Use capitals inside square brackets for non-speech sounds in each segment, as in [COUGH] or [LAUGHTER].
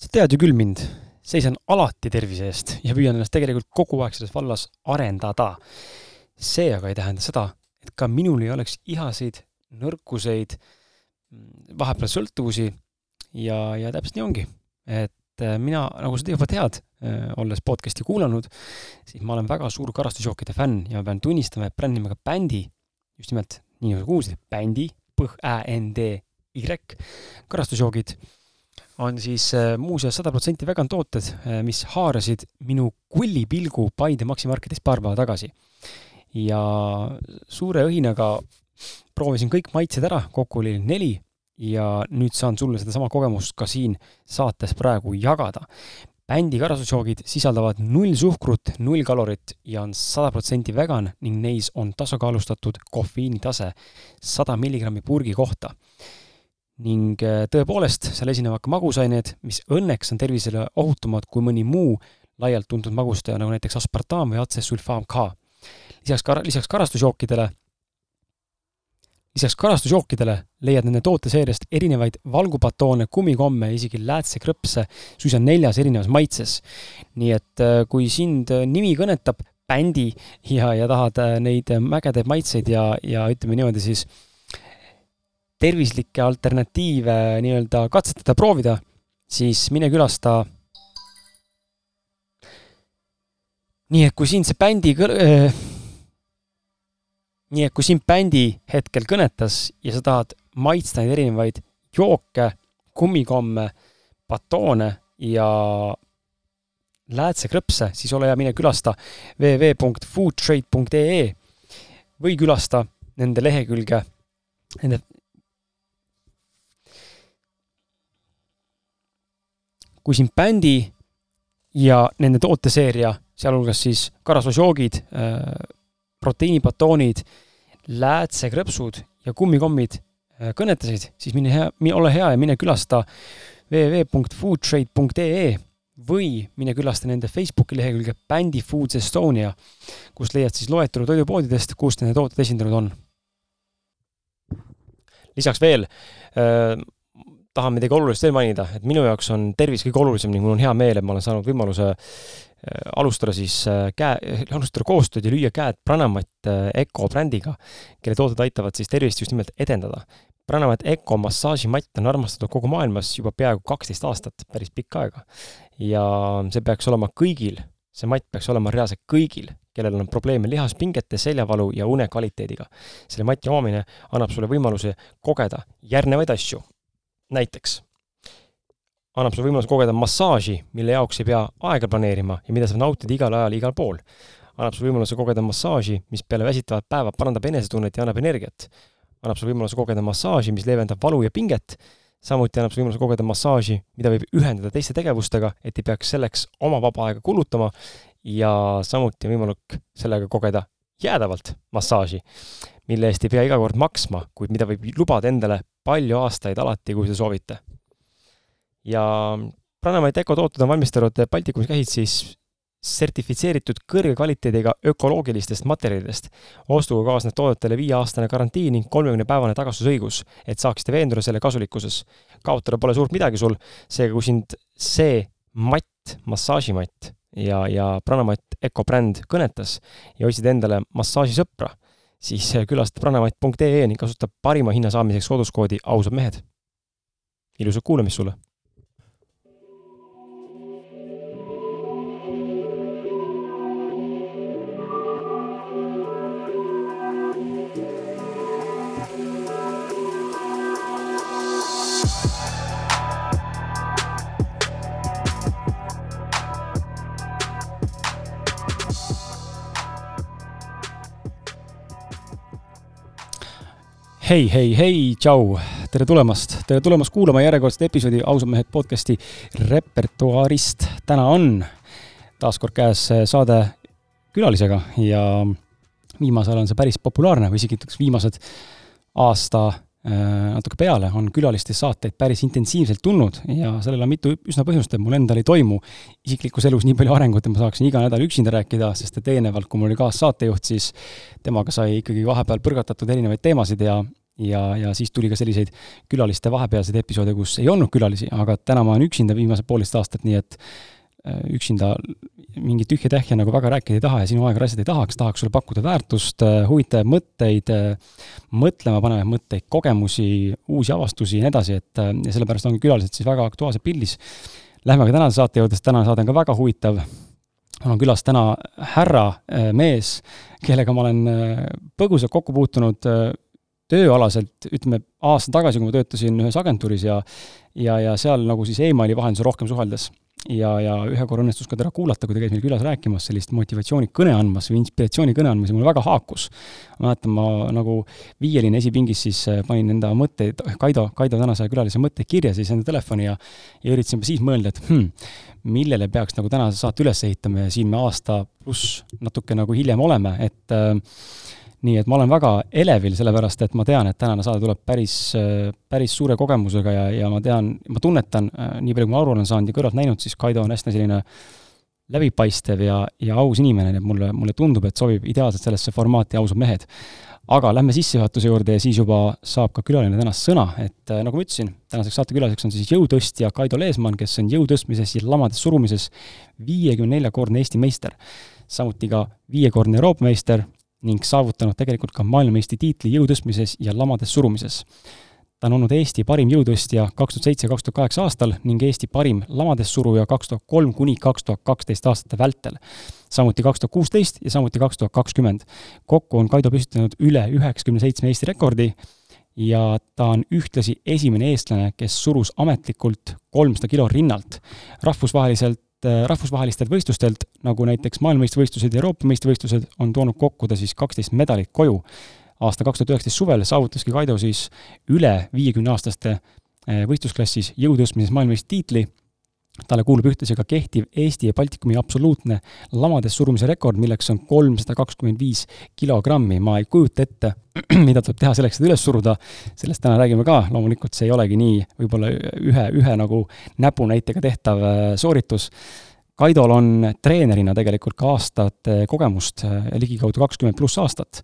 sa tead ju küll mind, seisan alati tervise eest ja püüan ennast tegelikult kogu aeg selles vallas arendada. see aga ei tähenda seda, et ka minul ei oleks ihaseid, nõrkuseid, vahepeal sõltuvusi ja, ja täpselt nii ongi. et äh, mina, nagu sa juba tead, äh, olles podcast'i kuulanud, siis ma olen väga suur karastusjookide fänn ja ma pean tunnistama, et bränd nimega Bändi, just nimelt nii nagu sa kuulsid, Bändi, P-Ä-N-D-Y, karastusjoogid on siis äh, muuseas sada protsenti vegan tooted, äh, mis haarasid minu kullipilgu Paide Maxi Marketis paar päeva tagasi. ja suure õhinaga proovisin kõik maitsed ära, kokku oli neli ja nüüd saan sulle sedasama kogemust ka siin saates praegu jagada. bändi karastusjoogid sisaldavad null suhkrut, null kalorit ja on sada protsenti vegan ning neis on tasakaalustatud kofeiinitase sada milligrammi purgi kohta ning äh, tõepoolest, seal esinevad ka magusained, mis õnneks on tervisele ohutumad kui mõni muu laialt tuntud magustaja, nagu näiteks aspartam või atsesulfaam K. lisaks kar-, lisaks karastusjookidele, lisaks karastusjookidele leiad nende tooteseeriast erinevaid valgupatoone, kummikomme isegi läätsekrõpse suisa neljas erinevas maitses. nii et äh, kui sind äh, nimi kõnetab, bändi ja, ja tahad neid mägedaid maitseid ja, ja ütleme niimoodi siis äh, tervislikke alternatiive nii-öelda katsetada, proovida, siis mine külasta. nii et kui sind see bändi kõr- nii et kui sind bändi hetkel kõnetas ja sa tahad maitsta neid erinevaid jooke, kummikomme, batoone ja läätsekrõpse, siis ole hea, mine külasta www.foodtrade.ee või külasta nende lehekülge, nende kui siin bändi ja nende tooteseeria, sealhulgas siis karastusjoogid, äh, proteiinibatoonid, läätsekrõpsud ja kummikommid äh, kõnetasid, siis mine hea, ole hea ja mine külasta www.foodtrade.ee või mine külasta nende Facebooki lehekülge Bändi Foods Estonia, kust leiad siis loetelu toidupoodidest, kust nende tooted esindatud on. lisaks veel äh, tahan midagi olulist veel mainida, et minu jaoks on tervis kõige olulisem ning mul on hea meel, et ma olen saanud võimaluse äh, alustada siis äh, käe, alustada koostööd ja lüüa käed Pranamat Eco äh, brändiga, kelle tooted aitavad siis tervist just nimelt edendada. Pranamat Eco massaažimatt on armastatud kogu maailmas juba peaaegu kaksteist aastat, päris pikka aega. ja see peaks olema kõigil, see matt peaks olema reaalselt kõigil, kellel on probleeme lihaspingete, seljavalu ja une kvaliteediga. selle mati omamine annab sulle võimaluse kogeda järgnevaid asju näiteks annab sulle võimaluse kogeda massaaži, mille jaoks ei pea aega planeerima ja mida saab nautida igal ajal, igal pool. annab sulle võimaluse kogeda massaaži, mis peale väsitavat päeva parandab enesetunnet ja annab energiat. annab sulle võimaluse kogeda massaaži, mis leevendab valu ja pinget, samuti annab sulle võimaluse kogeda massaaži, mida võib ühendada teiste tegevustega, et ei peaks selleks oma vaba aega kulutama ja samuti on võimalik sellega kogeda jäädavalt massaaži, mille eest ei pea iga kord maksma, kuid mida võib lubada endale palju aastaid alati, kui te soovite. ja Pranamaid Eco tooted on valmistanud Baltikumis käsid siis sertifitseeritud kõrge kvaliteediga ökoloogilistest materjalidest. ostuga kaasneb toodetele viieaastane garantii ning kolmekümnepäevane tagastusõigus, et saaksite veenduda selle kasulikkuses. kaotada pole suurt midagi sul, seega kui sind see matt, massaažimatt ja, ja Pranamatt Eco bränd kõnetas ja otsid endale massaažisõpra, siis külasta pranamatt.ee ning kasuta parima hinna saamiseks sooduskoodi ausad mehed. ilusat kuulamist sulle! Hei, hei, hei, tšau, tere tulemast, tere tulemast kuulama järjekordset episoodi Ausad mehed podcasti repertuaarist. täna on taas kord käes saade külalisega ja viimasel ajal on see päris populaarne või isegi ütleks viimased aasta Äh, natuke peale, on külaliste saateid päris intensiivselt tulnud ja sellel on mitu üsna põhjust, et mul endal ei toimu isiklikus elus nii palju arengut, et ma saaksin iga nädal üksinda rääkida, sest et eelnevalt, kui mul oli kaassaatejuht, siis temaga sai ikkagi vahepeal põrgatatud erinevaid teemasid ja, ja, ja siis tuli ka selliseid külaliste vahepealseid episoode, kus ei olnud külalisi, aga täna ma olen üksinda viimased poolteist aastat, nii et äh, üksinda mingit tühja tähja nagu väga rääkida ei taha ja sinu aega raisata ei tahaks, tahaks sulle pakkuda väärtust, äh, huvitavaid mõtteid, mõtlema panevaid mõtteid, kogemusi, uusi avastusi ja nii edasi, et ja sellepärast ongi külalised siis väga aktuaalsed pildis. Lähme ka tänase saate juurde, sest tänane saade on ka väga huvitav mul on külas täna härra mees, kellega ma olen põgusalt kokku puutunud tööalaselt, ütleme aasta tagasi, kui ma töötasin ühes agentuuris ja ja, ja seal nagu siis emaili vahendusel rohkem suheldes ja, ja ühe korra õnnestus ka teda kuulata, kui ta käis meil külas rääkimas sellist motivatsioonikõne andmas või inspiratsioonikõne andmas ja mulle väga haakus. ma mäletan, ma nagu viieline esipingis siis äh, panin enda mõtteid, Kaido, Kaido tänase külalise mõtteid kirja siis enda telefoni ja ja üritasin siis mõelda, et hmm, millele peaks nagu tänase saate üles ehitama ja siin me aasta pluss natuke nagu hiljem oleme, et äh, nii et ma olen väga elevil, sellepärast et ma tean, et tänane saade tuleb päris, päris suure kogemusega ja, ja ma tean, ma tunnetan, nii palju kui ma aru olen saanud ja kõrvalt näinud, siis Kaido on hästi selline läbipaistev ja, ja aus inimene, nii et mulle, mulle tundub, et sobib ideaalselt sellesse formaati ausad mehed. aga lähme sissejuhatuse juurde ja siis juba saab ka külaline tänast sõna, et nagu ma ütlesin, tänaseks saatekülaliseks on siis jõutõstja Kaido Leesmann, kes on jõu tõstmises ja lamades surumises viiekümne neljakordne Eesti meister. samuti ka viiekordne Euroopa meister ning saavutanud tegelikult ka maailmameistritiitli jõutõstmises ja lamades surumises. ta on olnud Eesti parim jõutõstja kaks tuhat seitse, kaks tuhat kaheksa aastal ning Eesti parim lamades suruja kaks tuhat kolm kuni kaks tuhat kaksteist aastate vältel. samuti kaks tuhat kuusteist ja samuti kaks tuhat kakskümmend. kokku on Kaido püstitanud üle üheksakümne seitsme Eesti rekordi ja ta on ühtlasi esimene eestlane, kes surus ametlikult kolmsada kilo rinnalt. rahvusvaheliselt Äh, rahvusvahelistelt võistlustelt, nagu näiteks maailmameistrivõistlused ja Euroopa meistrivõistlused, on toonud kokku ta siis kaksteist medalit koju. aasta kaks tuhat üheksateist suvel saavutaski Kaido siis üle viiekümneaastaste äh, võistlusklassis jõutõstmises maailmameistritiitli talle kuulub ühtlasi ka kehtiv Eesti ja Baltikumi absoluutne lamades surumise rekord, milleks on kolmsada kakskümmend viis kilogrammi. ma ei kujuta ette, [CLEARS THROAT] mida tuleb teha selleks, et üles suruda, sellest täna räägime ka, loomulikult see ei olegi nii võib-olla ühe, ühe nagu näpunäitega tehtav äh, sooritus. Kaidol on treenerina tegelikult ka aastate kogemust, äh, ligikaudu kakskümmend pluss aastat.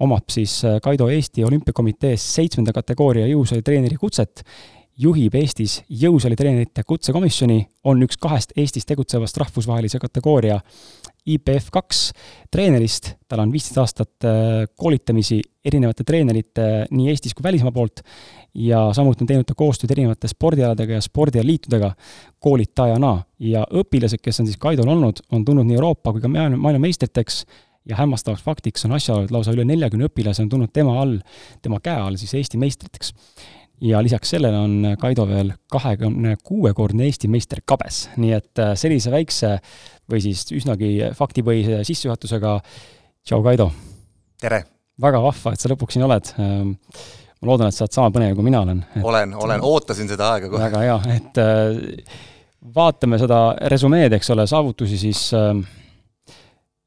omab siis äh, Kaido Eesti Olümpiakomitees seitsmenda kategooria jõusaali treeneri kutset juhib Eestis jõusaalitreenerite kutsekomisjoni, on üks kahest Eestis tegutsevast rahvusvahelise kategooria. IPF kaks treenerist, tal on viisteist aastat äh, koolitamisi erinevate treenerite nii Eestis kui välismaa poolt ja samuti on teinud ta koostööd erinevate spordialadega ja spordialiitudega koolitajana. Ja õpilased, kes on siis Kaidol olnud, on tulnud nii Euroopa kui ka maailmameistriteks ja hämmastavaks faktiks on asjaolu, et lausa üle neljakümne õpilase on tulnud tema all, tema käe all siis Eesti meistriteks ja lisaks sellele on Kaido veel kahekümne kuuekordne Eesti meister kabes, nii et äh, sellise väikse või siis üsnagi faktipõhise sissejuhatusega, tšau, Kaido! tere! väga vahva, et sa lõpuks siin oled. Ähm, ma loodan, et sa oled sama põnev, kui mina olen. olen, olen, ootasin seda aega kohe. väga hea, et äh, vaatame seda resümeed, eks ole, saavutusi siis äh,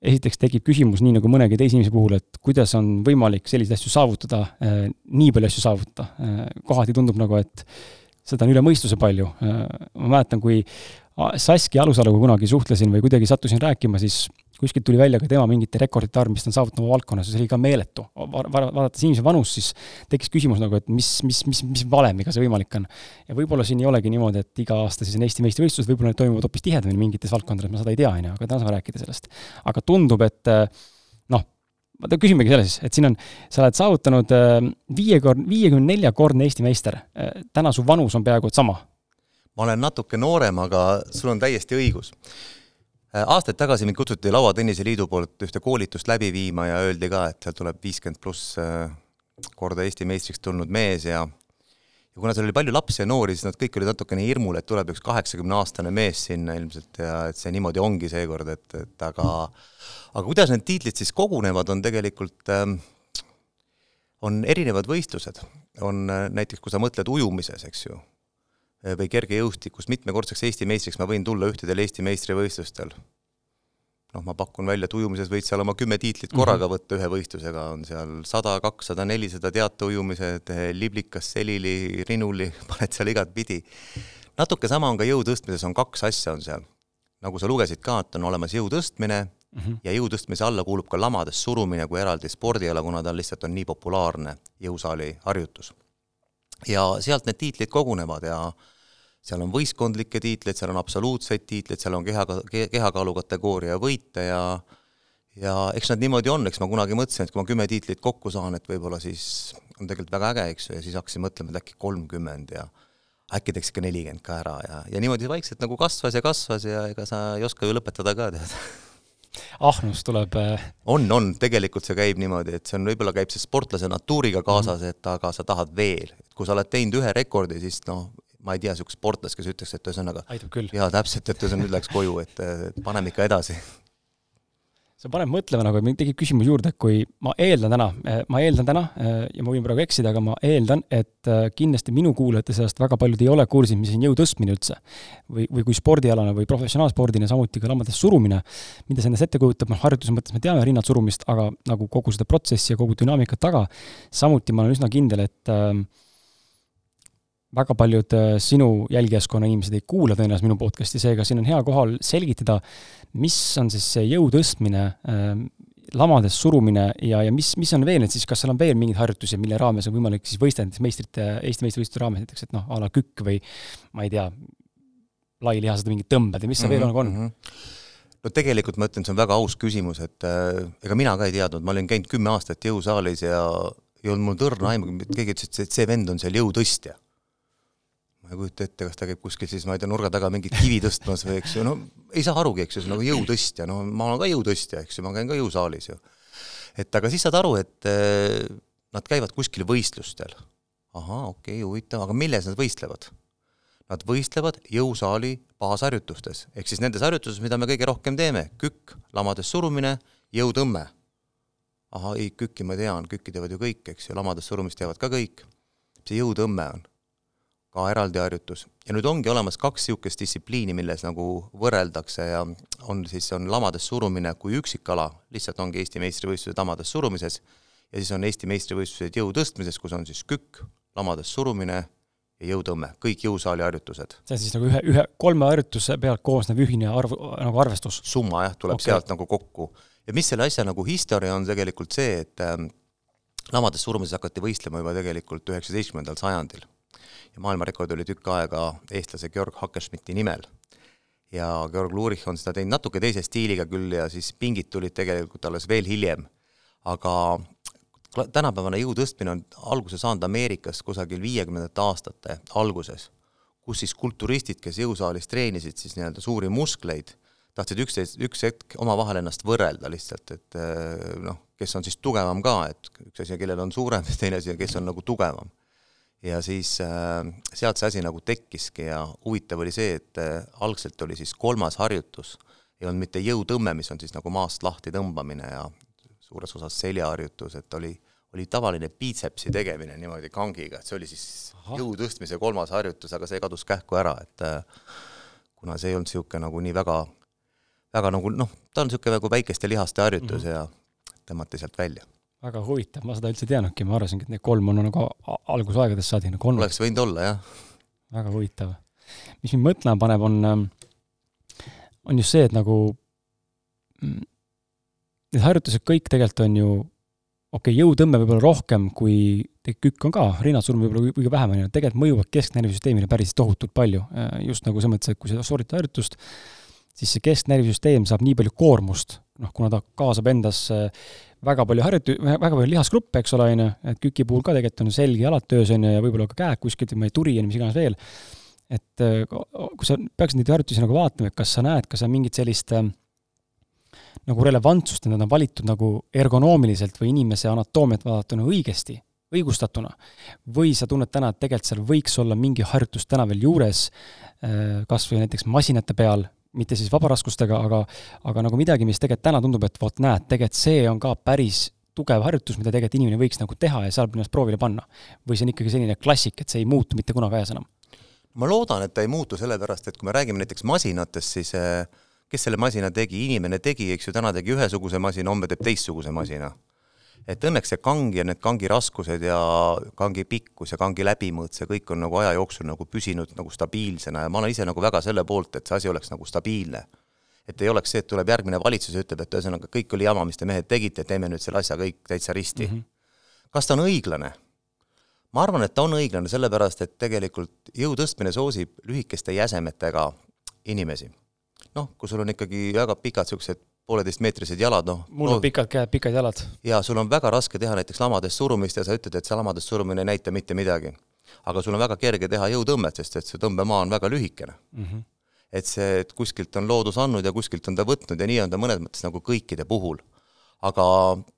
esiteks tekib küsimus, nii nagu mõnegi teise inimese puhul, et kuidas on võimalik selliseid asju saavutada, äh, nii palju asju saavutada. Äh, kohati tundub nagu, et seda on üle mõistuse palju. Äh, ma mäletan, kui Saski Alusaluga kunagi suhtlesin või kuidagi sattusin rääkima, siis kuskilt tuli välja ka tema mingite rekordite arv, mis ta on saavutanud oma valdkonnas ja see oli ka meeletu. vaadates inimese vanust, siis tekkis küsimus nagu, et mis, mis, mis, mis valemiga see võimalik on. ja võib-olla siin ei olegi niimoodi, et iga aasta siis on Eesti meistrivõistlused, võib-olla need toimuvad hoopis tihedamini mingites valdkondades, ma seda ei tea, on ju, aga täna saame rääkida sellest. aga tundub, et noh, küsimegi selles, et siin on, sa oled saavutanud viiekord, viiekümne neljakordne Eesti meister. täna su vanus on peaaegu et sama. Ma olen natuke noorem, aga sul on täiesti õigus. Äh, aastaid tagasi mind kutsuti Lauatennise Liidu poolt ühte koolitust läbi viima ja öeldi ka, et sealt tuleb viiskümmend pluss äh, korda Eesti meistriks tulnud mees ja ja kuna seal oli palju lapsi ja noori, siis nad kõik olid natukene hirmul, et tuleb üks kaheksakümneaastane mees sinna ilmselt ja et see niimoodi ongi seekord, et, et aga aga kuidas need tiitlid siis kogunevad, on tegelikult ähm, on erinevad võistlused, on äh, näiteks, kui sa mõtled ujumises, eks ju, või kergejõustikus mitmekordseks Eesti meistriks ma võin tulla ühtedel Eesti meistrivõistlustel. noh, ma pakun välja, et ujumises võid seal oma kümme tiitlit korraga -hmm. võtta ühe võistlusega, on seal sada, kakssada, nelisada teateujumised, eh, liblikas, selili, rinuli, [LAUGHS] paned seal igatpidi. natuke sama on ka jõu tõstmises, on kaks asja on seal. nagu sa lugesid ka, et on olemas jõu tõstmine mm. -hmm. ja jõu tõstmise alla kuulub ka lamades surumine kui eraldi spordiala, kuna ta lihtsalt on nii populaarne jõusaali harjutus. Ja sealt need tiitlid kogunevad ja seal on võistkondlikke tiitleid, seal on absoluutseid tiitleid, seal on keha, kehakaalu kategooria võite ja ja eks nad niimoodi on, eks ma kunagi mõtlesin, et kui ma kümme tiitlit kokku saan, et võib-olla siis on tegelikult väga äge, eks ju, ja siis hakkasin mõtlema, et äkki kolmkümmend ja äkki teeks ikka nelikümmend ka ära ja, ja niimoodi vaikselt nagu kasvas ja kasvas ja ega sa ei oska ju lõpetada ka, tead. Ahnus tuleb äh, on, on, tegelikult see käib niimoodi, et see on, võib-olla käib see sportlase natuuriga kaasas, et aga sa tahad veel, et kui sa oled teinud ühe rekordi, siis noh, ma ei tea niisugust sportlast, kes ütleks, et ühesõnaga jaa, täpselt, et ühesõnaga nüüd läks koju, et paneme ikka edasi see paneb mõtlema nagu, mind tekib küsimus juurde, et kui ma eeldan täna, eh, ma eeldan täna eh, ja ma võin praegu eksida, aga ma eeldan, et eh, kindlasti minu kuulajate seast väga paljud ei ole kursis, mis on jõu tõstmine üldse. või, või kui spordialane või professionaalspordina, samuti ka lammadest surumine, mida see endast ette kujutab, noh, harjutuse mõttes me teame rinnad surumist, aga nagu kogu seda protsessi ja kogu dünaamikat taga, samuti ma olen üsna kindel, et äh, väga paljud äh, sinu jälgijaskonna inimesed ei kuula tõenäoliselt minu podcast'i, seega siin on hea kohal selgitada, mis on siis see jõu tõstmine äh,, lamades surumine ja, ja mis, mis on veel need siis, kas seal on veel mingeid harjutusi, mille raames on võimalik siis võistelda näiteks meistrite, Eesti meistrivõistluste raames näiteks, et noh, a la kükk või ma ei tea, lailihased mingid tõmbed ja mis seal mm -hmm, veel on, on mm? -hmm. no tegelikult ma ütlen, see on väga aus küsimus, et äh, ega mina ka ei teadnud, ma olin käinud kümme aastat jõusaalis ja ei olnud mul tõrna aimu, keegi ütles, et see vend on seal jõutõstja ma ei kujuta ette, kas ta käib kuskil siis, ma ei tea, nurga taga mingit kivi tõstmas või eks ju, no ei saa arugi, eks ju, see on nagu jõutõstja, no ma olen ka jõutõstja, eks ju, ma käin ka jõusaalis ju. et aga siis saad aru, et eh, nad käivad kuskil võistlustel. ahaa, okei okay,, huvitav, aga milles nad võistlevad? Nad võistlevad jõusaali baasharjutustes, ehk siis nendes harjutustes, mida me kõige rohkem teeme, kükk, lamades surumine, jõutõmme. ahah, ei, kükki ma tean, kükki teevad ju kõik, eks ju, lamades surumist teevad ka kõik. see jõutõmme on ka eraldi harjutus. ja nüüd ongi olemas kaks niisugust distsipliini, milles nagu võrreldakse ja on siis, on lamades surumine kui üksikala, lihtsalt ongi Eesti meistrivõistlused lamades surumises, ja siis on Eesti meistrivõistlused jõu tõstmises, kus on siis kükk, lamades surumine ja jõutõmme, kõik jõusaali harjutused. see on siis nagu ühe, ühe, kolme harjutuse pealt koosnev ühine arv, nagu arvestus? summa jah, tuleb okay. sealt nagu kokku. ja mis selle asja nagu historia on tegelikult see, et ähm, lamades surumises hakati võistlema juba tegelikult üheksateistkümnendal sajandil ja maailmarekord oli tükk aega eestlase Georg Hackerschmidti nimel. ja Georg Lurich on seda teinud natuke teise stiiliga küll ja siis pingid tulid tegelikult alles veel hiljem. aga tänapäevane jõu tõstmine on alguse saanud Ameerikas kusagil viiekümnendate aastate alguses, kus siis kulturistid, kes jõusaalis treenisid siis nii-öelda suuri muskleid, tahtsid üksteist, üks hetk omavahel ennast võrrelda lihtsalt, et noh, kes on siis tugevam ka, et üks asi, kellel on suurem, [LAUGHS] teine asi, kes on nagu tugevam ja siis äh, sealt see asi nagu tekkiski ja huvitav oli see, et äh, algselt oli siis kolmas harjutus, ei olnud mitte jõutõmme, mis on siis nagu maast lahti tõmbamine ja suures osas seljaharjutus, et oli, oli tavaline biitsepsi tegemine niimoodi kangiga, et see oli siis Aha. jõu tõstmise kolmas harjutus, aga see kadus kähku ära, et äh, kuna see ei olnud niisugune nagu nii väga, väga nagu noh, ta on niisugune nagu väikeste lihaste harjutus mm -hmm. ja tõmmati sealt välja väga huvitav, ma seda üldse ei teadnudki, ma arvasingi, et need kolm on nagu algusaegadest saadik nagu olnud. oleks võinud olla, jah. väga huvitav. mis mind mõtlema paneb, on, ähm, on just see, et nagu mm, need harjutused kõik tegelikult on ju okei okay,, jõutõmme võib-olla rohkem kui kükk on ka, rinnasurm võib-olla kõige vähem, on ju, tegelikult mõjuvad kesknärvisüsteemile päris tohutult palju. Äh, just nagu selles mõttes, et kui sa sooritad harjutust, siis see kesknärvisüsteem saab nii palju koormust, noh, kuna ta kaasab endas äh, väga palju harjutu-, väga palju lihasgruppe, eks ole, on ju, et küki puhul ka tegelikult on selg, jalad töös, on ju, ja võib-olla ka käed kuskilt, ma ei turi ja mis iganes veel. et äh, kui sa peaksid neid harjutusi nagu vaatama, et kas sa näed, kas on mingit sellist äh, nagu relevantsust, et nad on valitud nagu ergonoomiliselt või inimese anatoomiat vaadatuna õigesti, õigustatuna, või sa tunned täna, et tegelikult seal võiks olla mingi harjutus täna veel juures, äh, kas või näiteks masinate peal, mitte siis vabaraskustega, aga, aga nagu midagi, mis tegelikult täna tundub, et vot näed, tegelikult see on ka päris tugev harjutus, mida tegelikult inimene võiks nagu teha ja saab ennast proovile panna. või see on ikkagi selline klassik, et see ei muutu mitte kunagi ajas enam? ma loodan, et ta ei muutu, sellepärast et kui me räägime näiteks masinatest, siis eh, kes selle masina tegi, inimene tegi, eks ju, täna tegi ühesuguse masina, homme teeb teistsuguse masina et õnneks see kang ja need kangi raskused ja kangi pikkus ja kangi läbimõõt, see kõik on nagu aja jooksul nagu püsinud nagu stabiilsena ja ma olen ise nagu väga selle poolt, et see asi oleks nagu stabiilne. et ei oleks see, et tuleb järgmine valitsus ja ütleb, et ühesõnaga kõik oli jama, mis te mehed tegite, teeme nüüd selle asja kõik täitsa risti mm. -hmm. kas ta on õiglane? ma arvan, et ta on õiglane, sellepärast et tegelikult jõu tõstmine soosib lühikeste jäsemetega inimesi. noh, kui sul on ikkagi väga pikad niisugused pooleteistmeetrised jalad, noh. mul on no, pikad käed, pikad jalad. jaa, sul on väga raske teha näiteks lamadest surumist ja sa ütled, et see lamadest surumine ei näita mitte midagi. aga sul on väga kerge teha jõutõmmet, sest et see tõmbemaa on väga lühikene mm. -hmm. et see, et kuskilt on loodus andnud ja kuskilt on ta võtnud ja nii on ta mõnes mõttes nagu kõikide puhul. aga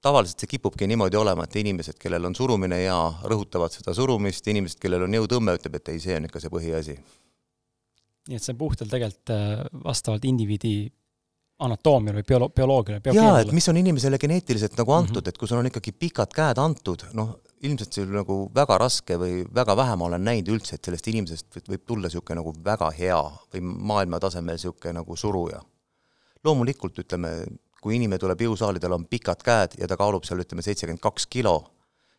tavaliselt see kipubki niimoodi olema, et inimesed, kellel on surumine ja rõhutavad seda surumist, inimesed, kellel on jõutõmme, ütleb, et ei, see on ikka see põhiasi. nii et see on puhtalt tegelikult äh, vastavalt indiviidi anatoomiale või biolo-, bioloogiale, jaa, et mis on inimesele geneetiliselt nagu antud mm, -hmm. et kui sul on ikkagi pikad käed antud, noh, ilmselt see on nagu väga raske või väga vähe ma olen näinud üldse, et sellest inimesest võib tulla niisugune nagu väga hea või maailmatasemel niisugune nagu suruja. loomulikult ütleme, kui inimene tuleb jõusaali, tal on pikad käed ja ta kaalub seal ütleme seitsekümmend kaks kilo,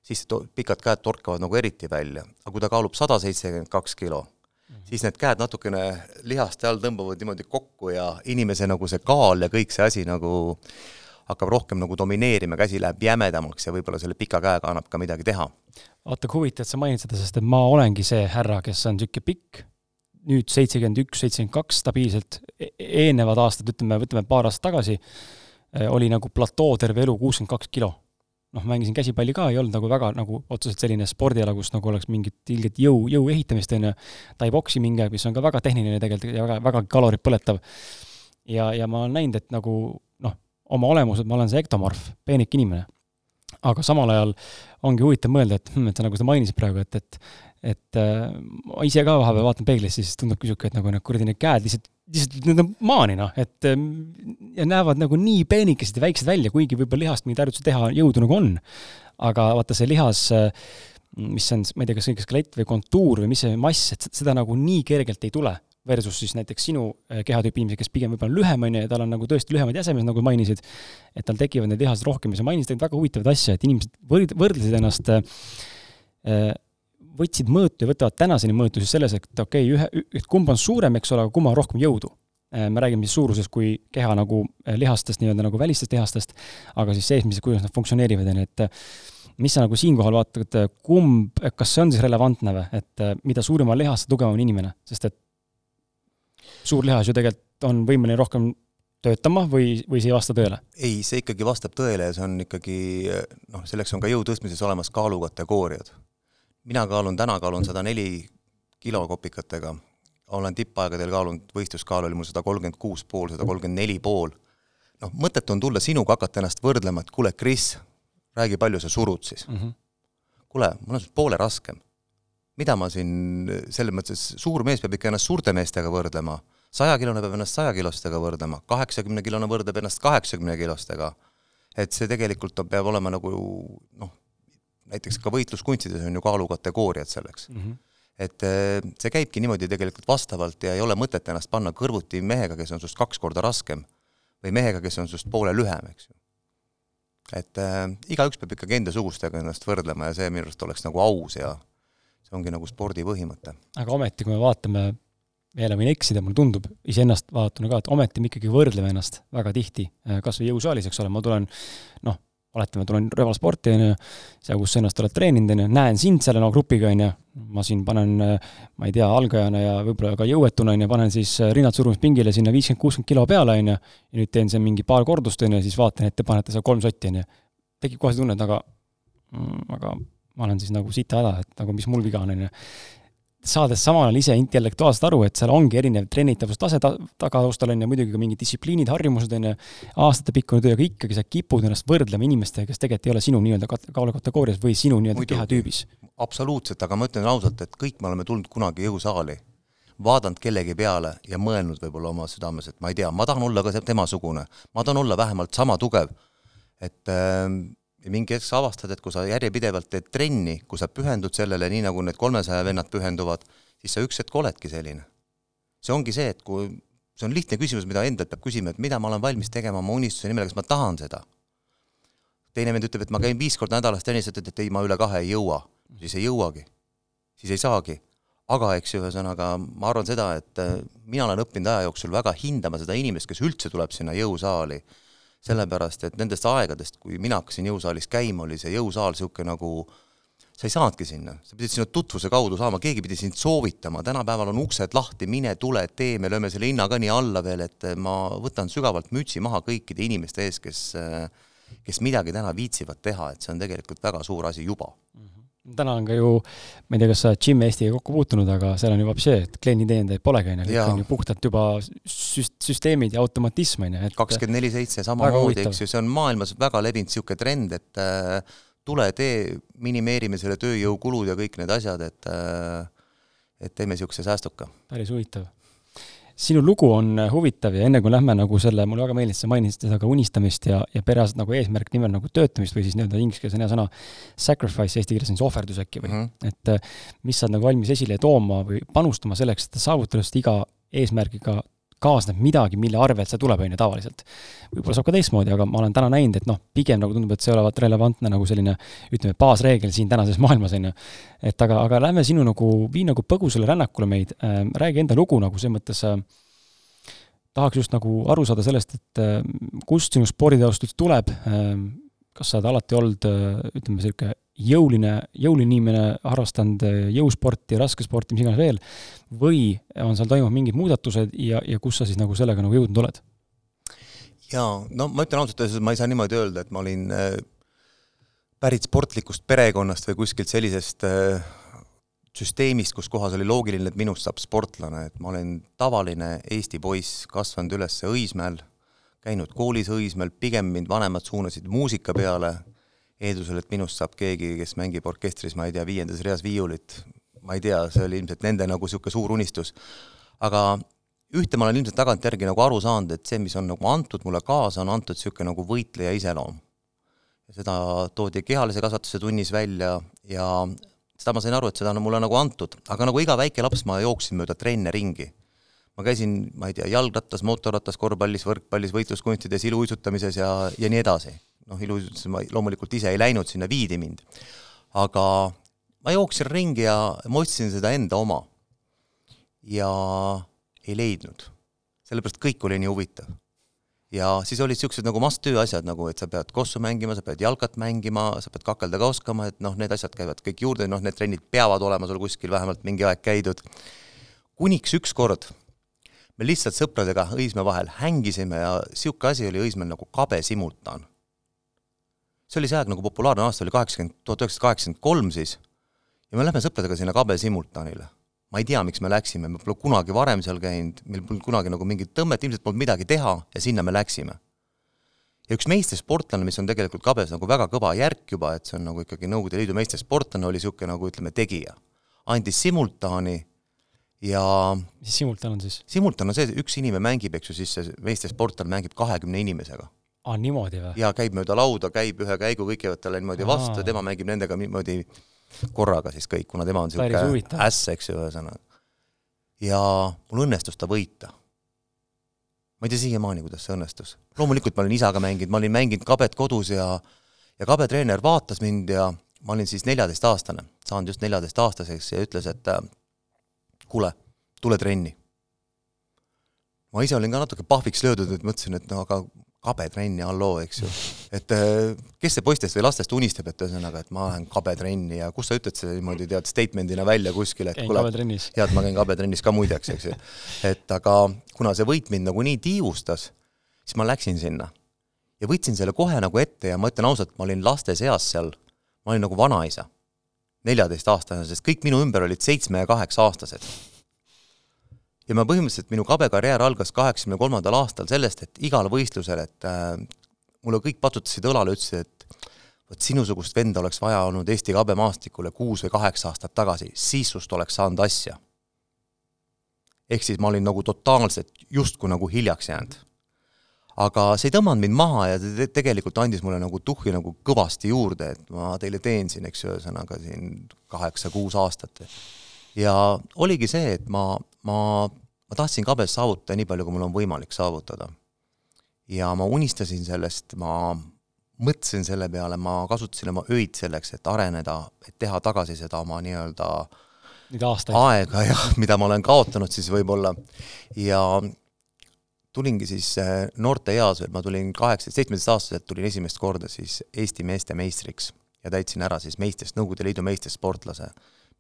siis pikad käed torkavad nagu eriti välja, aga kui ta kaalub sada seitsekümmend kaks kilo, siis need käed natukene lihaste all tõmbavad niimoodi kokku ja inimese nagu see kaal ja kõik see asi nagu hakkab rohkem nagu domineerima, käsi läheb jämedamaks ja võib-olla selle pika käega annab ka midagi teha. vaata, kui huvitav, et sa mainid seda, sest et ma olengi see härra, kes on niisugune pikk, nüüd seitsekümmend üks, seitsekümmend kaks stabiilselt, e-, eelnevad aastad, ütleme, võtame paar aastat tagasi, eh, oli nagu platoo terve elu kuuskümmend kaks kilo noh, mängisin käsipalli ka, ei olnud nagu väga nagu otseselt selline spordiala, kus nagu oleks mingit ilget jõu, jõu ehitamist, on ju, tai-boksi mingi aeg, mis on ka väga tehniline tegelikult ja väga, väga kalorit põletav. ja, ja ma olen näinud, et nagu noh, oma olemuselt ma olen see ektomorf, peenik inimene. Aga samal ajal ongi huvitav mõelda, et hm, et sa nagu seda mainisid praegu, et, et et äh, ma ise ka vahepeal vaatan peeglisse, siis tundub niisugune, et nagu need kuradi need käed lihtsalt, lihtsalt need on maani noh, et äh, ja näevad nagu nii peenikesed ja väiksed välja, kuigi võib-olla lihast mingeid harjutusi teha jõudu nagu on. aga vaata, see lihas äh, mis on, ma ei tea, kas õige skelett või kontuur või mis see mass, et seda nagu nii kergelt ei tule. Versus siis näiteks sinu äh, kehatüüpi inimesed, kes pigem võib-olla on lühem, on ju, ja tal on nagu tõesti lühemad jäsemed, nagu mainisid, et tal tekivad need lihased rohkem ja sa mainisid tegelikult väga huvitavat asja, et inimesed võrd-, võrdlesid ennast äh, võtsid mõõtu ja võtavad tänaseni mõõtu siis selles, et okei okay,, ühe, et kumb on suurem, eks ole, aga kummal on rohkem jõudu. Äh, me räägime siis suurusest kui keha nagu äh, lihastest, nii-öelda nagu välistest lihastest, aga siis seesmised, kuidas nad funktsioneerivad, on ju, et äh, mis sa nagu siinkohal vaatad, kumb, kas see on siis relevantne või, et mida suurem on lihas, seda tugevam on inimene, sest et suur lihas ju tegelikult on võimeline rohkem töötama või, või see ei vasta tõele? ei, see ikkagi vastab tõele ja see on ikkagi noh, selleks on ka jõu tõstmises olemas kaalukategooriad mina kaalun, täna kaalun sada neli kilo kopikatega, olen tippaegadel kaalunud, võistluskaal oli mul sada kolmkümmend kuus pool, sada kolmkümmend neli pool. noh, mõttetu on tulla sinuga hakata ennast võrdlema, et kuule, Kris, räägi, palju sa surud siis mm. -hmm. kuule, mul on sinust poole raskem. Mida ma siin, selles mõttes, suur mees peab ikka ennast suurte meestega võrdlema, sajakilone peab ennast sajakilostega võrdlema, kaheksakümnekilone võrdleb ennast kaheksakümne kilostega. et see tegelikult on, peab olema nagu noh, näiteks ka võitluskunstides on ju kaalukategooriad selleks mm. -hmm. et eh, see käibki niimoodi tegelikult vastavalt ja ei ole mõtet ennast panna kõrvuti mehega, kes on sinust kaks korda raskem või mehega, kes on sinust poole lühem, eks ju. et äh, igaüks peab ikkagi endasugustega ennast võrdlema ja see minu arust oleks nagu aus ja see ongi nagu spordi põhimõte. aga ometi, kui me vaatame jälle võin eksida, mulle tundub iseennast vaadatuna ka, et ometi me ikkagi võrdleme ennast väga tihti, eh, kas või jõusaalis, eks ole, ma tulen noh, oletame, tulen röövalsporti, on ju, seal, kus sa ennast oled treeninud, on ju, näen sind selle no grupiga, on ju, ma siin panen, ma ei tea, algajana ja võib-olla ka jõuetuna, on ju, panen siis rinnad surumispingile sinna viiskümmend, kuuskümmend kilo peale, on ju, ja nüüd teen seal mingi paar kordust, on ju, siis vaatan, et te panete seal kolm sotti, on ju. tekib kohe see tunne, et aga, mm, aga ma olen siis nagu sita häda, et nagu mis mul viga on, on ju saades samal ajal ise intellektuaalselt aru, et seal ongi erinev trennitavustase ta-, tagataustal, on ju, muidugi ka mingid distsipliinid, harjumused, on ju, aastatepikkune töö, aga ikkagi sa kipud ennast võrdlema inimestega, kes tegelikult ei ole sinu nii-öelda kaalukategoorias või sinu nii-öelda kehatüübis. absoluutselt, aga ma ütlen ausalt, et kõik me oleme tulnud kunagi jõusaali, vaadanud kellegi peale ja mõelnud võib-olla oma südames, et ma ei tea, ma tahan olla ka temasugune, ma tahan olla vähemalt sama tugev, et äh, ja mingi hetk sa avastad, et kui sa järjepidevalt teed trenni, kui sa pühendud sellele, nii nagu need kolmesaja vennad pühenduvad, siis sa üks hetk oledki selline. see ongi see, et kui, see on lihtne küsimus, mida endalt peab küsima, et mida ma olen valmis tegema oma unistuse nimel, kas ma tahan seda? teine vend ütleb, et ma käin viis korda nädalas trennis, ütled, et ei, ma üle kahe ei jõua. siis ei jõuagi. siis ei saagi. aga eks ju, ühesõnaga ma arvan seda, et äh, mina olen õppinud aja jooksul väga hindama seda inimest, kes üldse tuleb sinna jõusaali, sellepärast et nendest aegadest, kui mina hakkasin jõusaalis käima, oli see jõusaal niisugune nagu sa ei saanudki sinna, sa pidid sinna tutvuse kaudu saama, keegi pidi sind soovitama, tänapäeval on uksed lahti, mine, tule, tee, me lööme selle hinna ka nii alla veel, et ma võtan sügavalt mütsi maha kõikide inimeste ees, kes kes midagi täna viitsivad teha, et see on tegelikult väga suur asi juba. Mm. -hmm täna on ka ju, ma ei tea, kas sa Jim Eestiga kokku puutunud, aga seal on juba see, et klienditeenindajaid polegi, on ju, kõik on ju puhtalt juba süst-, süsteemid ja automatism, on ju, et kakskümmend neli seitse samamoodi, eks ju, see on maailmas väga levinud niisugune trend, et äh, tule tee, minimeerime selle tööjõukulud ja kõik need asjad, et äh, et teeme niisuguse säästuka. päris huvitav sinu lugu on äh, huvitav ja enne kui lähme nagu selle, mulle väga meeldis, sa mainisid seda ka unistamist ja, ja perearst nagu eesmärk nimel nagu töötamist või siis nii-öelda inglise keeles on hea sõna sacrifice, eesti keeles on siis ohverdus äkki või mm, -hmm. et äh, mis sa oled nagu valmis esile tooma või panustama selleks, et saavutada just iga eesmärgiga kaasneb midagi, mille arvelt see tuleb, on ju, tavaliselt. võib-olla saab ka teistmoodi, aga ma olen täna näinud, et noh, pigem nagu tundub, et see olevat relevantne nagu selline ütleme, baasreegel siin tänases maailmas, on ju. et aga, aga lähme sinu nagu, vii nagu põgusale rännakule meid äh,, räägi enda lugu nagu selles mõttes äh, tahaks just nagu aru saada sellest, et äh, kust sinu sporditaust üldse tuleb äh,, kas sa oled alati olnud, äh, ütleme, niisugune jõuline, jõuline inimene, harrastanud äh, jõusporti, raskesporti, mis iganes veel, või on seal toimunud mingid muudatused ja, ja kus sa siis nagu sellega nagu jõudnud oled? jaa, no ma ütlen ausalt öeldes, ma ei saa niimoodi öelda, et ma olin äh, pärit sportlikust perekonnast või kuskilt sellisest süsteemist, kus kohas oli loogiline, et minust saab sportlane, et ma olen tavaline Eesti poiss, kasvanud üles Õismäel, käinud koolis Õismäel, pigem mind vanemad suunasid muusika peale eeldusel, et minust saab keegi, kes mängib orkestris, ma ei tea, viiendas reas viiulit, ma ei tea, see oli ilmselt nende nagu niisugune suur unistus. aga ühte ma olen ilmselt tagantjärgi nagu aru saanud, et see, mis on nagu antud mulle kaasa, on antud niisugune nagu võitleja iseloom. seda toodi kehalise kasvatuse tunnis välja ja seda ma sain aru, et seda on mulle nagu antud, aga nagu iga väike laps, ma jooksin mööda trenne ringi. ma käisin, ma ei tea, jalgrattas, mootorrattas, korvpallis, võrkpallis, võitluskunstides, iluuisutamises ja, ja nii edasi noh, iluuisutuses ma loomulikult ise ei läinud, sinna viidi mind. aga ma jooksin ringi ja ma otsisin seda enda oma. ja ei leidnud. sellepärast kõik oli nii huvitav. ja siis olid niisugused nagu must-töö asjad, nagu et sa pead kossu mängima, sa pead jalkat mängima, sa pead kakelda ka oskama, et noh, need asjad käivad kõik juurde, noh, need trennid peavad olema sul kuskil vähemalt mingi aeg käidud. kuniks ükskord me lihtsalt sõpradega Õismäe vahel hängisime ja niisugune asi oli Õismäel nagu kabe simultaan see oli see aeg nagu populaarne aasta oli kaheksakümmend, tuhat üheksasada kaheksakümmend kolm siis, ja me lähme sõpradega sinna Kabe simultaanile. ma ei tea, miks me läksime, me pole kunagi varem seal käinud, meil polnud kunagi nagu mingit tõmmet, ilmselt polnud midagi teha ja sinna me läksime. ja üks meistrisportlane, mis on tegelikult Kabes nagu väga kõva järk juba, et see on nagu ikkagi Nõukogude Liidu meistrisportlane, oli niisugune nagu ütleme, tegija. andis simultaani ja mis simultaan on siis? simultaan on see, üks inimene mängib, eks ju, siis see meistrisportlane mängib kahekümne inimesega aa, niimoodi või? jaa, käib mööda lauda, käib ühe käigu, kõik käivad talle niimoodi vastu ja tema mängib nendega niimoodi korraga siis kõik, kuna tema on niisugune äss, eks ju, ühesõnaga. ja mul õnnestus ta võita. ma ei tea siiamaani, kuidas see õnnestus. loomulikult ma olen isaga mänginud, ma olin mänginud kabet kodus ja ja kabe treener vaatas mind ja ma olin siis neljateistaastane, saanud just neljateistaastaseks ja ütles, et äh, kuule, tule trenni. ma ise olin ka natuke pahviks löödud, et mõtlesin, et no aga kabetrenni, halloo, eks ju. et äh, kes see poistest või lastest unistab, et ühesõnaga, et ma lähen kabetrenni ja kus sa ütled selle niimoodi, tead, statement'ina välja kuskile, et kuule, et ma käin kabetrennis ka muideks, eks ju. et aga kuna see võit mind nagu nii tiivustas, siis ma läksin sinna. ja võtsin selle kohe nagu ette ja ma ütlen ausalt, ma olin laste seas seal, ma olin nagu vanaisa. neljateistaastane, sest kõik minu ümber olid seitsme- ja kaheksa-aastased ja ma põhimõtteliselt, minu kabekarjäär algas kaheksakümne kolmandal aastal sellest, et igal võistlusel, et äh, mulle kõik patsutasid õlale, ütlesid, et vot sinusugust venda oleks vaja olnud Eesti kabemaastikule kuus või kaheksa aastat tagasi, siis sust oleks saanud asja. ehk siis ma olin nagu totaalselt justkui nagu hiljaks jäänud. aga see ei tõmmanud mind maha ja te tegelikult andis mulle nagu tuhhi nagu kõvasti juurde, et ma teile teen siin, eks ju, ühesõnaga siin kaheksa-kuus aastat. ja oligi see, et ma ma, ma tahtsin kabes saavutada nii palju, kui mul on võimalik saavutada. ja ma unistasin sellest, ma mõtlesin selle peale, ma kasutasin oma öid selleks, et areneda, et teha tagasi seda oma nii-öelda aega jah, mida ma olen kaotanud siis võib-olla. Ja tulingi siis äh, noorteeas veel, ma tulin kaheksateist, seitsmeteistaastaselt tulin esimest korda siis Eesti meeste meistriks ja täitsin ära siis meistrist, Nõukogude Liidu meistrisportlase,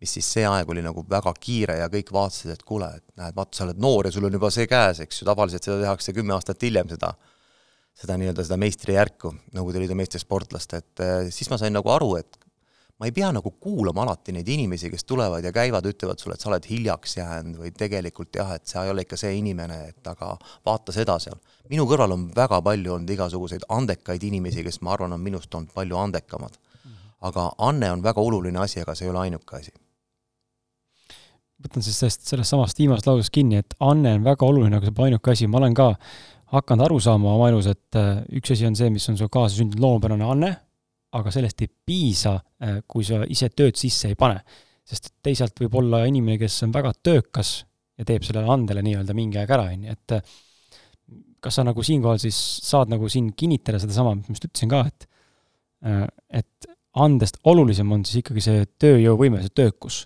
mis siis see aeg oli nagu väga kiire ja kõik vaatasid, et kuule, et näed, vaata, sa oled noor ja sul on juba see käes, eks ju, tavaliselt seda tehakse kümme aastat hiljem, seda seda nii-öelda seda meistrijärku Nõukogude Liidu meistrisportlast, et äh, siis ma sain nagu aru, et ma ei pea nagu kuulama alati neid inimesi, kes tulevad ja käivad, ütlevad sulle, et sa oled hiljaks jäänud või tegelikult jah, et sa ei ole ikka see inimene, et aga vaata seda seal. minu kõrval on väga palju olnud igasuguseid andekaid inimesi, kes ma arvan, on minust olnud palju andekamad. aga anne on väga oluline asi, aga see ei ole ainuke asi. Võtan siis sellest, sellest samast viimasest lausest kinni, et anne on väga oluline, aga see pole ainuke asi, ma olen ka hakanud aru saama oma elus, et äh, üks asi on see, mis on su kaasasündinud loomupärane anne, aga sellest ei piisa, äh, kui sa ise tööd sisse ei pane. sest teisalt võib olla inimene, kes on väga töökas ja teeb sellele andele nii-öelda mingi aeg ära, on ju, et äh, kas sa nagu siinkohal siis saad nagu siin kinnitada sedasama, mis ma just ütlesin ka, et et andest olulisem on siis ikkagi see tööjõuvõime, see töökus.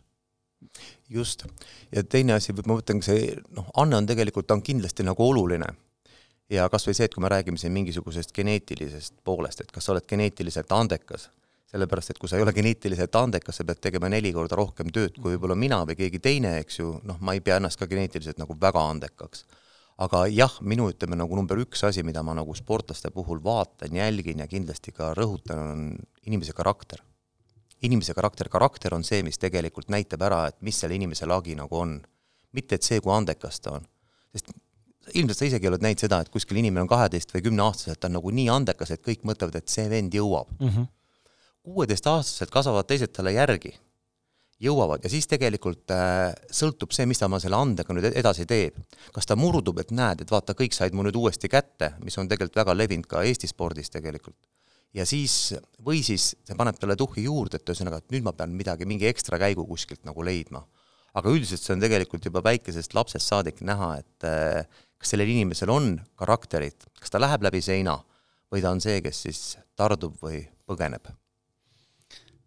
Just, ja teine asi, ma mõtlen, see noh, anne on tegelikult, ta on kindlasti nagu oluline ja kas või see, et kui me räägime siin mingisugusest geneetilisest poolest, et kas sa oled geneetiliselt andekas, sellepärast et kui sa ei ole geneetiliselt andekas, sa pead tegema neli korda rohkem tööd kui võib-olla mina või keegi teine, eks ju, noh, ma ei pea ennast ka geneetiliselt nagu väga andekaks. aga jah, minu ütleme nagu number üks asi, mida ma nagu sportlaste puhul vaatan, jälgin ja kindlasti ka rõhutan, on inimese karakter. Inimese karakter, karakter on see, mis tegelikult näitab ära, et mis selle inimese lagi nagu on. mitte et see, kui andekas ta on. sest ilmselt sa isegi oled näinud seda, et kuskil inimene on kaheteist või kümneaastaselt, ta on nagu nii andekas, et kõik mõtlevad, et see vend jõuab mm. -hmm. kuueteistaastaselt kasvavad teised talle järgi, jõuavad ja siis tegelikult äh, sõltub see, mis ta oma selle andega nüüd edasi teeb. kas ta murdub, et näed, et vaata, kõik said mu nüüd uuesti kätte, mis on tegelikult väga levinud ka Eesti spordis tegelikult. Ja siis, või siis see paneb talle tuhhi juurde, et ühesõnaga, et nüüd ma pean midagi, mingi ekstra käigu kuskilt nagu leidma aga üldiselt see on tegelikult juba väikesest lapsest saadik näha, et äh, kas sellel inimesel on karakterit, kas ta läheb läbi seina või ta on see, kes siis tardub või põgeneb?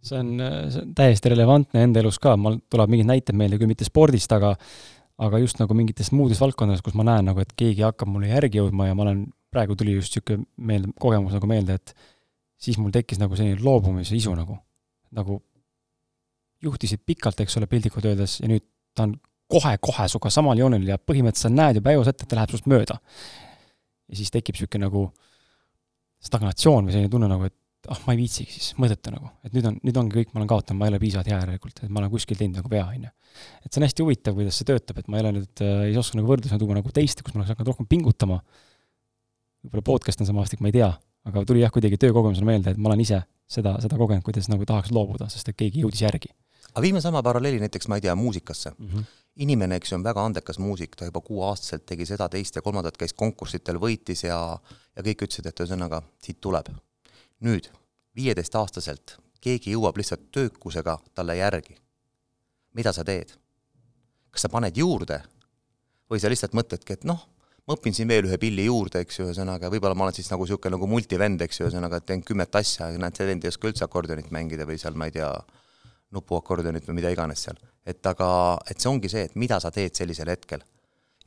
see on, see on täiesti relevantne enda elus ka, mul tuleb mingid näited meelde, küll mitte spordist, aga aga just nagu mingites muudes valdkondades, kus ma näen nagu, et keegi hakkab mulle järgi jõudma ja ma olen, praegu tuli just niisugune meelde, kogemus nagu meelde, et siis mul tekkis nagu selline loobumise isu nagu, nagu juhtisid pikalt, eks ole, piltlikult öeldes, ja nüüd ta on kohe-kohe sinuga samal joonel ja põhimõtteliselt sa näed juba eos ette, et ta läheb sinust mööda. ja siis tekib niisugune nagu stagnatsioon või selline tunne nagu, et ah ma ei viitsigi siis, mõttetu nagu. et nüüd on, nüüd ongi kõik, ma olen kaotanud, ma ei ole piisavalt hea järelikult, et ma olen kuskil teinud nagu vea, on ju. et see on hästi huvitav, kuidas see töötab, et ma ei ole nüüd äh,, ei oska nagu võrdlusena tuua nagu teist, kus ma oleks hakanud rohkem pingutama, võib-olla podcast on sama aastik, ma ei tea, aga tuli jah, kuidagi töökogemusena meelde, et ma olen ise seda, seda kogenud, kuidas nagu tahaks loobuda, sest et keegi jõudis järgi. aga viime sama paralleeli näiteks, ma ei tea, muusikasse mm. -hmm inimene, eks ju, on väga andekas muusik, ta juba kuueaastaselt tegi seda, teist ja kolmandat, käis konkursitel, võitis ja, ja kõik ütlesid, et ühesõnaga, siit tuleb. nüüd, viieteistaastaselt, keegi jõuab lihtsalt töökusega talle järgi. mida sa teed? kas sa paned juurde või sa lihtsalt mõtledki, et noh, ma õpin siin veel ühe pilli juurde, eks ju, ühesõnaga, võib-olla ma olen siis nagu niisugune nagu multivend, eks ju, ühesõnaga, et teen kümmet asja ja näed, see vend ei oska üldse akordionit mängida või seal, ma ei tea, nupuakordionit või mida iganes seal. et aga, et see ongi see, et mida sa teed sellisel hetkel.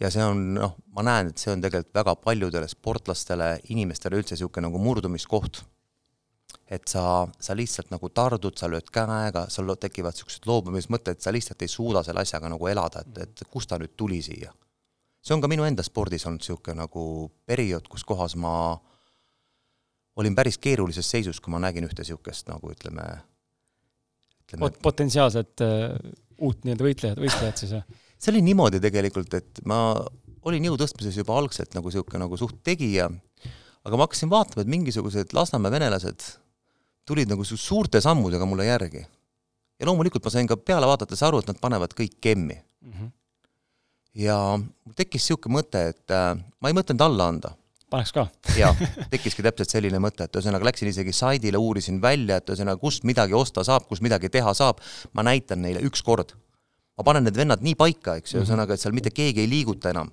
ja see on noh, ma näen, et see on tegelikult väga paljudele sportlastele, inimestele üldse niisugune nagu murdumiskoht. et sa, sa lihtsalt nagu tardud, sa lööd käega, sul tekivad niisugused loobumismõtted, sa lihtsalt ei suuda selle asjaga nagu elada, et, et kust ta nüüd tuli siia. See on ka minu enda spordis olnud niisugune nagu periood, kus kohas ma olin päris keerulises seisus, kui ma nägin ühte niisugust nagu ütleme, ütleme Pot. potentsiaalset uh, uut nii-öelda võitlejat, võistlejat siis, jah? [LAUGHS] see oli niimoodi tegelikult, et ma olin jõutõstmises juba algselt nagu niisugune nagu suht tegija, aga ma hakkasin vaatama, et mingisugused Lasnamäe venelased tulid nagu suurte sammudega mulle järgi. ja loomulikult ma sain ka peale vaadates aru, et nad panevad kõik kemmi mm. -hmm. Ja mul tekkis niisugune mõte, et äh, ma ei mõtelnud alla anda paneks ka [LAUGHS] jaa, tekkiski täpselt selline mõte, et ühesõnaga läksin isegi saidile, uurisin välja, et ühesõnaga, kust midagi osta saab, kus midagi teha saab, ma näitan neile ükskord. ma panen need vennad nii paika, eks ju, mhm. ühesõnaga, et seal mitte keegi ei liiguta enam.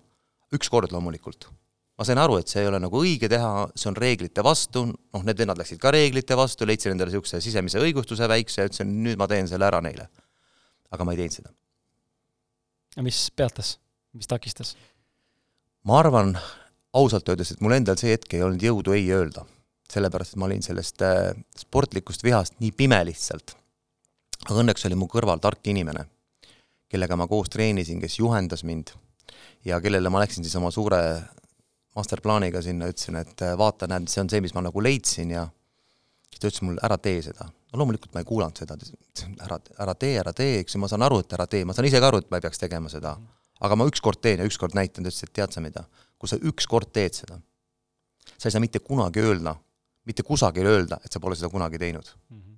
ükskord loomulikult. ma sain aru, et see ei ole nagu õige teha, see on reeglite vastu, noh, need vennad läksid ka reeglite vastu, leidsin endale niisuguse sisemise õigustuse väikse ja ütlesin, nüüd ma teen selle ära neile. aga ma ei teinud seda. ja mis peatas, mis takistas? ma arvan ausalt öeldes, et mul endal see hetk ei olnud jõudu ei öelda. sellepärast, et ma olin sellest äh, sportlikust vihast nii pime lihtsalt. aga õnneks oli mu kõrval tark inimene, kellega ma koos treenisin, kes juhendas mind ja kellele ma läksin siis oma suure masterplaaniga sinna, ütlesin, et äh, vaata, näed, see on see, mis ma nagu leidsin ja siis ta ütles mulle, ära tee seda. no loomulikult ma ei kuulanud seda, ära, ära tee, ära tee, eks ju, ma saan aru, et ära tee, ma saan ise ka aru, et ma ei peaks tegema seda. Aga ma ükskord teen ja ükskord näitan, ta ütles, et tead sa mida, kui sa ükskord teed seda, sa ei saa mitte kunagi öelda, mitte kusagil öelda, et sa pole seda kunagi teinud mm. -hmm.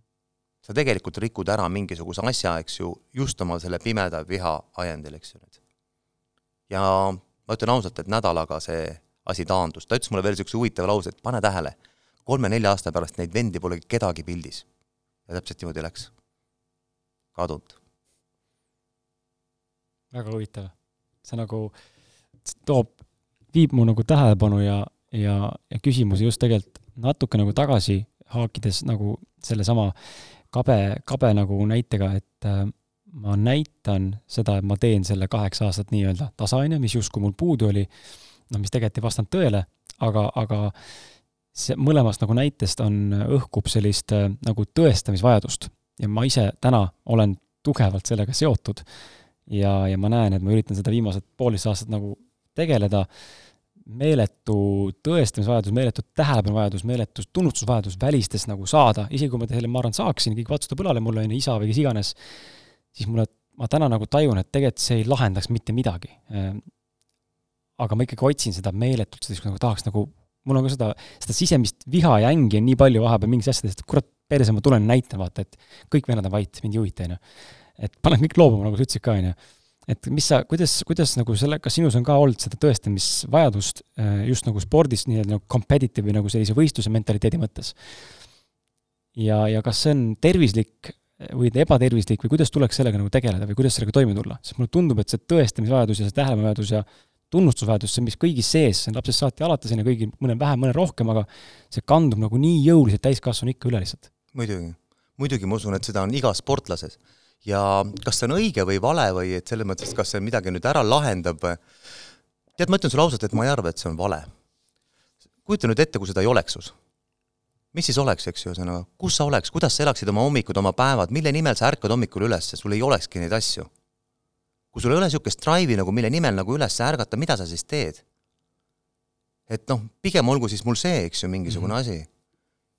sa tegelikult rikud ära mingisuguse asja, eks ju, just oma selle pimeda viha ajendil, eks ju nüüd. ja ma ütlen ausalt, et nädalaga see asi taandus, ta ütles mulle veel niisuguse huvitava lause, et pane tähele, kolme-nelja aasta pärast neid vendi pole kedagi pildis. ja täpselt niimoodi läks. kadunud. väga huvitav. See nagu toob, viib mu nagu tähelepanu ja, ja, ja küsimusi just tegelikult natuke nagu tagasi haakides nagu sellesama kabe, kabe nagu näitega, et äh, ma näitan seda, et ma teen selle kaheksa aastat nii-öelda tasa, on ju, mis justkui mul puudu oli noh, mis tegelikult ei vastanud tõele, aga, aga see mõlemast nagu näitest on, õhkub sellist äh, nagu tõestamisvajadust. Ja ma ise täna olen tugevalt sellega seotud ja, ja ma näen, et ma üritan seda viimased poolteist aastat nagu tegeleda, meeletu tõestamisvajadus, meeletu tähelepanuvajadus, meeletu tunnustusvajadus välistes nagu saada, isegi kui ma selle, ma arvan, saaksin, kõik vastutab õlale mulle, on ju, isa või kes iganes, siis mulle, ma täna nagu tajun, et tegelikult see ei lahendaks mitte midagi. Aga ma ikkagi otsin seda meeletult, seda nagu tahaks nagu, mul on ka seda, seda sisemist viha ja ängi on nii palju vahepeal mingis asjades, et kurat, perse, ma tulen näitan, vaata, et kõik vennad on vait, mind ei huvita, on ju. Et panen kõik loobuma, nagu sa ütlesid ka, on ju. et mis sa, kuidas, kuidas nagu selle, kas sinus on ka olnud seda tõestamisvajadust äh, just nagu spordis nii-öelda nagu competitive või nagu sellise võistluse mentaliteedi mõttes? ja, ja kas see on tervislik või ebatervislik või kuidas tuleks sellega nagu tegeleda või kuidas sellega toime tulla, sest mulle tundub, et see tõestamisvajadus ja see tähelepanuvajadus ja tunnustusväärtus, see on mis kõigis sees, see on lapsest saati on ju, kõigil mõnel vähem, mõnel rohkem, aga see kandub nagu nii jõuliselt täiskasvanu ikka üle lihtsalt. muidugi, muidugi ma usun, et seda on igas sportlases. Ja kas see on õige või vale või et selles mõttes, kas see midagi nüüd ära lahendab, tead, ma ütlen sulle ausalt, et ma ei arva, et see on vale. kujuta nüüd ette, kui seda ei oleks sus. mis siis oleks, eks ju, ühesõnaga, kus sa oleks, kuidas sa elaksid oma hommikud, oma päevad, mille nimel sa ärkad hommikul üles, sul ei olekski neid asju kui sul ei ole niisugust drive'i nagu, mille nimel nagu üles ärgata, mida sa siis teed? et noh, pigem olgu siis mul see, eks ju, mingisugune mm -hmm. asi.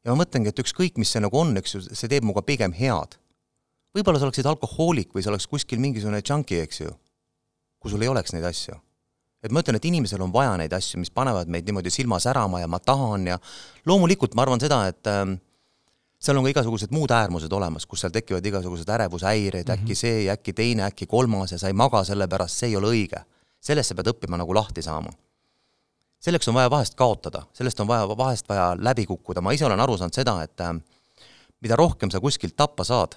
ja ma mõtlengi, et ükskõik, mis see nagu on, eks ju, see teeb muga pigem head. Võib-olla sa oleksid alkohoolik või sa oleks kuskil mingisugune junkie, eks ju, kui sul ei oleks neid asju. et ma ütlen, et inimesel on vaja neid asju, mis panevad meid niimoodi silma särama ja ma tahan ja loomulikult ma arvan seda, et äh, seal on ka igasugused muud äärmused olemas, kus seal tekivad igasugused ärevushäired mm, -hmm. äkki see ja äkki teine, äkki kolmas ja sa ei maga selle pärast, see ei ole õige. sellest sa pead õppima nagu lahti saama. selleks on vaja vahest kaotada, sellest on vaja, vahest vaja läbi kukkuda, ma ise olen aru saanud seda, et äh, mida rohkem sa kuskilt tappa saad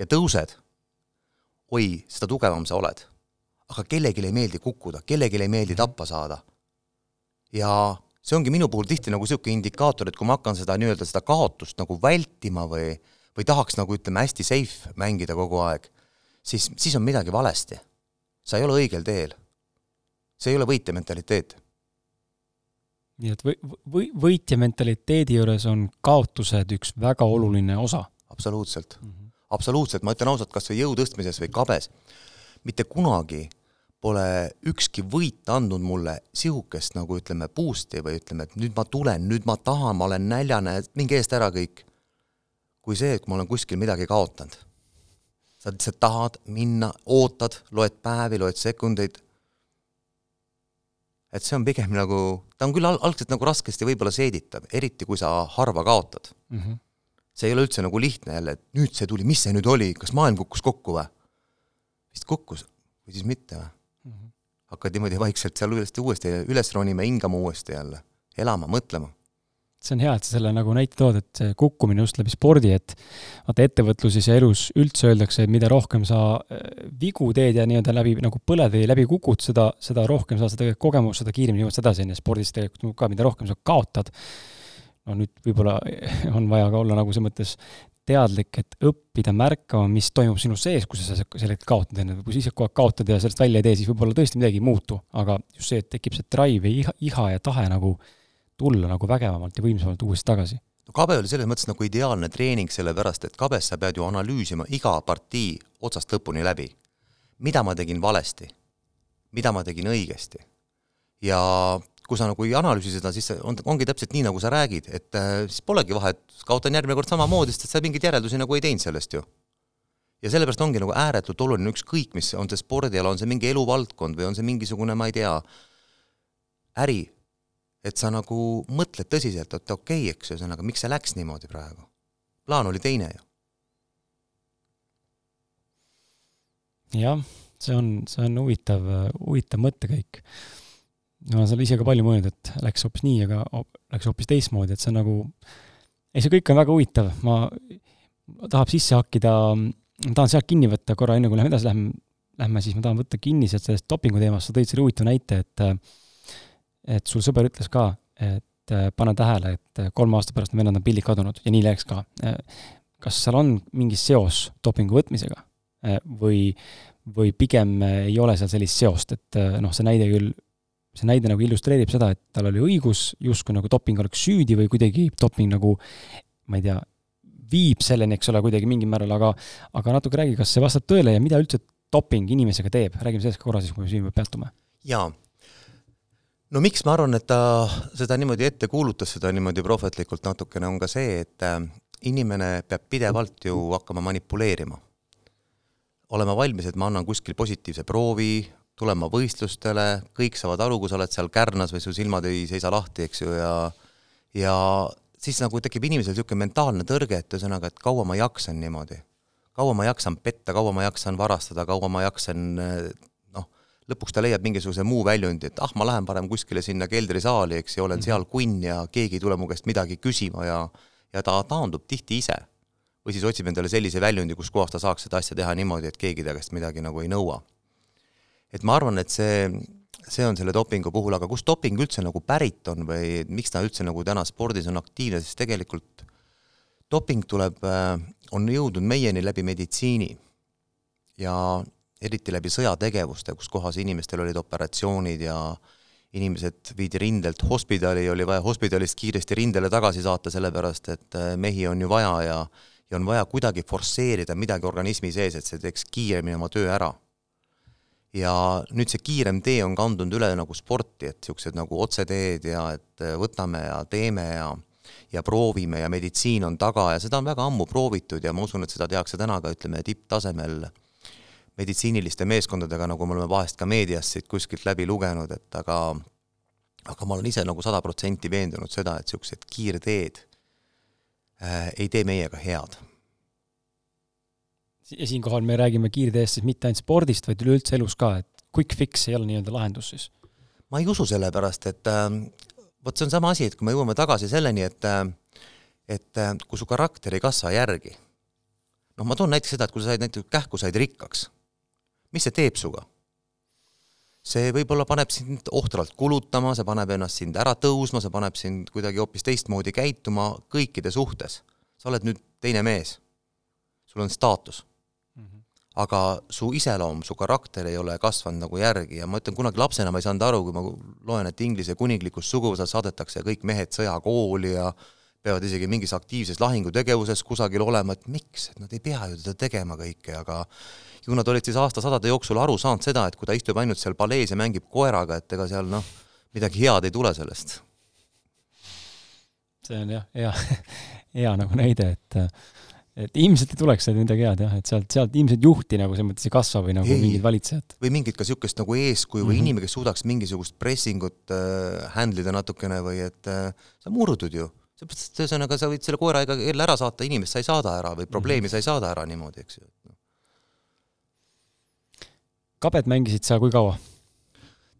ja tõused, oi, seda tugevam sa oled. aga kellelegi ei meeldi kukkuda, kellelegi ei meeldi tappa saada. ja see ongi minu puhul tihti nagu niisugune indikaator, et kui ma hakkan seda nii-öelda seda kaotust nagu vältima või või tahaks nagu ütleme, hästi safe mängida kogu aeg, siis, siis on midagi valesti. sa ei ole õigel teel. see ei ole võitja mentaliteet. nii et või, või, võitja mentaliteedi juures on kaotused üks väga oluline osa? absoluutselt mm, -hmm. Absoluutselt, ma ütlen ausalt, kas või jõu tõstmises või kabes, mitte kunagi pole ükski võit andnud mulle sihukest nagu ütleme, boost'i või ütleme, et nüüd ma tulen, nüüd ma tahan, ma olen näljane, minge eest ära kõik, kui see, et ma olen kuskil midagi kaotanud. sa lihtsalt tahad minna, ootad, loed päevi, loed sekundeid, et see on pigem nagu, ta on küll al-, algselt nagu raskesti võib-olla seeditav, eriti kui sa harva kaotad mm. -hmm. See ei ole üldse nagu lihtne jälle, et nüüd see tuli, mis see nüüd oli, kas maailm kukkus kokku või? vist kukkus või siis mitte või? hakkad niimoodi vaikselt seal uuesti, uuesti üles ronima, hingama uuesti jälle, elama, mõtlema see on hea, et sa selle nagu näite tood, et see kukkumine just läbi spordi, et vaata ettevõtluses ja elus üldse öeldakse, et mida rohkem sa äh, vigu teed ja nii-öelda läbi nagu põled või läbi kukud, seda, seda rohkem sa tegelikult kogemust, seda kiiremini jõuad edasi, on ju, spordis tegelikult ka, mida rohkem sa kaotad, no nüüd võib-olla [LAUGHS] on vaja ka olla nagu selles mõttes teadlik, et õppida märkama, mis toimub sinu sees, kui sa selle kaotad, ju, kui sa ise kogu aeg kaotad ja sellest välja ei tee, siis võib-olla tõesti midagi ei muutu, aga just see, et tekib see drive ja iha, iha ja tahe nagu tulla nagu vägevamalt ja võimsamalt uuesti tagasi. no kabe oli selles mõttes nagu ideaalne treening, sellepärast et kabes sa pead ju analüüsima iga partii otsast lõpuni läbi. mida ma tegin valesti? mida ma tegin õigesti? ja kui sa nagu ei analüüsi seda, siis on, ongi täpselt nii, nagu sa räägid, et äh, siis polegi vahet, kaotan järgmine kord samamoodi, sest sa mingeid järeldusi nagu ei teinud sellest ju. ja sellepärast ongi nagu ääretult oluline ükskõik, mis on see spordiala, on see mingi eluvaldkond või on see mingisugune, ma ei tea, äri, et sa nagu mõtled tõsiselt, et okei okay,, eks ühesõnaga, miks see läks niimoodi praegu. plaan oli teine ju. jah, see on, see on huvitav, huvitav mõttekäik ma olen seal ise ka palju mõelnud, et läks hoopis nii, aga läks hoopis teistmoodi, et see on nagu, ei, see kõik on väga huvitav, ma, tahab sisse hakkida, ma tahan sealt kinni võtta korra, enne kui lähme edasi, lähme, lähme siis ma tahan võtta kinni sealt sellest dopingu teemast, sa tõid selle huvitava näite, et et sul sõber ütles ka, et pane tähele, et kolme aasta pärast vennad on pildid kadunud ja nii läks ka. kas seal on mingi seos dopingu võtmisega? Või, või pigem ei ole seal sellist seost, et noh, see näide küll see näide nagu illustreerib seda, et tal oli õigus, justkui nagu doping oleks süüdi või kuidagi doping nagu ma ei tea, viib selleni, eks ole, kuidagi mingil määral, aga aga natuke räägi, kas see vastab tõele ja mida üldse doping inimesega teeb, räägime sellest ka korra siis, kui me siin peatume. jaa. no miks ma arvan, et ta seda niimoodi ette kuulutas, seda niimoodi prohvetlikult natukene, on ka see, et äh, inimene peab pidevalt ju hakkama manipuleerima. olema valmis, et ma annan kuskil positiivse proovi, tulema võistlustele, kõik saavad aru, kui sa oled seal kärnas või su silmad ei seisa lahti, eks ju, ja ja siis nagu tekib inimesel niisugune mentaalne tõrge, et ühesõnaga, et kaua ma jaksan niimoodi. kaua ma jaksan petta, kaua ma jaksan varastada, kaua ma jaksan noh, lõpuks ta leiab mingisuguse muu väljundi, et ah, ma lähen parem kuskile sinna keldrisaali, eks ju, olen mm -hmm. seal kunn ja keegi ei tule mu käest midagi küsima ja ja ta taandub tihti ise. või siis otsib endale sellise väljundi, kus kohas ta saaks seda asja teha niimoodi, et keegi ta käest midagi nagu ei nõua et ma arvan, et see, see on selle dopingu puhul, aga kust doping üldse nagu pärit on või miks ta üldse nagu täna spordis on aktiivne, siis tegelikult doping tuleb, äh, on jõudnud meieni läbi meditsiini ja eriti läbi sõjategevuste, kus kohas inimestel olid operatsioonid ja inimesed viidi rindelt hospidali, oli vaja hospidalist kiiresti rindele tagasi saata, sellepärast et äh, mehi on ju vaja ja ja on vaja kuidagi forsseerida midagi organismi sees, et see teeks kiiremini oma töö ära ja nüüd see kiirem tee on kandunud üle nagu sporti, et niisugused nagu otseteed ja et äh, võtame ja teeme ja ja proovime ja meditsiin on taga ja seda on väga ammu proovitud ja ma usun, et seda tehakse täna ka ütleme tipptasemel meditsiiniliste meeskondadega, nagu me oleme vahest ka meediast siit kuskilt läbi lugenud, et aga aga ma olen ise nagu sada protsenti veendunud seda, et niisugused kiirteed äh, ei tee meiega head ja siinkohal me räägime kiirteest siis mitte ainult spordist, vaid üleüldse elus ka, et quick fix ei ole nii-öelda lahendus siis? ma ei usu sellepärast, et äh, vot see on sama asi, et kui me jõuame tagasi selleni, et äh, et äh, kui su karakter ei kasva järgi, noh, ma toon näiteks seda, et kui sa said näiteks kähku, said rikkaks, mis see teeb suga? see võib-olla paneb sind ohtralt kulutama, see paneb ennast sind ära tõusma, see paneb sind kuidagi hoopis teistmoodi käituma kõikide suhtes. sa oled nüüd teine mees. sul on staatus aga su iseloom, su karakter ei ole kasvanud nagu järgi ja ma ütlen, kunagi lapsena ma ei saanud aru, kui ma loen, et Inglise kuninglikus suguvõsas saadetakse kõik mehed sõjakooli ja peavad isegi mingis aktiivses lahingutegevuses kusagil olema, et miks, et nad ei pea ju seda tegema kõike, aga ju nad olid siis aastasadade jooksul aru saanud seda, et kui ta istub ainult seal palees ja mängib koeraga, et ega seal noh, midagi head ei tule sellest. see on jah, hea, [LAUGHS] hea nagu näide, et et ilmselt ei tuleks sealt midagi head jah, et sealt, sealt ilmselt juhti nagu selles mõttes ei kasva või nagu ei, mingid valitsejad. või mingit ka niisugust nagu eeskuju või mm -hmm. inimene, kes suudaks mingisugust pressingut äh, handle ida natukene või et äh, sa murdud ju. ühesõnaga sa võid selle koera jälle ära saata, inimest sa ei saada ära või probleemi mm -hmm. sa ei saada ära niimoodi, eks ju. kabet mängisid sa kui kaua?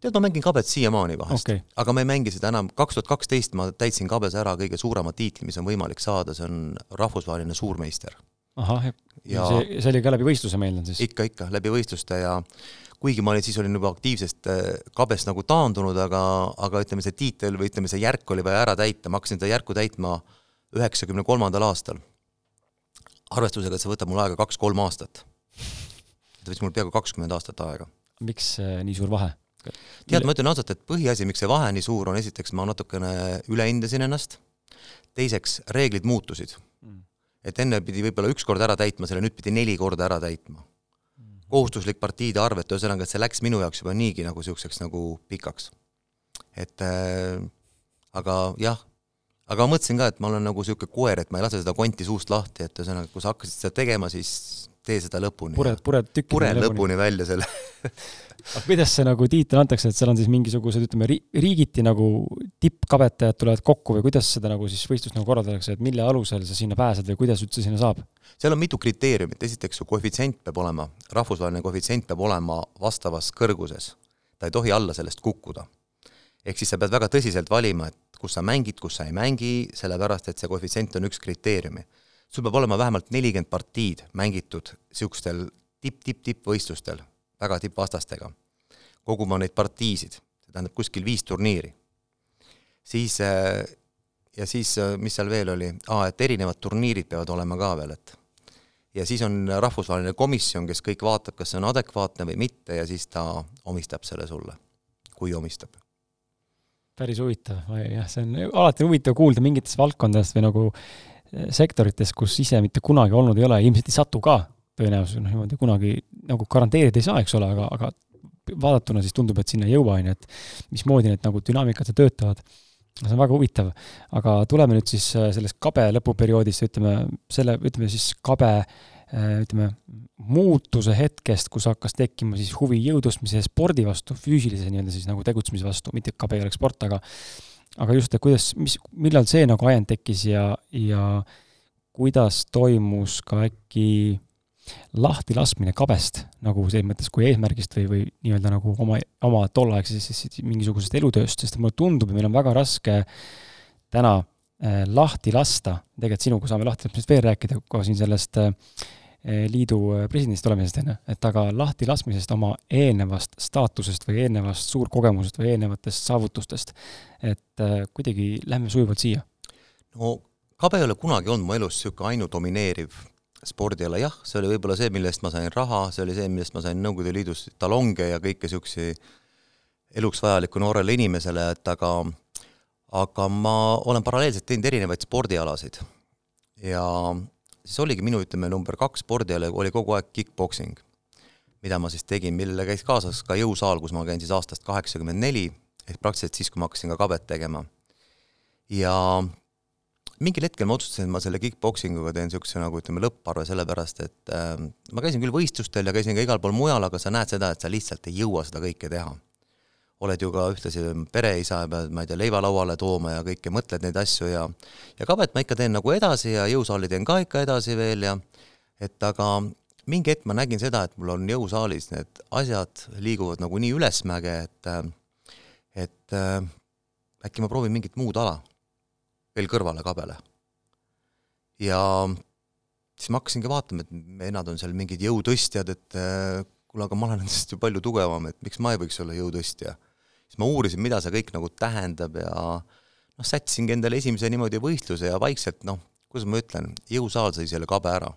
Tead, ma mängin kabet siiamaani vahest okay., aga ma ei mängi seda enam, kaks tuhat kaksteist ma täitsin kabes ära kõige suurema tiitli, mis on võimalik saada, see on rahvusvaheline suurmeister. ahah, ja see, see oli ka läbi võistluse, ma eeldan siis? ikka, ikka, läbi võistluste ja kuigi ma olin, siis olin juba aktiivsest äh, kabest nagu taandunud, aga, aga ütleme, see tiitel või ütleme, see järk oli vaja ära täita, ma hakkasin seda järku täitma üheksakümne kolmandal aastal. arvestusega, et see võtab mul aega kaks-kolm aastat. ta võttis mul peaaegu kakskümmend aastat aega. miks äh, nii suur vahe? Tead, ma ütlen ausalt, et põhiasi, miks see vahe nii suur on, esiteks ma natukene ülehindasin ennast, teiseks reeglid muutusid mm. et enne pidi võib-olla üks kord ära täitma selle, nüüd pidi neli korda ära täitma mm. kohustuslik partiide arv, et ühesõnaga, et see läks minu jaoks juba niigi nagu niisuguseks nagu pikaks. et äh, aga jah, aga ma mõtlesin ka, et ma olen nagu niisugune koer, et ma ei lase seda konti suust lahti, et ühesõnaga, kui sa hakkasid seda tegema, siis tee seda lõpuni. pured, pured tükki pured lõpuni välja selle [LAUGHS] aga kuidas see nagu tiitel antakse, et seal on siis mingisugused, ütleme, ri-, riigiti nagu tippkabetajad tulevad kokku või kuidas seda nagu siis võistlust nagu korraldatakse, et mille alusel sa sinna pääsed või kuidas üldse sinna saab? seal on mitu kriteeriumit, esiteks su koefitsient peab olema, rahvusvaheline koefitsient peab olema vastavas kõrguses. ta ei tohi alla sellest kukkuda. ehk siis sa pead väga tõsiselt valima, et kus sa mängid, kus sa ei mängi, sellepärast et see koefitsient on üks kriteeriumi. Sul peab olema vähemalt nelikümmend partiid mängitud niisugustel tipp-tipp-tippvõistlustel, väga tippvastastega, koguma neid partiisid, see tähendab kuskil viis turniiri. siis äh, ja siis, äh, mis seal veel oli, aa, et erinevad turniirid peavad olema ka veel, et ja siis on rahvusvaheline komisjon, kes kõik vaatab, kas see on adekvaatne või mitte ja siis ta omistab selle sulle, kui omistab. päris huvitav, jah, see on alati huvitav kuulda mingitest valdkondadest või nagu sektorites, kus ise mitte kunagi olnud ei ole, ilmselt ei satu ka tõenäoliselt noh, niimoodi kunagi nagu garanteerida ei saa, eks ole, aga, aga vaadatuna siis tundub, et sinna ei jõua, on ju, et mismoodi need nagu dünaamikad töötavad. see on väga huvitav, aga tuleme nüüd siis äh, sellest kabe lõpuperioodist, ütleme selle, ütleme siis kabe äh, ütleme, muutuse hetkest, kus hakkas tekkima siis huvi jõutõstmise ja spordi vastu, füüsilise nii-öelda siis nagu tegutsemise vastu, mitte kabe ei oleks sport, aga aga just, et kuidas, mis, millal see nagu ajend tekkis ja, ja kuidas toimus ka äkki lahtilaskmine kabest nagu selles mõttes kui eesmärgist või, või nii-öelda nagu oma, oma tolleaegsest mingisugusest elutööst, sest mulle tundub, et meil on väga raske täna äh, lahti lasta, tegelikult sinuga saame lahtilaskmisest veel rääkida, kohe siin sellest äh, liidu äh, presidendist olemisest, on ju, et aga lahtilaskmisest oma eelnevast staatusest või eelnevast suurkogemusest või eelnevatest saavutustest, et äh, kuidagi lähme sujuvalt siia. no kabe ei ole kunagi olnud mu elus niisugune ainudomineeriv spordiala, jah, see oli võib-olla see, mille eest ma sain raha, see oli see, millest ma sain Nõukogude Liidus talonge ja kõike niisuguseid eluks vajalikku noorele inimesele, et aga aga ma olen paralleelselt teinud erinevaid spordialasid. ja siis oligi minu, ütleme, number kaks spordiala oli kogu aeg kick-poksing, mida ma siis tegin, millele käis kaasas ka jõusaal, kus ma käin siis aastast kaheksakümmend neli, ehk praktiliselt siis, kui ma hakkasin ka kabet tegema. ja mingil hetkel ma otsustasin, et ma selle kick-poksinguga teen niisuguse nagu ütleme, lõpparve, sellepärast et äh, ma käisin küll võistlustel ja käisin ka igal pool mujal, aga sa näed seda, et sa lihtsalt ei jõua seda kõike teha. Oled ju ka ühtlasi pereisa ja pead, ma ei tea, leiva lauale tooma ja kõike, mõtled neid asju ja ja kabet ma ikka teen nagu edasi ja jõusaali teen ka ikka edasi veel ja et aga mingi hetk ma nägin seda, et mul on jõusaalis need asjad liiguvad nagu nii ülesmäge, et et äkki ma proovin mingit muud ala veel kõrvale kabele. ja siis ma hakkasingi vaatama, et vennad on seal mingid jõutõstjad, et kuule, aga ma olen nendest ju palju tugevam, et miks ma ei võiks olla jõutõstja. Siis ma uurisin, mida see kõik nagu tähendab ja noh, sättisingi endale esimese niimoodi võistluse ja vaikselt noh, kuidas ma ütlen, jõusaal sõi selle kabe ära.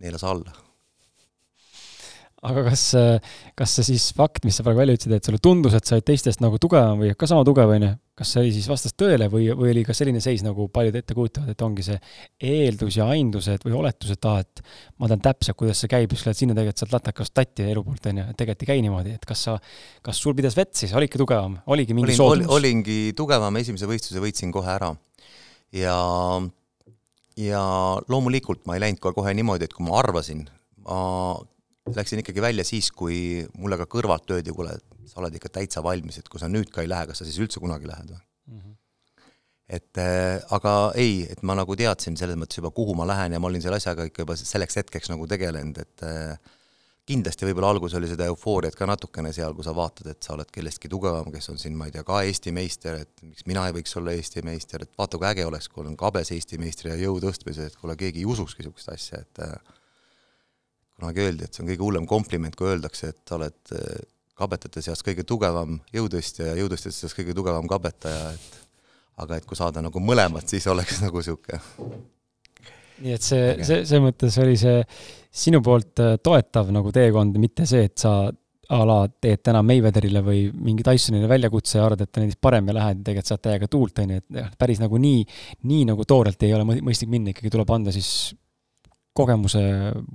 neelas alla aga kas, kas see siis fakt, mis sa praegu välja ütlesid, et sulle tundus, et sa olid teistest nagu tugevam või ka sama tugev, on ju, kas see oli siis vastas tõele või, või oli ka selline seis, nagu paljud ette kujutavad, et ongi see eeldus ja aindused või oletused, et aa, et ma tean täpselt, kuidas see käib, siis lähed sinna tegelikult sealt latakast tatti elu poolt, on ju, et tegelikult ei käi niimoodi, et kas sa, kas sul pidas vett siis, olidki tugevam, oligi mingi olin, soodumus? olingi tugevam, esimese võistluse võitsin kohe ära. ja, ja loomulikult ma ei läinud kohe, kohe niimoodi, et kui ma arvasin, ma läksin ikkagi välja siis, kui mulle ka kõrvalt öeldi, kuule, sa oled ikka täitsa valmis, et kui sa nüüd ka ei lähe, kas sa siis üldse kunagi lähed või mm? -hmm. et äh, aga ei, et ma nagu teadsin selles mõttes juba, kuhu ma lähen ja ma olin selle asjaga ikka juba selleks hetkeks nagu tegelenud, et äh, kindlasti võib-olla alguses oli seda eufooriat ka natukene seal, kui sa vaatad, et sa oled kellestki tugevam, kes on siin, ma ei tea, ka Eesti meister, et miks mina ei võiks olla Eesti meister, et vaata, kui äge oleks, kui olen kabes Eesti meister ja jõu tõstmises, et kuule, keegi ei ususki niisugust asja, et äh, kunagi öeldi, et see on kõige hullem kompliment, kui öeldakse, et sa oled eh, kabetajate seas kõige tugevam jõutõstja ja jõutõstjate seas kõige tugevam kabetaja, et aga et kui saada nagu mõlemat, siis oleks [LAUGHS] nagu niisugune nii et see, see, selles mõttes oli see sinu poolt äh, toetav nagu teekond, mitte see, et sa a la teed täna Mayweatherile või mingi Tysonile väljakutse ja arvad, et ta näiteks parem ja lähed ja tegelikult saad täiega tuult, on ju, et jah, päris nagu nii, nii nagu toorelt ei ole mõistlik minna, ikkagi tuleb anda siis kogemuse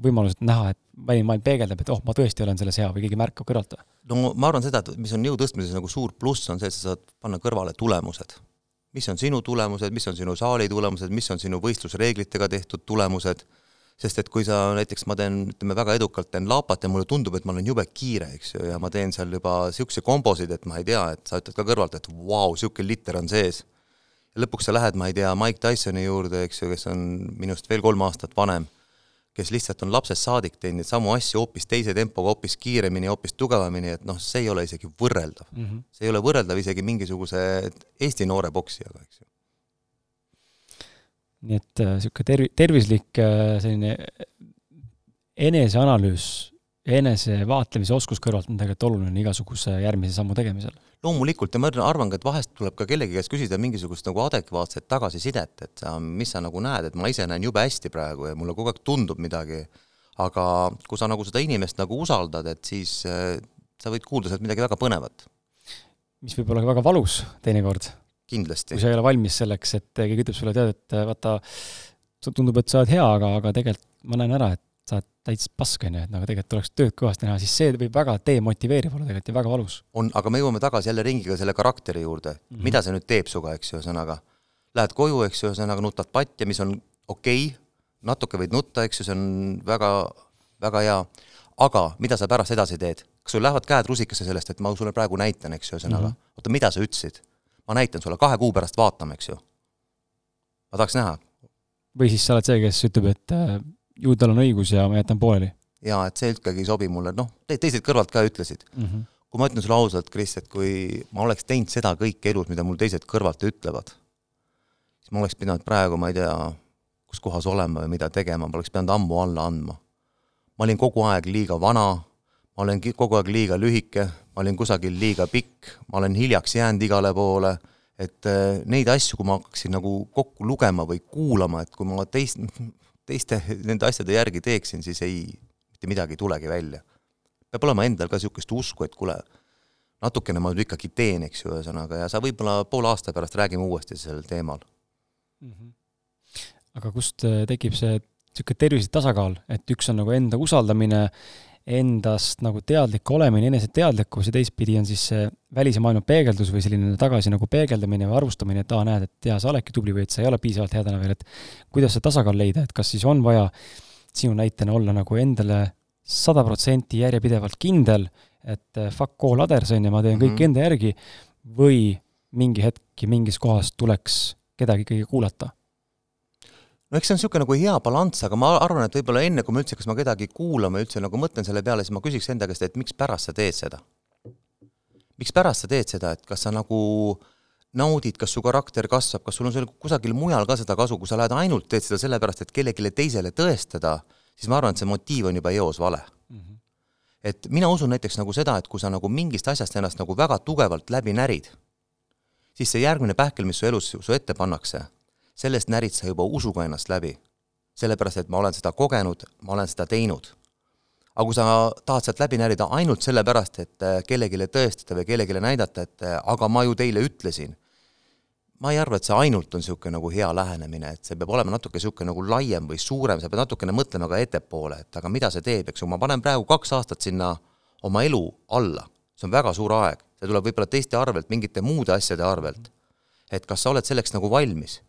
võimalused näha, et väline maailm peegeldab, et oh, ma tõesti olen selles hea või keegi märkab kõrvalt no ma arvan seda, et mis on jõu tõstmises nagu suur pluss, on see, et sa saad panna kõrvale tulemused. mis on sinu tulemused, mis on sinu saali tulemused, mis on sinu võistlusreeglitega tehtud tulemused sest et kui sa näiteks, ma teen, ütleme väga edukalt teen laapat ja mulle tundub, et ma olen jube kiire, eks ju, ja ma teen seal juba niisuguseid kombosid, et ma ei tea, et sa ütled ka kõrvalt, et vau wow,, niisugune liter on sees. ja lõpuks sa lähed, ma ei tea, Mike Tysoni juurde, eks ju, kes on minust veel kolm aastat vanem, kes lihtsalt on lapsest saadik teinud samu asju hoopis teise tempoga, hoopis kiiremini, hoopis tugevamini, et noh, see ei ole isegi võrreldav mm. -hmm. see ei ole võrreldav isegi mingisuguse Eesti noore poksijaga, eks ju nii et niisugune äh, tervi-, tervislik äh, selline eneseanalüüs, enesevaatlemise oskus kõrvalt on tegelikult oluline igasuguse järgmise sammu tegemisel. Loomulikult ja ma arvan ka, et vahest tuleb ka kellegi käest küsida mingisugust nagu adekvaatset tagasisidet, et sa, mis sa nagu näed, et ma ise näen jube hästi praegu ja mulle kogu aeg tundub midagi, aga kui sa nagu seda inimest nagu usaldad, et siis äh, sa võid kuulda sealt midagi väga põnevat. mis võib olla ka väga valus teinekord kindlasti. kui sa ei ole valmis selleks, et keegi ütleb sulle, tead, et vaata, tundub, et sa oled hea, aga, aga tegelikult ma näen ära, et täitsa pask, on ju, et nagu tegelikult tuleks tööd kõvasti näha, siis see võib väga demotiveeriv olla tegelikult ja väga valus. on, aga me jõuame tagasi jälle ringiga selle karakteri juurde mm, -hmm. mida see nüüd teeb sinuga, eks ju, ühesõnaga. Lähed koju, eks ju, ühesõnaga nutad patja, mis on okei okay,, natuke võid nutta, eks ju, see on väga, väga hea, aga mida sa pärast edasi teed? kas sul lähevad käed rusikasse sellest, et ma sulle praegu näitan, eks ju, ühesõnaga mm -hmm., oota, mida sa ütlesid? ma näitan sulle, kahe kuu pärast vaatame, eks ju. ma tahaks näha. või siis sa oled see, kes ütleb, et äh, ju tal on õigus ja ma jätan pooleli. jaa, et see ikkagi ei sobi mulle, noh, teised kõrvalt ka ütlesid mm. -hmm. kui ma ütlen sulle ausalt, Kris, et kui ma oleks teinud seda kõike elus, mida mul teised kõrvalt ütlevad, siis ma oleks pidanud praegu, ma ei tea, kus kohas olema või mida tegema, ma oleks pidanud ammu alla andma. ma olin kogu aeg liiga vana ma olen kogu aeg liiga lühike, ma olin kusagil liiga pikk, ma olen hiljaks jäänud igale poole, et äh, neid asju, kui ma hakkaksin nagu kokku lugema või kuulama, et kui ma teist, teiste nende asjade järgi teeksin, siis ei, mitte midagi ei tulegi välja. peab olema endal ka niisugust usku, et kuule, natukene ma nüüd ikkagi teen, eks ju, ühesõnaga, ja sa võib-olla poole aasta pärast räägime uuesti sellel teemal mm. -hmm. aga kust äh, tekib see niisugune tervislik tasakaal, et üks on nagu enda usaldamine endast nagu teadlik olemine, eneseteadlikkus ja teistpidi on siis see välise maailma peegeldus või selline tagasi nagu peegeldamine või arvustamine, et aa, näed, et jaa, sa oledki tubli või et sa ei ole piisavalt hea täna veel, et kuidas see tasakaal leida, et kas siis on vaja sinu näitena olla nagu endale sada protsenti järjepidevalt kindel, et eh, fuck all others, on ju, ma teen mm -hmm. kõik enda järgi, või mingi hetk ja mingis kohas tuleks kedagi ikkagi kuulata no eks see on niisugune nagu hea balanss, aga ma arvan, et võib-olla enne, kui ma üldse, kas ma kedagi kuulan või üldse nagu mõtlen selle peale, siis ma küsiks enda käest, et mikspärast sa teed seda? mikspärast sa teed seda, et kas sa nagu naudid, kas su karakter kasvab, kas sul on seal kusagil mujal ka seda kasu, kui sa lähed ainult teed seda sellepärast, et kellelegi teisele tõestada, siis ma arvan, et see motiiv on juba eos vale mm. -hmm. et mina usun näiteks nagu seda, et kui sa nagu mingist asjast ennast nagu väga tugevalt läbi närid, siis see järgmine pähkel, mis su elus su ette pannakse sellest närid sa juba usuga ennast läbi. sellepärast, et ma olen seda kogenud, ma olen seda teinud. aga kui sa tahad sealt läbi närida ainult sellepärast, et äh, kellelegi tõestada või kellelegi näidata, et äh, aga ma ju teile ütlesin, ma ei arva, et see ainult on niisugune nagu hea lähenemine, et see peab olema natuke niisugune nagu laiem või suurem, sa pead natukene mõtlema ka ettepoole, et aga mida see teeb, eks ju, ma panen praegu kaks aastat sinna oma elu alla, see on väga suur aeg, see tuleb võib-olla teiste arvelt, mingite muude asjade arvelt. et kas sa oled selleks nagu valmis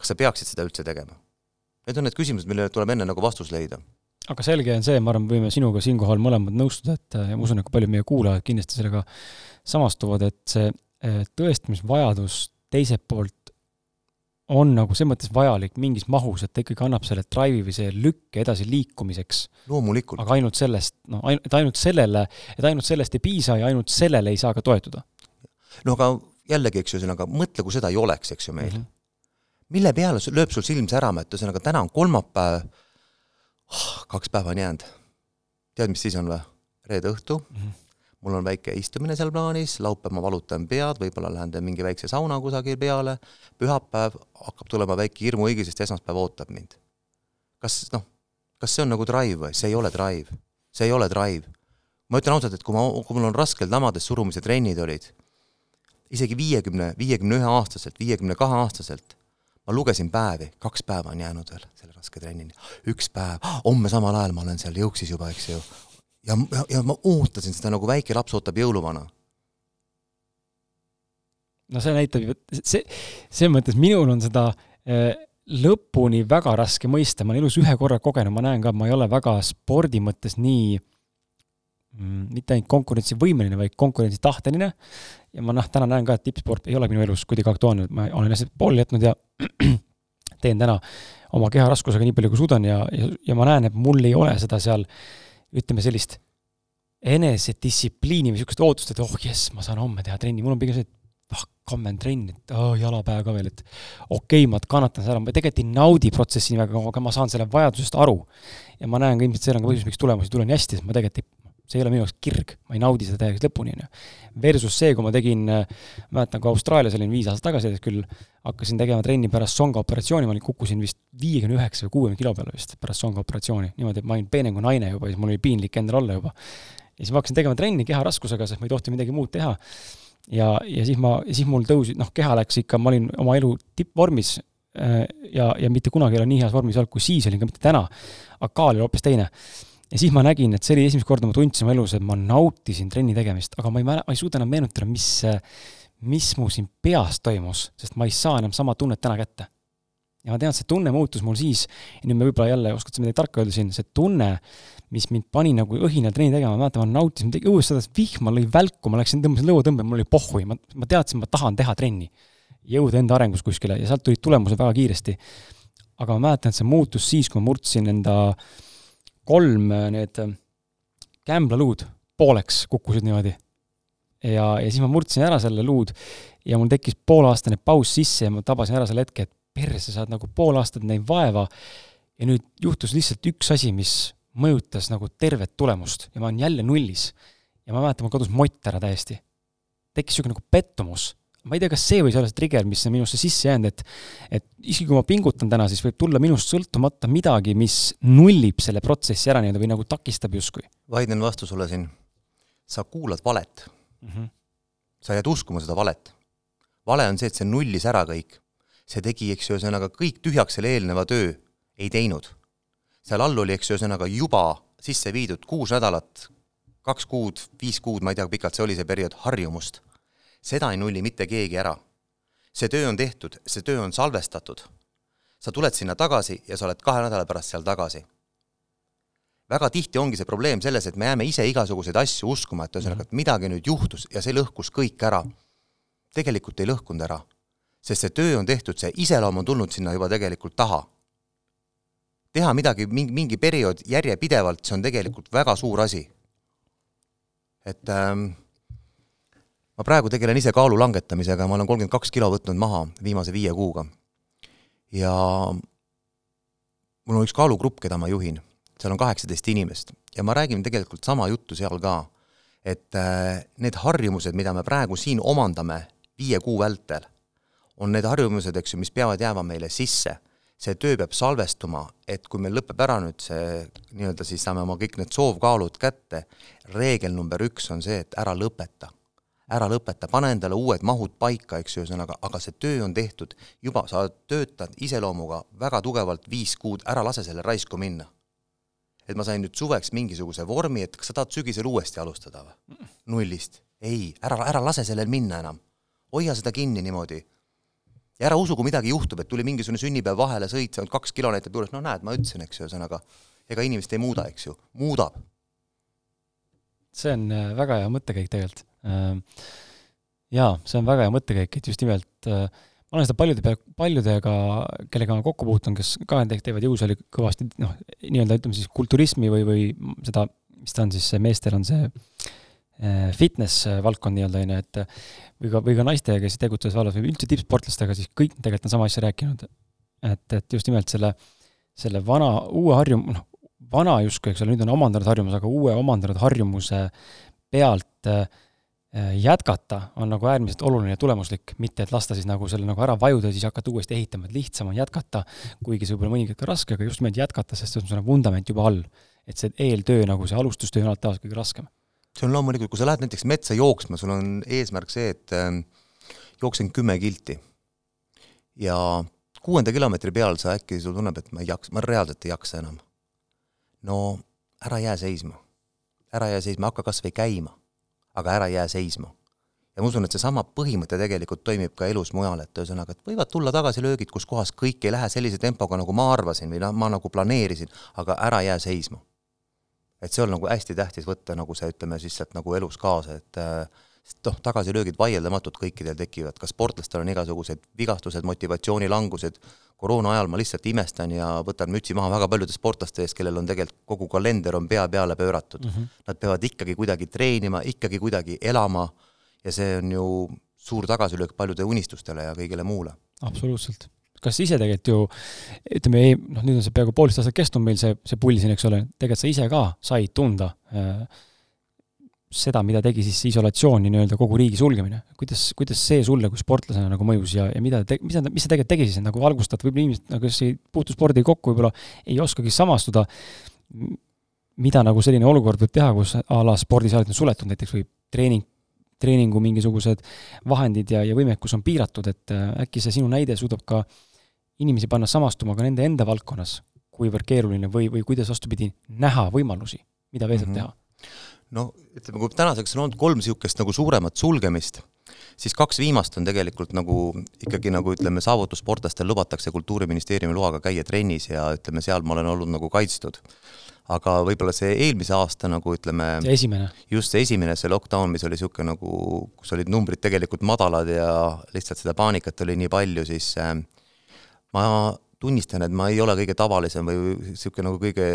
kas sa peaksid seda üldse tegema? Need on need küsimused, millele tuleb enne nagu vastus leida. aga selge on see, ma arvan, võime sinuga siinkohal mõlemad nõustuda, et ja ma usun, et ka paljud meie kuulajad kindlasti sellega samastuvad, et see eh, tõestamisvajadus teiselt poolt on nagu selles mõttes vajalik mingis mahus, et ta ikkagi annab selle drive'i või see lükke edasi liikumiseks. loomulikult. aga ainult sellest, noh, et ainult sellele, et ainult sellest ei piisa ja ainult sellele ei saa ka toetuda. no aga jällegi, eks ju, ühesõnaga mõtle, kui seda ei oleks, eks ju, meil mm. -hmm mille peale lööb sul silm särama, et ühesõnaga täna on kolmapäev oh,, kaks päeva on jäänud. tead, mis siis on või? reede õhtu mm, -hmm. mul on väike istumine seal plaanis, laupäev ma valutan pead, võib-olla lähen teen mingi väikse sauna kusagil peale, pühapäev hakkab tulema väike hirmuõigi, sest esmaspäev ootab mind. kas noh, kas see on nagu drive või, see ei ole drive. see ei ole drive. ma ütlen ausalt, et kui ma, kui mul on raskel tamades surumise trennid olid, isegi viiekümne, viiekümne ühe aastaselt, viiekümne kahe aastaselt, ma lugesin päevi, kaks päeva on jäänud veel selle raske trennini. üks päev, homme samal ajal ma olen seal jõuksis juba, eks ju. ja, ja, ja ma ootasin seda nagu väike laps ootab jõuluvana no see näitab ju, see, selles mõttes minul on seda äh, lõpuni väga raske mõista, ma olen elus ühe korra kogenud, ma näen ka, ma ei ole väga spordi mõttes nii mm, mitte ainult konkurentsivõimeline, vaid konkurentsitahteline. ja ma noh, täna näen ka, et tippsport ei ole minu elus kuidagi aktuaalne, ma olen lihtsalt pooleli jätnud ja [CLEARS THROAT] teen täna oma keha raskusega nii palju, kui suudan ja, ja, ja ma näen, et mul ei ole seda seal, ütleme sellist enesedistsipliini või niisugust ootust, et oh jess, ma saan homme teha trenni, mul on pigem see, et ah, kammen trenn, et oh, jalapäev ka veel, et okei okay,, ma kannatan seda, ma tegelikult ei naudi protsessi nii väga, aga ma saan selle vajadusest aru. ja ma näen ka ilmselt see on ka põhjus, miks tulemusi ei tule nii hästi, sest ma tegelikult ei, see ei ole minu jaoks kirg, ma ei naudi seda täielikult lõpuni, on ju. Versus see, kui ma tegin, mäletan, kui Austraalias olin viis aastat tagasi, küll hakkasin tegema trenni pärast songa operatsiooni, ma olin, kukkusin vist viiekümne üheksa või kuuekümne kilo peale vist pärast songa operatsiooni, niimoodi, et ma olin peenem kui naine juba, siis mul oli piinlik endal olla juba. ja siis ma hakkasin tegema trenni keha raskusega, sest ma ei tohtinud midagi muud teha ja, ja siis ma, siis mul tõusis, noh, keha läks ikka, ma olin oma elu tippvormis äh, ja, ja mitte kunagi ei ole nii heas vormis olnud, kui siis olin, ka mitte täna. aga kaal oli hoopis teine. Ja siis ma nägin, et see oli esimest korda, ma tundsin oma elus, et ma nautisin trenni tegemist, aga ma ei mäle-, ma ei suuda enam meenutada, mis, mis mu siin peas toimus, sest ma ei saa enam sama tunnet täna kätte. ja ma tean, et see tunne muutus mul siis, nüüd me võib-olla jälle, oskad sa midagi tarka öelda siin, see tunne, mis mind pani nagu õhinal trenni tegema, ma mäletan, ma nautisin, õues sadas vihma, lõi välku, ma läksin, tõmbasin lõuatõmbe, mul oli pohhui, ma, ma teadsin, ma tahan teha trenni. jõuda enda arengus kuskile ja sealt tulid tulemused väga kiiresti. aga ma mäletan, et see muutus siis, kui ma murdsin enda kolm need kämblaluud pooleks, kukkusid niimoodi. ja, ja siis ma murdsin ära selle luud ja mul tekkis pooleaastane paus sisse ja ma tabasin ära selle hetke, et perse, sa oled nagu pool aastat näinud vaeva ja nüüd juhtus lihtsalt üks asi, mis mõjutas nagu tervet tulemust ja ma olen jälle nullis. ja ma mäletan, mul kadus mott ära täiesti. tekkis niisugune nagu pettumus. Ma ei tea, kas see võis olla see trigger, mis on minusse sisse jäänud, et et isegi kui ma pingutan täna, siis võib tulla minust sõltumata midagi, mis nullib selle protsessi ära nii-öelda või nagu takistab justkui. vaidlen vastu sulle siin. sa kuulad valet mm. -hmm. sa jääd uskuma seda valet. vale on see, et see nullis ära kõik. see tegi, eks ju, ühesõnaga kõik tühjaks selle eelneva töö ei teinud seal all oli, eks ju, ühesõnaga juba sisse viidud kuus nädalat, kaks kuud, viis kuud, ma ei tea, pikalt see oli, see periood, harjumust. Seda ei nulli mitte keegi ära. see töö on tehtud, see töö on salvestatud. sa tuled sinna tagasi ja sa oled kahe nädala pärast seal tagasi. väga tihti ongi see probleem selles, et me jääme ise igasuguseid asju uskuma, et ühesõnaga, et midagi nüüd juhtus ja see lõhkus kõik ära. tegelikult ei lõhkunud ära, sest see töö on tehtud, see iseloom on tulnud sinna juba tegelikult taha teha midagi mingi, mingi periood järjepidevalt, see on tegelikult väga suur asi. et ähm, ma praegu tegelen ise kaalu langetamisega, ma olen kolmkümmend kaks kilo võtnud maha viimase viie kuuga. ja mul on üks kaalugrupp, keda ma juhin, seal on kaheksateist inimest ja ma räägin tegelikult sama juttu seal ka, et äh, need harjumused, mida me praegu siin omandame viie kuu vältel, on need harjumused, eks ju, mis peavad jääma meile sisse see töö peab salvestuma, et kui meil lõpeb ära nüüd see nii-öelda, siis saame oma kõik need soovkaalud kätte, reegel number üks on see, et ära lõpeta. Ära lõpeta, pane endale uued mahud paika, eks ju, ühesõnaga, aga see töö on tehtud, juba sa töötad iseloomuga väga tugevalt viis kuud, ära lase selle raisku minna. et ma sain nüüd suveks mingisuguse vormi, et kas sa tahad sügisel uuesti alustada või? nullist. ei, ära, ära lase sellel minna enam. hoia seda kinni niimoodi ja ära usu, kui midagi juhtub, et tuli mingisugune sünnipäev vahele, sõit seal kaks kilomeetrit juures, no näed, ma ütlesin, eks ju, ühesõnaga, ega inimest ei muuda, eks ju, muudab. see on äh, väga hea mõttekäik tegelikult. Ähm, jaa, see on väga hea mõttekäik, et just nimelt äh, ma olen seda paljude pea, paljudega, kellega ma kokku puutun, kes ka teevad jõusaali kõvasti, noh, nii-öelda ütleme siis kulturismi või, või seda, mis ta on siis, meestel on see äh, fitness valdkond nii-öelda, on ju, et või ka, või ka naistega, kes tegutsevad vallas või üldse tippsportlastega, siis kõik tegelikult on sama asja rääkinud. et, et just nimelt selle, selle vana, uue harjum-, noh, vana justkui, eks ole, nüüd on omandanud harjumuse, aga uue omandanud harjumuse pealt äh, jätkata on nagu äärmiselt oluline ja tulemuslik, mitte et lasta siis nagu selle nagu ära vajuda ja siis hakata uuesti ehitama, et lihtsam on jätkata, kuigi see võib olla mõnikord ka raske, aga just nimelt jätkata, sest see on sul vundament juba all. et see eeltöö nagu see alustustöö on alati tavaliselt kõige raskem. see on loomulikult, kui sa lähed näiteks metsa jooksma, sul on eesmärk see, et äh, jooksen kümme kilti ja kuuenda kilomeetri peal sa äkki, sul tunneb, et ma ei jaksa, ma reaalselt ei jaksa enam. no ära jää seisma. ära jää seisma, hakka kas või käima, aga ära jää seisma. ja ma usun, et seesama põhimõte tegelikult toimib ka elus mujal, et ühesõnaga, et võivad tulla tagasilöögid, kus kohas kõik ei lähe sellise tempoga, nagu ma arvasin või ma nagu planeerisin, aga ära jää seisma. et see on nagu hästi tähtis võtta nagu see, ütleme siis sealt nagu elus kaasa, et äh, sest noh, tagasilöögid vaieldamatult kõikidel tekivad, ka sportlastel on igasugused vigastused, motivatsioonilangused, koroona ajal ma lihtsalt imestan ja võtan mütsi maha väga paljude sportlaste ees, kellel on tegelikult kogu kalender on pea peale pööratud mm. -hmm. Nad peavad ikkagi kuidagi treenima, ikkagi kuidagi elama ja see on ju suur tagasilöök paljude unistustele ja kõigele muule. absoluutselt kas ise tegelikult ju, ütleme, noh, nüüd on see peaaegu poolteist aastat kestnud meil see, see pull siin, eks ole, tegelikult sa ise ka said tunda äh, seda, mida tegi siis isolatsiooni nii-öelda kogu riigi sulgemine. kuidas, kuidas see sulle kui sportlasena nagu mõjus ja, ja mida te, mis sa, mis sa tegelikult tegi siis, nagu valgustad, võib-olla inimesed, nagu kes ei puutu spordiga kokku, võib-olla ei oskagi samastuda, mida nagu selline olukord võib teha, kus a la spordisaalid on suletud näiteks või treening, treeningu mingisugused vahendid ja, ja võimekus on piiratud, et äh, äkki see sinu näide suudab ka inimesi panna samastuma ka nende enda valdkonnas, kuivõrd keeruline või, või kuidas vastupidi, näha võimalusi, mida veel saab mm -hmm. teha noh, ütleme, kui tänaseks on olnud kolm niisugust nagu suuremat sulgemist, siis kaks viimast on tegelikult nagu ikkagi nagu ütleme, saavutussportlastel lubatakse Kultuuriministeeriumi loaga käia trennis ja ütleme, seal ma olen olnud nagu kaitstud. aga võib-olla see eelmise aasta nagu ütleme just see esimene, see lockdown, mis oli niisugune nagu, kus olid numbrid tegelikult madalad ja lihtsalt seda paanikat oli nii palju, siis äh, ma tunnistan, et ma ei ole kõige tavalisem või niisugune nagu kõige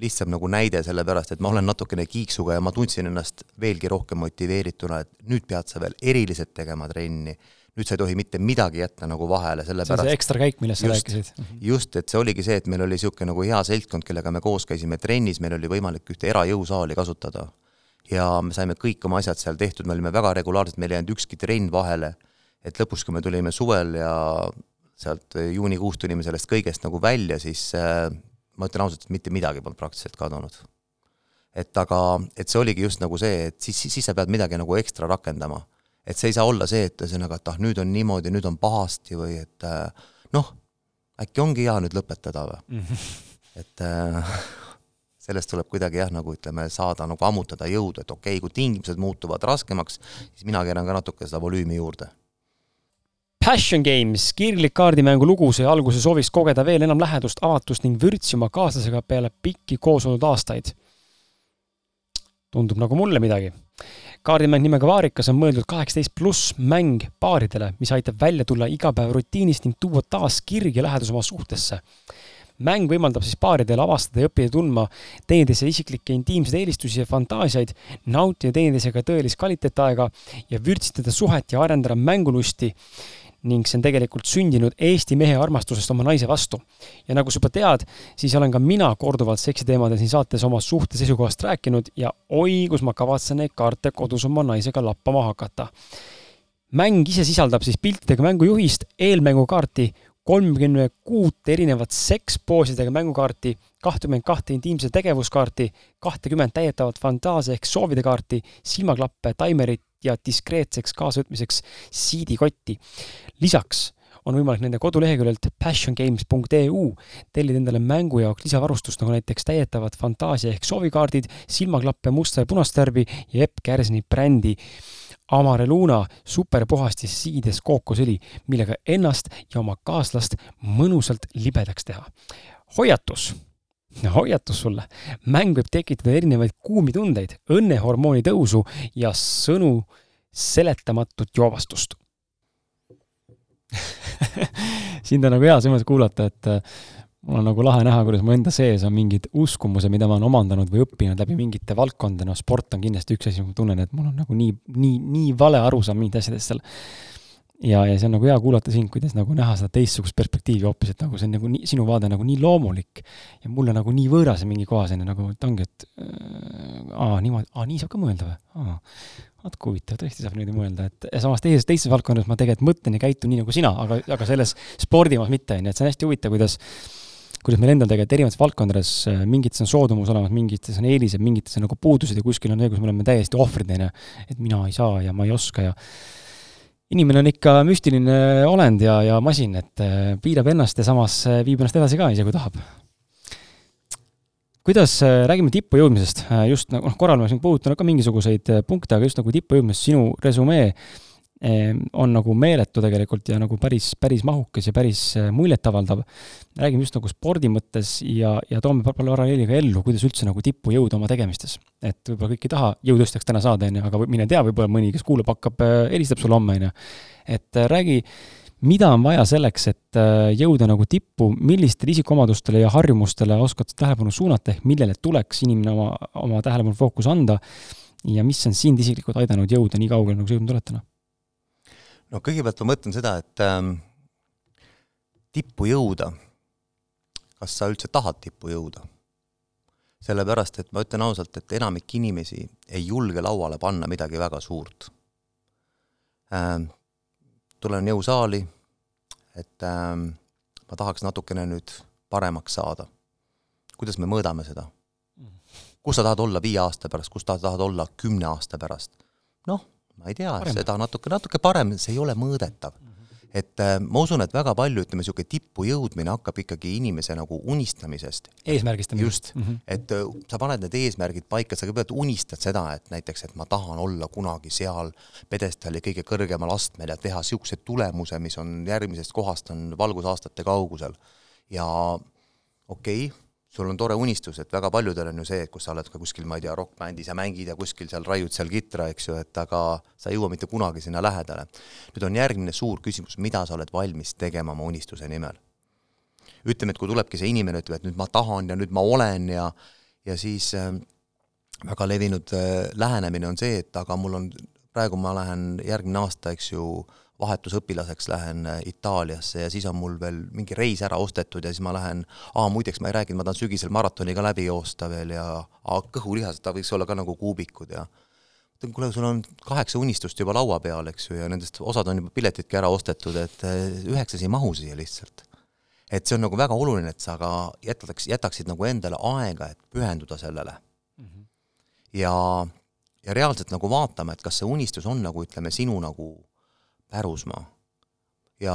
lihtsam nagu näide, sellepärast et ma olen natukene kiiksuga ja ma tundsin ennast veelgi rohkem motiveerituna, et nüüd pead sa veel eriliselt tegema trenni. nüüd sa ei tohi mitte midagi jätta nagu vahele, sellepärast see on see ekstra käik, millest sa rääkisid. Mhm. just, et see oligi see, et meil oli niisugune nagu hea seltskond, kellega me koos käisime trennis, meil oli võimalik ühte erajõusaali kasutada. ja me saime kõik oma asjad seal tehtud, me olime väga regulaarsed, meil ei jäänud ükski trenn vahele. et lõpus, kui me tulime suvel ja sealt juunikuus tulime sellest kõigest nagu välja, siis äh, ma ütlen ausalt, et mitte midagi polnud praktiliselt kadunud. et aga, et see oligi just nagu see, et siis, siis sa pead midagi nagu ekstra rakendama. et see ei saa olla see, et ühesõnaga, et ah, nüüd on niimoodi, nüüd on pahasti või et äh, noh, äkki ongi hea nüüd lõpetada või mm. -hmm. et äh, [LAUGHS] sellest tuleb kuidagi jah, nagu ütleme, saada nagu ammutada jõudu, et okei okay,, kui tingimused muutuvad raskemaks, siis mina keeran ka natuke seda volüümi juurde Passion Games, kirglik kaardimängu lugu sai alguse soovist kogeda veel enam lähedust, avatust ning vürtsi oma kaaslasega peale pikki koos olnud aastaid. tundub nagu mulle midagi. kaardimäng nimega Vaarikas on mõeldud kaheksateist pluss mäng paaridele, mis aitab välja tulla igapäevarutiinist ning tuua taas kirg ja lähedus oma suhtesse mäng võimaldab siis paaridel avastada ja õppida tundma teineteise isiklikke intiimseid eelistusi ja fantaasiaid, nautida teineteisega tõelist kvaliteetaega ja vürtsitada suhet ja arendada mängulusti ning see on tegelikult sündinud Eesti mehe armastusest oma naise vastu. ja nagu sa juba tead, siis olen ka mina korduvalt seksiteemadel siin saates oma suhte seisukohast rääkinud ja oi, kus ma kavatsen neid kaarte kodus oma naisega lappama hakata. mäng ise sisaldab siis piltidega mängujuhist, eelmängukaarti, kolmkümmend kuut erinevat sekspoosidega mängukaarti, kahtekümmend kahte intiimse tegevuskaarti, kahtekümmend täietavat fantaasia ehk soovide kaarti, silmaklappe, taimerit ja diskreetseks kaasavõtmiseks siidikotti. lisaks on võimalik nende koduleheküljelt passiongames.eu tellida endale mängu jaoks lisavarustust, nagu näiteks täietavad fantaasia ehk soovikaardid, silmaklappe musta ja punast värvi ja Epp Kärsini brändi Amareluna superpuhastis siides kookosõli, millega ennast ja oma kaaslast mõnusalt libedaks teha. hoiatus hoiatus sulle, mäng võib tekitada erinevaid kuumi tundeid, õnnehormooni tõusu ja sõnu seletamatut joovastust. [LAUGHS] Sind on nagu hea selles mõttes kuulata, et äh, mul on nagu lahe näha, kuidas mu enda sees on mingid uskumused, mida ma olen omandanud või õppinud läbi mingite valdkondade, noh, sport on kindlasti üks asi, ma tunnen, et mul on nagu nii, nii, nii vale arusaam mingitest asjadest seal. Ja, ja see on nagu hea kuulata sind, kuidas nagu näha seda teistsugust perspektiivi hoopis, et nagu see on nagu nii, sinu vaade nagu nii loomulik ja mulle nagu nii võõras mingi on ju nagu, et ongi, et äh, aa, niimoodi, aa, nii saab ka mõelda või? vaat kui huvitav, tõesti saab niimoodi mõelda, et ja samas teises, teises valdkonnas ma tegelikult mõtlen ja käitun nii nagu sina, aga, aga selles spordimas mitte, on ju, et see on hästi huvitav, kuidas kuidas meil endal tegelikult erinevates valdkondades äh, mingites on soodumus olemas, mingites on eelised, mingites on nagu puudused ja kuskil on see, kus me oleme täiesti ohvrid, on ju. et mina ei saa ja ma ei oska ja inimene on ikka müstiline olend ja, ja masin, et äh, piirab ennast ja samas äh, viib ennast edasi ka, isegi kui tahab. kuidas, räägime tippu jõudmisest, just nagu noh, korral ma siin puudutanud ka mingisuguseid punkte, aga just nagu tippu jõudmisest, sinu resümee on nagu meeletu tegelikult ja nagu päris, päris mahukas ja päris äh, muljetavaldav. räägime just nagu spordi mõttes ja, ja toome paralleeli ka ellu, kuidas üldse nagu tippu jõuda oma tegemistes. et võib-olla kõik ei taha jõutõstjaks täna saada, on ju, aga mine tea, võib-olla mõni, kes kuulab, hakkab, äh, helistab sulle homme, on ju. et äh, räägi, mida on vaja selleks, et jõuda nagu tippu, millistele isikuomadustele ja harjumustele oskad tähelepanu suunata, ehk millele tuleks inimene oma, oma tähelepanu fookus anda ja mis on sind isiklikult aidanud jõuda nii kaugele, nagu sa jõudnud oled täna? No kõigepealt ma mõtlen seda, et ähm, tippu jõuda, kas sa üldse tahad tippu jõuda? sellepärast, et ma ütlen ausalt, et enamik inimesi ei julge lauale panna midagi väga suurt ähm,. tulen jõusaali, et ähm, ma tahaks natukene nüüd paremaks saada. kuidas me mõõdame seda? kus sa tahad olla viie aasta pärast, kus sa tahad olla kümne aasta pärast? noh, ma ei tea, seda natuke, natuke parem, see ei ole mõõdetav et äh, ma usun, et väga palju, ütleme, niisugune tippu jõudmine hakkab ikkagi inimese nagu unistamisest. eesmärgistamisest. just mm, -hmm. et äh, sa paned need eesmärgid paika, sa kõigepealt unistad seda, et näiteks, et ma tahan olla kunagi seal pjedestaali kõige kõrgemal astmel ja teha niisuguse tulemuse, mis on järgmisest kohast, on valgusaastate kaugusel. ja okei okay,, sul on tore unistus, et väga paljudel on ju see, et kus sa oled ka kuskil, ma ei tea, rokkbändis ja mängid ja kuskil seal raiud seal kitra, eks ju, et aga sa ei jõua mitte kunagi sinna lähedale. nüüd on järgmine suur küsimus, mida sa oled valmis tegema oma unistuse nimel. ütleme, et kui tulebki see inimene, ütleb, et nüüd ma tahan ja nüüd ma olen ja ja siis äh, väga levinud äh, lähenemine on see, et aga mul on, praegu ma lähen järgmine aasta, eks ju vahetusõpilaseks lähen äh, Itaaliasse ja siis on mul veel mingi reis ära ostetud ja siis ma lähen, aa muideks ma ei rääkinud, ma tahan sügisel maratoni ka läbi joosta veel ja aa, kõhulihased, ta võiks olla ka nagu kuubikud ja ütlen, kuule, sul on kaheksa unistust juba laua peal, eks ju, ja nendest osad on juba piletidki ära ostetud, et äh, üheksas ei mahu siia lihtsalt. et see on nagu väga oluline, et sa ka jätaks, jätaksid nagu endale aega, et pühenduda sellele mm. -hmm. ja, ja reaalselt nagu vaatama, et kas see unistus on nagu ütleme, sinu nagu pärusmaa. ja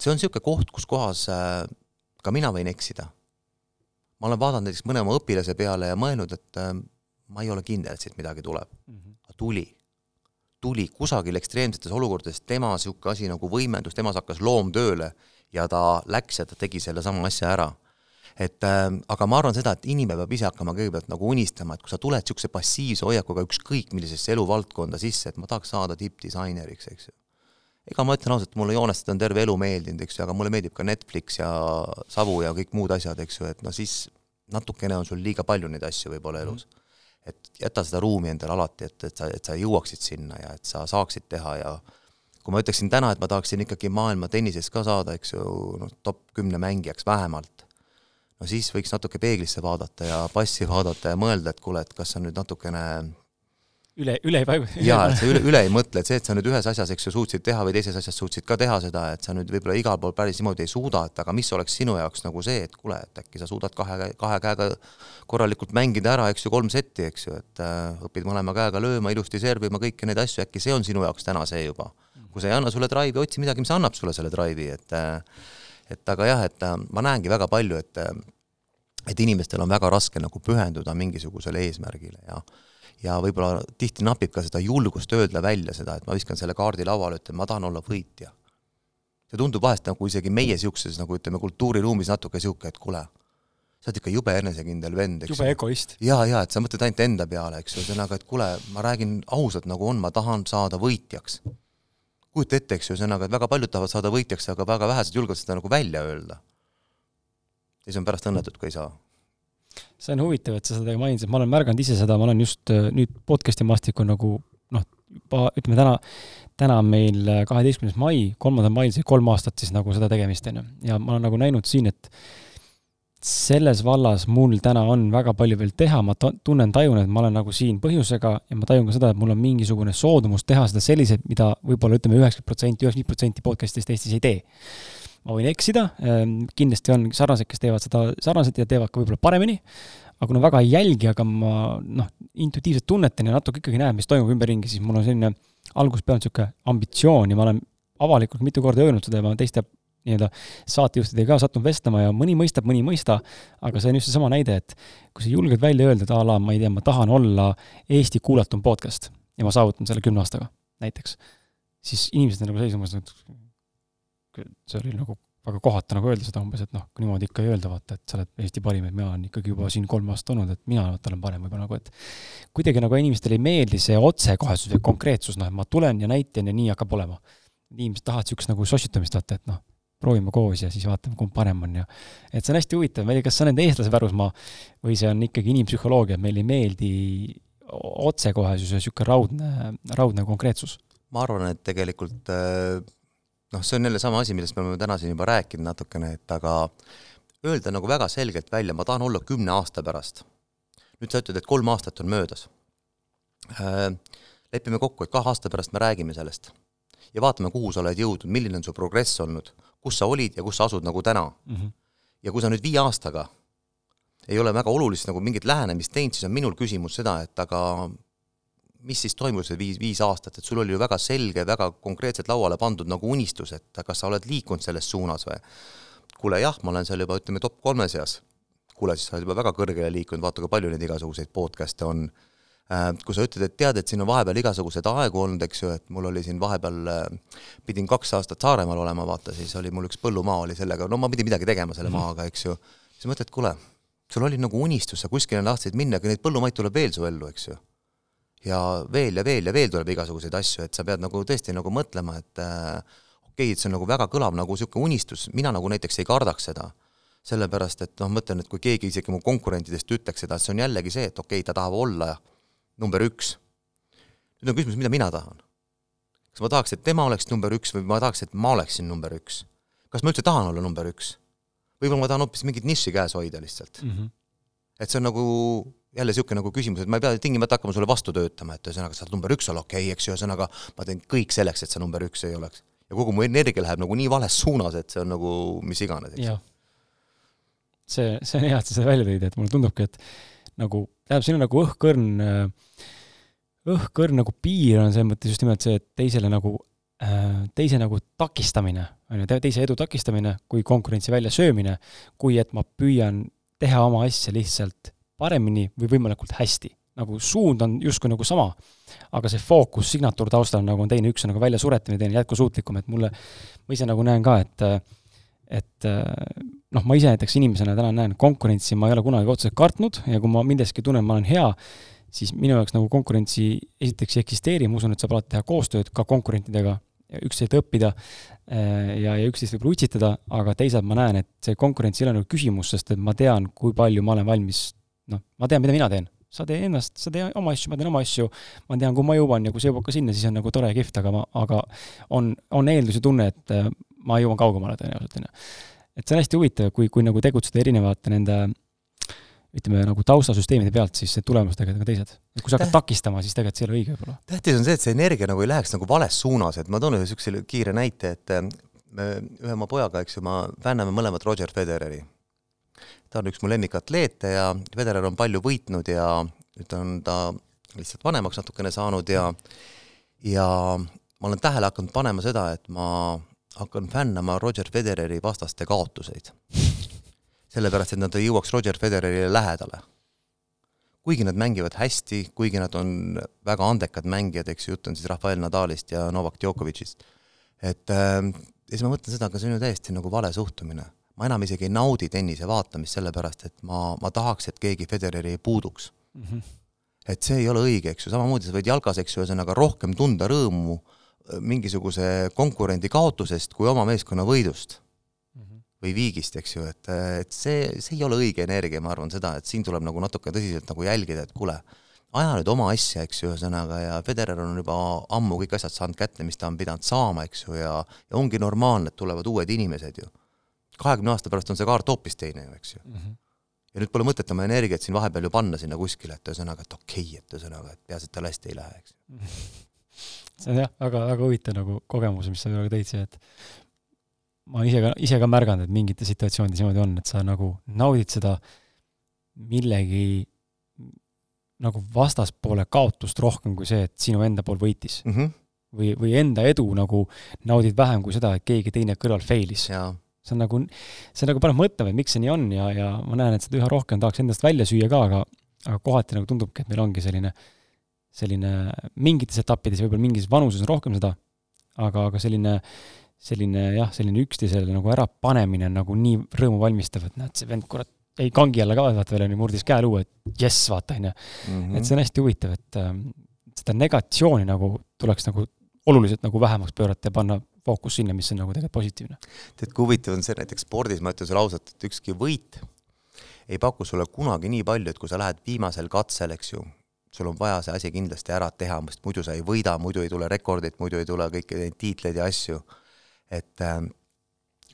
see on niisugune koht, kus kohas äh, ka mina võin eksida. ma olen vaadanud näiteks mõne oma õpilase peale ja mõelnud, et äh, ma ei ole kindel, et siit midagi tuleb mm. -hmm. aga tuli. tuli kusagil ekstreemsetes olukordades, tema niisugune asi nagu võimendus, temas hakkas loom tööle ja ta läks ja ta tegi selle sama asja ära et äh, aga ma arvan seda, et inimene peab ise hakkama kõigepealt nagu unistama, et kui sa tuled niisuguse passiivse hoiakuga ükskõik millisesse eluvaldkonda sisse, et ma tahaks saada tippdisaineriks, eks ju ega ma ütlen ausalt, mulle joonestada on terve elu meeldinud, eks ju, aga mulle meeldib ka Netflix ja Savu ja kõik muud asjad, eks ju, et no siis natukene on sul liiga palju neid asju võib-olla elus mm. -hmm. et jäta seda ruumi endale alati, et, et sa, et sa jõuaksid sinna ja et sa saaksid teha ja kui ma ütleksin täna, et ma tahaksin ikkagi maailma tennises ka saada, eks ju, noh, top kümne mängijaks vähemalt, no siis võiks natuke peeglisse vaadata ja passi vaadata ja mõelda, et kuule, et kas sa nüüd natukene üle, üle ei vaju. jaa, et sa üle, üle ei mõtle, et see, et sa nüüd ühes asjas, eks ju, suutsid teha või teises asjas suutsid ka teha seda, et sa nüüd võib-olla igal pool päris niimoodi ei suuda, et aga mis oleks sinu jaoks nagu see, et kuule, et äkki sa suudad kahe, kahe käega korralikult mängida ära, eks ju, kolm setti, eks ju, et äh, õpid mõlema käega lööma, ilusti servima, kõiki neid asju, äkki see on sinu jaoks täna see juba. kui see ei anna sulle drive'i, otsi midagi, mis annab sulle selle drive'i, et äh, et aga jah, et äh, ma näengi väga palju, et äh, et inimestel on väga raske nagu pühenduda mingisugusele eesmärgile ja ja võib-olla tihti napib ka seda julgust öelda välja seda, et ma viskan selle kaardi lauale, ütlen, ma tahan olla võitja. see tundub vahest nagu isegi meie niisuguses nagu ütleme, kultuuriruumis natuke niisugune, et kuule, sa oled ikka jube enesekindel vend, eks jube egoist. jaa, jaa, et sa mõtled ainult enda peale, eks ju, ühesõnaga, et kuule, ma räägin ausalt, nagu on, ma tahan saada võitjaks. kujuta ette, eks ju, ühesõnaga, et väga paljud tahavad saada võitjaks, aga väga vähesed julgevad seda nagu välja öelda. ja siis on pärast õnnetud, kui ei saa see on huvitav, et sa seda mainisid, ma olen märganud ise seda, ma olen just äh, nüüd podcast'i maastikul nagu noh, ütleme täna, täna on meil kaheteistkümnes mai, kolmandal mail sai kolm aastat siis nagu seda tegemist, on ju. ja ma olen nagu näinud siin, et selles vallas mul täna on väga palju veel teha, ma tunnen, tajun, et ma olen nagu siin põhjusega ja ma tajun ka seda, et mul on mingisugune soodumus teha seda selliselt, mida võib-olla ütleme, üheksakümmend protsenti, üheksakümmend protsenti podcast'ist Eestis ei tee. Ma võin eksida, ehm, kindlasti on sarnaseid, kes teevad seda sarnaselt ja teevad ka võib-olla paremini, aga kuna väga ei jälgi, aga ma noh, intuitiivselt tunnetan ja natuke ikkagi näen, mis toimub ümberringi, siis mul on selline algusest peale niisugune ambitsioon ja ma olen avalikult mitu korda öelnud seda ja ma teiste nii-öelda saatejuhtidega ka sattunud vestlema ja mõni mõistab, mõni ei mõista, aga see on just seesama näide, et kui sa julged välja öelda, et a la, ma ei tea, ma tahan olla Eesti kuulatum podcast ja ma saavutan selle kümne aastaga näiteks, siis inimesed on nagu seisumas, et see oli nagu väga kohatu nagu öelda seda umbes, et noh, niimoodi ikka ei öelda, vaata, et sa oled Eesti parim, et mina olen ikkagi juba siin kolm aastat olnud, et mina vaata olen parem võib-olla nagu, et kuidagi nagu inimestele ei meeldi see otsekohesus või konkreetsus, noh, et ma tulen ja näitan ja nii hakkab olema. inimesed tahavad niisugust nagu sossitamist, vaata, et noh, proovime koos ja siis vaatame, kumb parem on ja et see on hästi huvitav, ma ei tea, kas see on nende eestlase pärusmaa või see on ikkagi inimpsühholoogia, et meile ei meeldi otsekohesus ja niisugune raudne, raudne konkreetsus? ma arvan, et tegelikult äh, noh, see on jälle sama asi, millest me oleme täna siin juba rääkinud natukene, et aga öelda nagu väga selgelt välja, ma tahan olla kümne aasta pärast. nüüd sa ütled, et kolm aastat on möödas äh,. lepime kokku, et kahe aasta pärast me räägime sellest ja vaatame, kuhu sa oled jõudnud, milline on su progress olnud, kus sa olid ja kus sa asud nagu täna mm. -hmm. ja kui sa nüüd viie aastaga ei ole väga olulist nagu mingit lähenemist teinud, siis on minul küsimus seda, et aga mis siis toimus see viis, viis aastat, et sul oli ju väga selge, väga konkreetselt lauale pandud nagu unistus, et kas sa oled liikunud selles suunas või? kuule jah, ma olen seal juba ütleme top kolme seas. kuule, siis sa oled juba väga kõrgele liikunud, vaata kui palju neid igasuguseid podcast'e on Äh, kui sa ütled, et tead, et siin on vahepeal igasuguseid aegu olnud, eks ju, et mul oli siin vahepeal, äh, pidin kaks aastat Saaremaal olema, vaata, siis oli mul üks põllumaa oli sellega, no ma pidin midagi tegema selle -hmm. maaga, eks ju, siis mõtled, kuule, sul oli nagu unistus, sa kuskile tahtsid minna, aga neid põllumaid tuleb veel su ellu, eks ju. Ja veel ja veel ja veel tuleb igasuguseid asju, et sa pead nagu tõesti nagu mõtlema, et äh, okei okay,, et see on nagu väga kõlav nagu niisugune unistus, mina nagu näiteks ei kardaks seda sellepärast et noh, mõtlen, et kui keegi isegi mu konkurentidest ütleks seda, see on jällegi see, et okei okay,, ta tahab olla number üks. nüüd on küsimus, mida mina tahan. kas ma tahaks, et tema oleks number üks või ma tahaks, et ma oleksin number üks? kas ma üldse tahan olla number üks? võib-olla ma tahan hoopis mingit nišši käes hoida lihtsalt mm. -hmm. et see on nagu jälle niisugune nagu küsimus, et ma ei pea tingimata hakkama sulle vastu töötama, et ühesõnaga, sa oled number üks olla, okei okay,, eks ju, ühesõnaga ma teen kõik selleks, et sa number üks ei oleks. ja kogu mu energia läheb nagu nii vales suunas, et see on nagu mis iganes, eks see, see on hea, et sa seda välja tõid, et mulle tundubki, et nagu, tähendab, siin on nagu õhkõrn, õhkõrn nagu piir on selles mõttes just nimelt see, et teisele nagu, äh, teise nagu takistamine, on ju, teise edu takistamine kui konkurentsi väljasöömine, kui et ma püüan teha oma asja lihtsalt paremini või võimalikult hästi. nagu suund on justkui nagu sama, aga see fookus signatuur taustal nagu on teine, üks on nagu väljasuretamine, teine jätkusuutlikum, et mulle, ma ise nagu näen ka, et et noh, ma ise näiteks inimesena täna näen konkurentsi, ma ei ole kunagi otseselt kartnud ja kui ma milleski tunnen, ma olen hea, siis minu jaoks nagu konkurentsi esiteks ei eksisteeri, ma usun, et saab alati teha koostööd ka konkurentidega, üksteiselt õppida äh, ja, ja üksteist võib-olla utsitada, aga teisalt ma näen, et see konkurents ei ole nagu küsimus, sest et ma tean, kui palju ma olen valmis, noh, ma tean, mida mina teen. sa tee ennast, sa tee oma asju, ma teen oma asju, ma tean, kuhu ma jõuan ja kui see jõuab ka sinna, siis on nagu tore ja kihvt, aga ma, aga on, on eeldus ja tunne, et äh, ma jõuan kaugemale tõenäoliselt, on ju et see on hästi huvitav, kui, kui nagu tegutseda erinevate nende ütleme nagu taustasüsteemide pealt, siis need tulemused tegelikult on teised. et kui sa hakkad takistama, siis tegelikult see ei ole õige võib-olla. tähtis on see, et see energia nagu ei läheks nagu vales suunas, et ma toon ühe niisuguse kiire näite, et äh, me ühe oma pojaga, eks ju, ma fänname mõlemad Roger Federeri. Ta on üks mu lemmikatleete ja Federer on palju võitnud ja nüüd on ta lihtsalt vanemaks natukene saanud ja ja ma olen tähele hakanud panema seda, et ma hakkan fännama Roger Federeri vastaste kaotuseid. sellepärast, et nad ei jõuaks Roger Federerile lähedale. kuigi nad mängivad hästi, kuigi nad on väga andekad mängijad, eks ju, jutt on siis Rafael Nadalist ja Novak Djokovicist, et äh, ja siis ma mõtlen seda, aga see on ju täiesti nagu vale suhtumine. Ma enam isegi ei naudi tennise vaatamist, sellepärast et ma, ma tahaks, et keegi Federeri ei puuduks mm. -hmm. et see ei ole õige, eks ju, samamoodi sa võid jalgas, eks ju, ühesõnaga rohkem tunda rõõmu äh, mingisuguse konkurendi kaotusest kui oma meeskonna võidust mm -hmm. või viigist, eks ju, et, et see, see ei ole õige energia, ma arvan seda, et siin tuleb nagu natuke tõsiselt nagu jälgida, et kuule, aja nüüd oma asja, eks ju, ühesõnaga, ja Federer on juba ammu kõik asjad saanud kätte, mis ta on pidanud saama, eks ju, ja ja ongi normaalne, et tulevad uued inimesed ju. Kahekümne aasta pärast on see kaart hoopis teine ju, eks ju mm. -hmm. ja nüüd pole mõtet oma energiat siin vahepeal ju panna sinna kuskile, et ühesõnaga, et okei okay,, et ühesõnaga, et peaasi, et tal hästi ei lähe, eks ju. [LAUGHS] see on jah, väga, väga huvitav nagu kogemus, mis sa minuga tõid siia, et ma ise ka, ise ka märganud, et mingites situatsioonides niimoodi on, et sa nagu naudid seda millegi nagu vastaspoole kaotust rohkem kui see, et sinu enda pool võitis mm. -hmm. või, või enda edu nagu naudid vähem kui seda, et keegi teine kõrval fail'is. See on nagu, see nagu paneb mõtlema, et miks see nii on ja, ja ma näen, et seda üha rohkem tahaks endast välja süüa ka, aga aga kohati nagu tundubki, et meil ongi selline, selline mingites etappides, võib-olla mingis vanuses on rohkem seda, aga, aga selline selline jah, selline üksteisele nagu ärapanemine on nagu nii rõõmuvalmistav, et näed, see vend, kurat, jäi kangi alla ka, vaata veel on ju, murdis käeluu, et jess, vaata, on ju. Mhm. et see on hästi huvitav, et äh, seda negatsiooni nagu tuleks nagu oluliselt nagu vähemaks pöörata ja panna fookus sinna, mis on nagu tegelikult positiivne. tead, kui huvitav on see näiteks spordis, ma ütlen sulle ausalt, et ükski võit ei paku sulle kunagi nii palju, et kui sa lähed viimasel katsel, eks ju, sul on vaja see asi kindlasti ära teha, sest muidu sa ei võida, muidu ei tule rekordit, muidu ei tule kõiki neid tiitleid ja asju. et äh,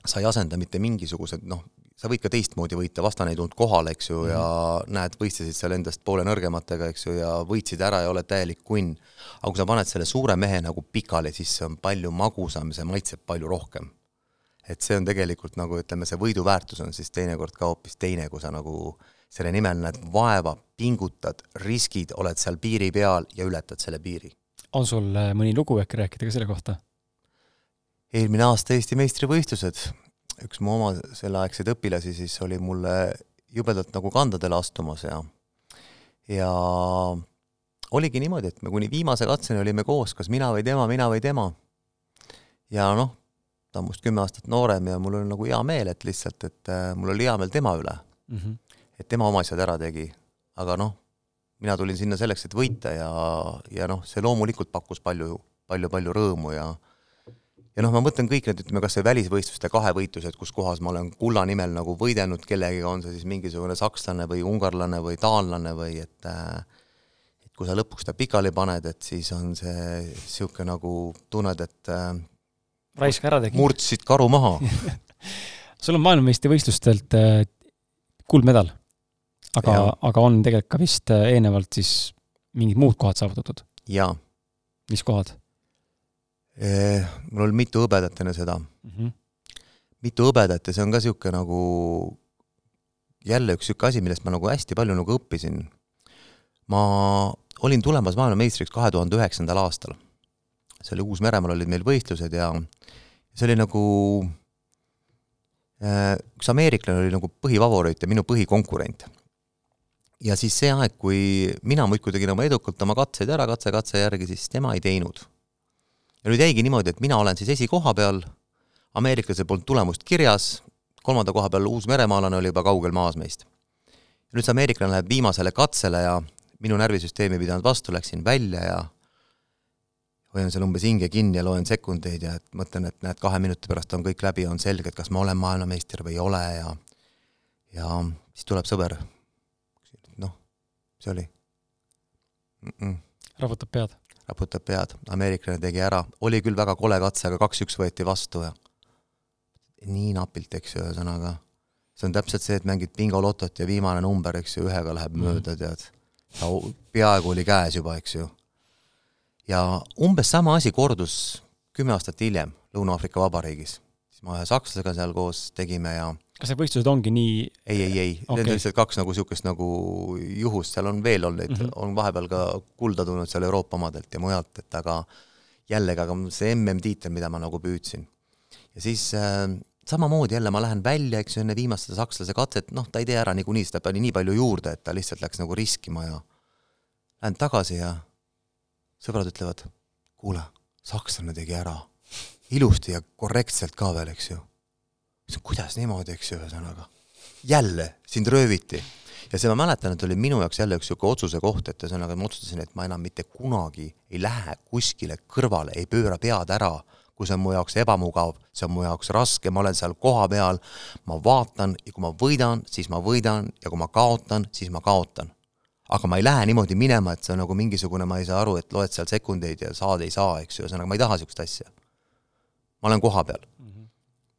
sa ei asenda mitte mingisugused noh, sa võid ka teistmoodi võita, vastane ei tulnud kohale, eks ju ja mhm. näed, võistlesid seal endast poole nõrgematega, eks ju, ja võitsid ära ja oled täielik kunn. aga kui sa paned selle suure mehe nagu pikali, siis see on palju magusam ja see maitseb palju rohkem. et see on tegelikult nagu ütleme, see võidu väärtus on siis teinekord ka hoopis teine, kui sa nagu selle nimel näed vaeva, pingutad, riskid, oled seal piiri peal ja ületad selle piiri. on sul äh, mõni lugu äkki rääkida ka selle kohta? eelmine aasta Eesti meistrivõistlused üks mu oma selleaegseid õpilasi siis oli mulle jubedalt nagu kandadele astumas ja ja oligi niimoodi, et me kuni viimase katseni olime koos, kas mina või tema, mina või tema. ja noh, ta on must kümme aastat noorem ja mul on nagu hea meel, et lihtsalt, et äh, mul oli hea meel tema üle mm. -hmm. et tema oma asjad ära tegi, aga noh, mina tulin sinna selleks, et võita ja, ja noh, see loomulikult pakkus palju, palju, palju rõõmu ja ja noh, ma mõtlen kõik need, ütleme, kas see välisvõistluste kahevõitlused, kus kohas ma olen kulla nimel nagu võidelnud kellegiga, on see siis mingisugune sakslane või ungarlane või taanlane või et äh, et kui sa lõpuks ta pikali paned, et siis on see niisugune nagu tunned, et äh, raisk ära tegi. murdsid karu maha [LAUGHS] sul on maailmameistrivõistlustelt äh, kuldmedal, aga, aga on tegelikult ka vist eelnevalt siis mingid muud kohad saavutatud? jaa. mis kohad? Mul oli mitu hõbedat enne seda mm. -hmm. mitu hõbedat ja see on ka niisugune nagu jälle üks niisugune asi, millest ma nagu hästi palju nagu õppisin. ma olin tulemas maailmameistriks kahe tuhande üheksandal aastal. see oli Uus-Meremaal olid meil võistlused ja see oli nagu üks ameeriklane oli nagu põhifavoriit ja minu põhikonkurent. ja siis see aeg, kui mina muudkui tegin oma edukalt oma katseid ära katse katse järgi, siis tema ei teinud ja nüüd jäigi niimoodi, et mina olen siis esikoha peal, ameeriklasel polnud tulemust kirjas, kolmanda koha peal uusmeremaalane oli juba kaugel maas meist. nüüd see ameeriklane läheb viimasele katsele ja minu närvisüsteem ei pidanud vastu, läksin välja ja hoian seal umbes hinge kinni ja loen sekundeid ja et mõtlen, et näed, kahe minuti pärast on kõik läbi, on selge, et kas ma olen maailmameister või ei ole ja ja siis tuleb sõber. noh, see oli mm. -mm. raputab pead raputab pead, ameeriklane tegi ära, oli küll väga kole katse, aga kaks-üks võeti vastu ja nii napilt, eks ju, ühesõnaga see on täpselt see, et mängid bingolotot ja viimane number, eks ju, ühega läheb mm. mööda, tead. peaaegu oli käes juba, eks ju. ja umbes sama asi kordus kümme aastat hiljem Lõuna-Aafrika Vabariigis. siis ma ühe sakslasega seal koos tegime ja kas need võistlused ongi nii ei, ei, ei okay., need on lihtsalt kaks nagu niisugust nagu juhust, seal on veel olnud mm, -hmm. on vahepeal ka kulda tulnud seal Euroopa omadelt ja mujalt, et aga jällegi, aga see MM-tiitel, mida ma nagu püüdsin. ja siis äh, samamoodi jälle ma lähen välja, eks ju, enne viimast seda sakslase katset, noh, ta ei tee ära niikuinii, seda pani nii palju juurde, et ta lihtsalt läks nagu riskima ja lähen tagasi ja sõbrad ütlevad, kuule, sakslane tegi ära. ilusti ja korrektselt ka veel, eks ju kuidas niimoodi, eks ju, ühesõnaga. jälle, sind rööviti. ja see, ma mäletan, et oli minu jaoks jälle üks niisugune otsuse koht, et ühesõnaga ma otsustasin, et ma enam mitte kunagi ei lähe kuskile kõrvale, ei pööra pead ära, kui see on mu jaoks ebamugav, see on mu jaoks raske, ma olen seal kohapeal, ma vaatan ja kui ma võidan, siis ma võidan ja kui ma kaotan, siis ma kaotan. aga ma ei lähe niimoodi minema, et see on nagu mingisugune, ma ei saa aru, et loed seal sekundeid ja saad, ei saa, eks ju, ühesõnaga ma ei taha niisugust asja. ma olen kohapeal.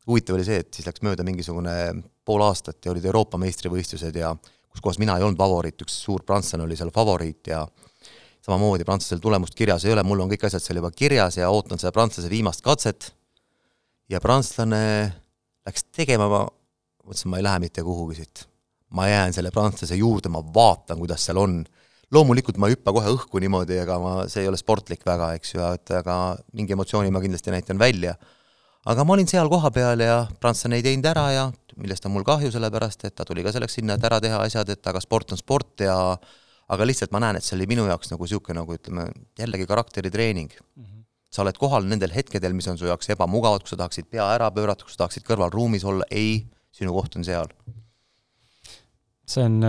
Huvitav oli see, et siis läks mööda mingisugune pool aastat ja olid Euroopa meistrivõistlused ja kus kohas mina ei olnud favoriit, üks suur prantslane oli seal favoriit ja samamoodi prantslasel tulemust kirjas ei ole, mul on kõik asjad seal juba kirjas ja ootan seda prantslase viimast katset ja prantslane läks tegema, ma mõtlesin, ma ei lähe mitte kuhugi siit ma jään selle prantslase juurde, ma vaatan, kuidas seal on. loomulikult ma ei hüppa kohe õhku niimoodi, ega ma, see ei ole sportlik väga, eks ju, et aga mingi emotsiooni ma kindlasti näitan välja. Aga ma olin seal kohapeal ja prantslane ei teinud ära ja millest on mul kahju, sellepärast et ta tuli ka selleks sinna, et ära teha asjad, et aga sport on sport ja aga lihtsalt ma näen, et see oli minu jaoks nagu niisugune nagu ütleme, jällegi karakteritreening mm. -hmm. sa oled kohal nendel hetkedel, mis on su jaoks ebamugavad, kus sa tahaksid pea ära pöörata, kus sa tahaksid kõrval ruumis olla, ei, sinu koht on seal see on,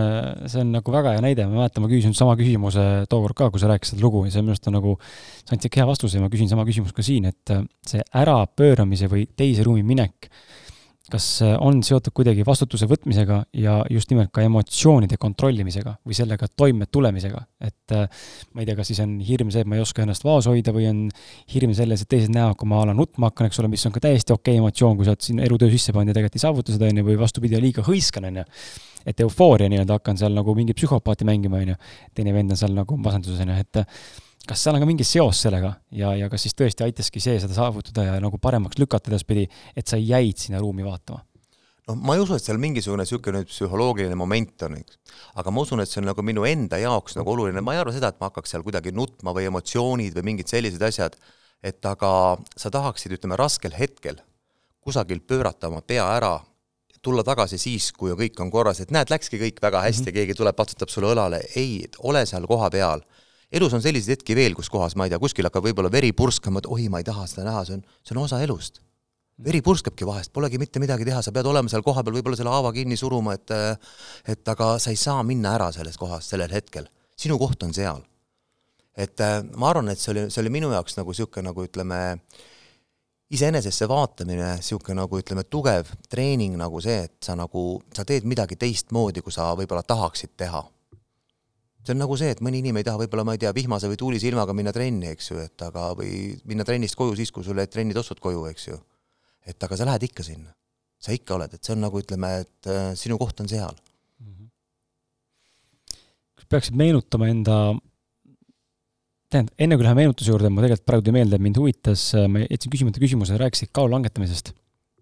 see on nagu väga hea näide, ma mäletan, ma küsisin sama küsimuse tookord ka, kui sa rääkisid seda lugu ja see minu arust on nagu, sa andsid hea vastuse ja ma küsin sama küsimust ka siin, et see ärapööramise või teise ruumi minek, kas on seotud kuidagi vastutuse võtmisega ja just nimelt ka emotsioonide kontrollimisega või sellega toime tulemisega, et ma ei tea, kas siis on hirm see, et ma ei oska ennast vaos hoida või on hirm selles, et teised näevad, kui ma a la nutma hakkan, eks ole, mis on ka täiesti okei okay emotsioon, kui sa oled siin elutöö sisse pannud ja tegelikult ei saavuta seda, on ju, või vastupidi, liiga hõiskan, on ju et eufooria nii-öelda hakkan seal nagu mingi psühhopaati mängima, on ju. teine vend on seal nagu masenduses, on ju, et kas seal on ka mingi seos sellega ja, ja kas siis tõesti aitaski see seda saavutada ja nagu paremaks lükata edaspidi, et sa jäid sinna ruumi vaatama? noh, ma ei usu, et seal mingisugune niisugune psühholoogiline moment on, eks. aga ma usun, et see on nagu minu enda jaoks nagu oluline, ma ei arva seda, et ma hakkaks seal kuidagi nutma või emotsioonid või mingid sellised asjad, et aga sa tahaksid, ütleme, raskel hetkel kusagil pöörata oma pea ära tulla tagasi siis, kui kõik on korras, et näed, läkski kõik väga hästi mm, -hmm. keegi tuleb, patsutab sulle õlale, ei, ole seal kohapeal. elus on selliseid hetki veel, kus kohas, ma ei tea, kuskil hakkab võib-olla veri purskama, et oi, ma ei taha seda näha, see on, see on osa elust. veri purskabki vahest, polegi mitte midagi teha, sa pead olema seal kohapeal, võib-olla selle haava kinni suruma, et et aga sa ei saa minna ära sellest kohast sellel hetkel. sinu koht on seal. et ma arvan, et see oli, see oli minu jaoks nagu niisugune nagu ütleme äh, iseenesesse vaatamine, niisugune nagu ütleme, tugev treening nagu see, et sa nagu, sa teed midagi teistmoodi, kui sa võib-olla tahaksid teha. see on nagu see, et mõni inimene ei taha võib-olla, ma ei tea, vihmase või tuulise ilmaga minna trenni, eks ju, et aga, või minna trennist koju siis, kui sul jäid trennitossud koju, eks ju. et aga sa lähed ikka sinna. sa ikka oled, et see on nagu ütleme, et äh, sinu koht on seal mm. -hmm. kas peaksid meenutama enda tähendab, enne kui läheme meenutuse juurde, ma tegelikult praegu tuli meelde, mind huvitas, äh, ma jätsin küsimata küsimuse, rääkisid kaalu langetamisest.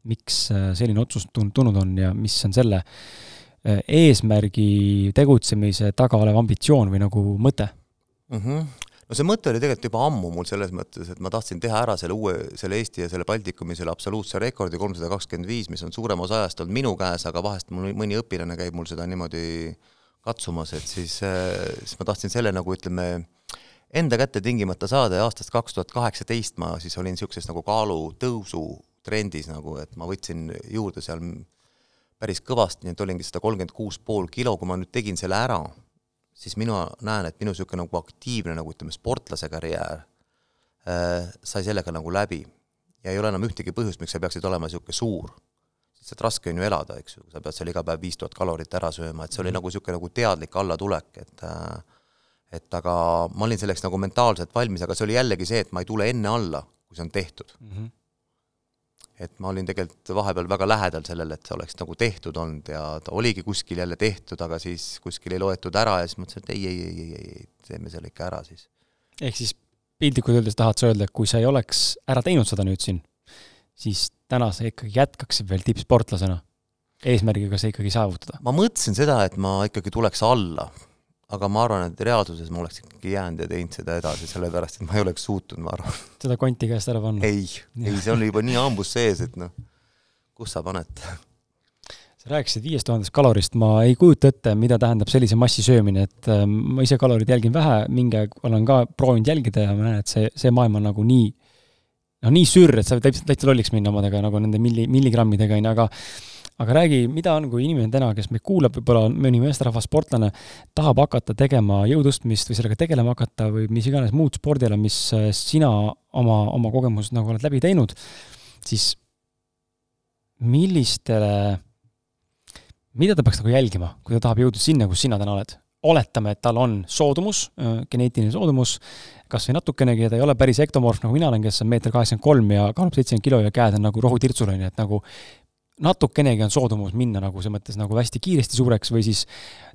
miks äh, selline otsus tulnud on ja mis on selle äh, eesmärgi tegutsemise taga olev ambitsioon või nagu mõte mm? -hmm. no see mõte oli tegelikult juba ammu mul selles mõttes, et ma tahtsin teha ära selle uue, selle Eesti ja selle Baltikumi selle absoluutse rekordi kolmsada kakskümmend viis, mis on suurem osa ajast olnud minu käes, aga vahest mul mõni õpilane käib mul seda niimoodi katsumas, et siis, siis ma tahtsin selle nagu ütleme, enda kätte tingimata saada ja aastast kaks tuhat kaheksateist ma siis olin niisuguses nagu kaalutõusu trendis nagu, et ma võtsin juurde seal päris kõvasti, nii et olingi sada kolmkümmend kuus pool kilo, kui ma nüüd tegin selle ära, siis mina näen, et minu niisugune nagu aktiivne nagu ütleme, sportlase karjäär äh, sai sellega nagu läbi. ja ei ole enam ühtegi põhjust, miks sa peaksid olema niisugune suur. lihtsalt raske on ju elada, eks ju, sa pead seal iga päev viis tuhat kalorit ära sööma, et see oli mm -hmm. nagu niisugune nagu teadlik allatulek, et äh, et aga ma olin selleks nagu mentaalselt valmis, aga see oli jällegi see, et ma ei tule enne alla, kui see on tehtud mm. -hmm. et ma olin tegelikult vahepeal väga lähedal sellele, et see oleks nagu tehtud olnud ja ta oligi kuskil jälle tehtud, aga siis kuskil ei loetud ära ja siis mõtlesin, et ei, ei, ei, ei, ei, teeme selle ikka ära siis. ehk siis piltlikult öeldes tahad sa öelda, et kui sa ei oleks ära teinud seda nüüd siin, siis täna sa ikkagi jätkaksid veel tippsportlasena, eesmärgiga see ikkagi saavutada? ma mõtlesin seda, et ma ikkagi tuleks alla aga ma arvan, et reaalsuses ma oleks ikkagi jäänud ja teinud seda edasi, sellepärast et ma ei oleks suutnud, ma arvan. seda konti käest ära panna? ei, ei, see oli juba nii hambus sees, et noh, kus sa paned. sa rääkisid viiest tuhandest kalorist, ma ei kujuta ette, mida tähendab sellise massi söömine, et äh, ma ise kalorid jälgin vähe, mingi aeg olen ka proovinud jälgida ja ma näen, et see, see maailm on nagu nii, noh, nii sürr, et sa võid täitsa, täitsa lolliks minna omadega nagu nende milli, milligrammidega, on ju, aga aga räägi, mida on, kui inimene täna, kes meid kuulab, võib-olla mõni meesterahvas, sportlane, tahab hakata tegema jõutõstmist või sellega tegelema hakata või mis iganes muud spordiala, mis äh, sina oma, oma kogemused nagu oled läbi teinud, siis millistele, mida ta peaks nagu jälgima, kui ta tahab jõuda sinna, kus sina täna oled? oletame, et tal on soodumus, geneetiline soodumus, kas või natukenegi ja ta ei ole päris ektomorf, nagu mina olen, kes on meeter kaheksakümmend kolm ja kaalub seitsekümmend kilo ja käed on nagu rohutirtsul, on ju, et nagu natukenegi on soodumus minna nagu selles mõttes nagu hästi kiiresti suureks või siis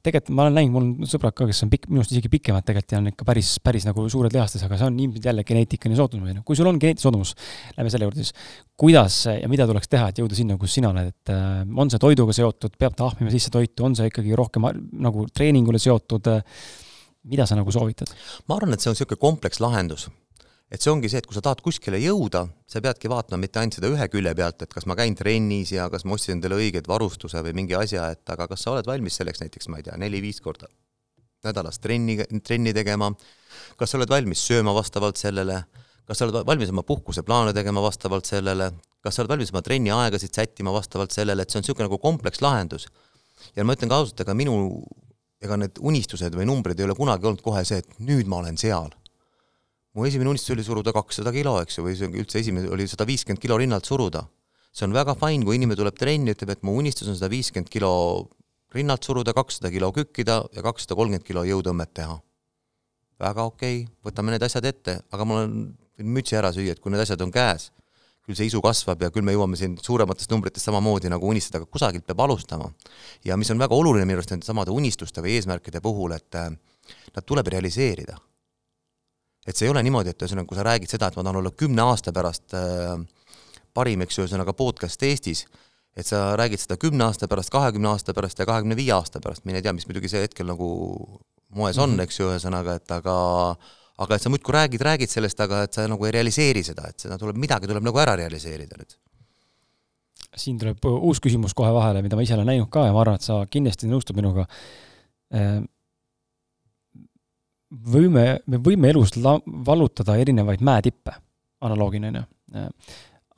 tegelikult ma olen näinud, mul on sõbrad ka, kes on pikk, minust isegi pikemad tegelikult ja on ikka päris, päris nagu suured lihastes, aga see on ilmselt jälle geneetikaline soodumus, kui sul on geneetiline soodumus, lähme selle juurde siis, kuidas ja mida tuleks teha, et jõuda sinna, kus sina oled, et äh, on see toiduga seotud, peab ta ahmima sisse toitu, on see ikkagi rohkem nagu treeningule seotud, mida sa nagu soovitad? ma arvan, et see on niisugune komplekslahendus et see ongi see, et kui sa tahad kuskile jõuda, sa peadki vaatama mitte ainult seda ühe külje pealt, et kas ma käin trennis ja kas ma ostsin endale õiget varustuse või mingi asja, et aga kas sa oled valmis selleks näiteks, ma ei tea, neli-viis korda nädalas trenni, trenni tegema, kas sa oled valmis sööma vastavalt sellele, kas sa oled valmis oma puhkuseplaane tegema vastavalt sellele, kas sa oled valmis oma trenniaegasid sättima vastavalt sellele, et see on niisugune nagu komplekslahendus. ja ma ütlen ka ausalt, ega minu, ega need unistused või numbrid ei ole kunagi olnud kohe see, et nüüd ma olen seal mu esimene unistus oli suruda kakssada kilo, eks ju, või see üldse esimene oli sada viiskümmend kilo rinnalt suruda. see on väga fine, kui inimene tuleb trenni, ütleb, et mu unistus on sada viiskümmend kilo rinnalt suruda, kakssada kilo kükkida ja kakssada kolmkümmend kilo jõutõmmet teha. väga okei okay,, võtame need asjad ette, aga mul on mütsi ära süüa, et kui need asjad on käes, küll see isu kasvab ja küll me jõuame siin suurematest numbritest samamoodi nagu unistada, aga kusagilt peab alustama. ja mis on väga oluline minu arust nende samade unistuste või eesmärkide puhul, et äh, nad tuleb realiseerida et see ei ole niimoodi, et ühesõnaga, kui sa räägid seda, et ma tahan olla kümne aasta pärast äh, parim, eks ühesõnaga podcast Eestis, et sa räägid seda kümne aasta pärast, kahekümne aasta pärast ja kahekümne viie aasta pärast, mine tea, mis muidugi see hetkel nagu moes on mm, -hmm. eks ju, ühesõnaga, et aga aga et sa muudkui räägid, räägid sellest, aga et sa nagu ei realiseeri seda, et seda tuleb, midagi tuleb nagu ära realiseerida nüüd. siin tuleb uus küsimus kohe vahele, mida ma ise olen näinud ka ja ma arvan, et sa kindlasti nõustud minuga äh, võime, me võime elus la-, vallutada erinevaid mäetippe, analoogina, on ju.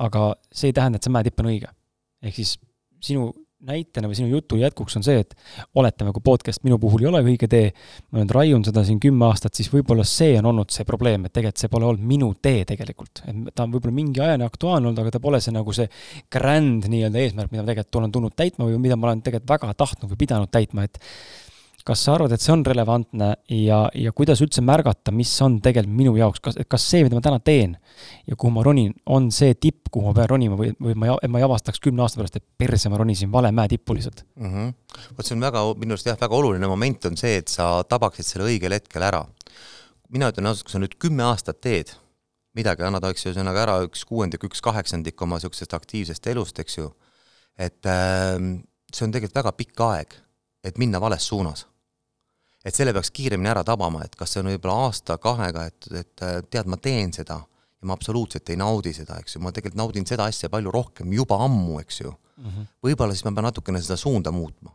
aga see ei tähenda, et see mäetipp on õige. ehk siis sinu näitena või sinu jutu jätkuks on see, et oletame, kui podcast minu puhul ei ole õige tee, ma nüüd raiun seda siin kümme aastat, siis võib-olla see on olnud see probleem, et tegelikult see pole olnud minu tee tegelikult. et ta on võib-olla mingi ajani aktuaalne olnud, aga ta pole see nagu see grand nii-öelda eesmärk, mida ma tegelikult olen tulnud täitma või mida ma olen tegelikult väga tahtnud või pidanud täitma, et kas sa arvad, et see on relevantne ja, ja kuidas üldse märgata, mis on tegelikult minu jaoks, kas, kas see, mida ma täna teen ja kuhu ma ronin, on see tipp, kuhu ma pean ronima või, või ma, ma ei avastaks kümne aasta pärast, et perse, ma ronisin vale mäetippu lihtsalt mm -hmm.? vot see on väga, minu arust jah, väga oluline moment on see, et sa tabaksid selle õigel hetkel ära. mina ütlen ausalt, kui sa nüüd kümme aastat teed midagi, annad, eks ju, ühesõnaga ära üks kuuendik, üks kaheksandik oma niisugusest aktiivsest elust, eks ju, et äh, see on tegelikult väga pikk aeg, et minna vales suunas et selle peaks kiiremini ära tabama, et kas see on võib-olla aasta-kahega, et, et tead, ma teen seda ja ma absoluutselt ei naudi seda, eks ju, ma tegelikult naudin seda asja palju rohkem juba ammu, eks ju mm -hmm.. võib-olla siis ma pean natukene seda suunda muutma.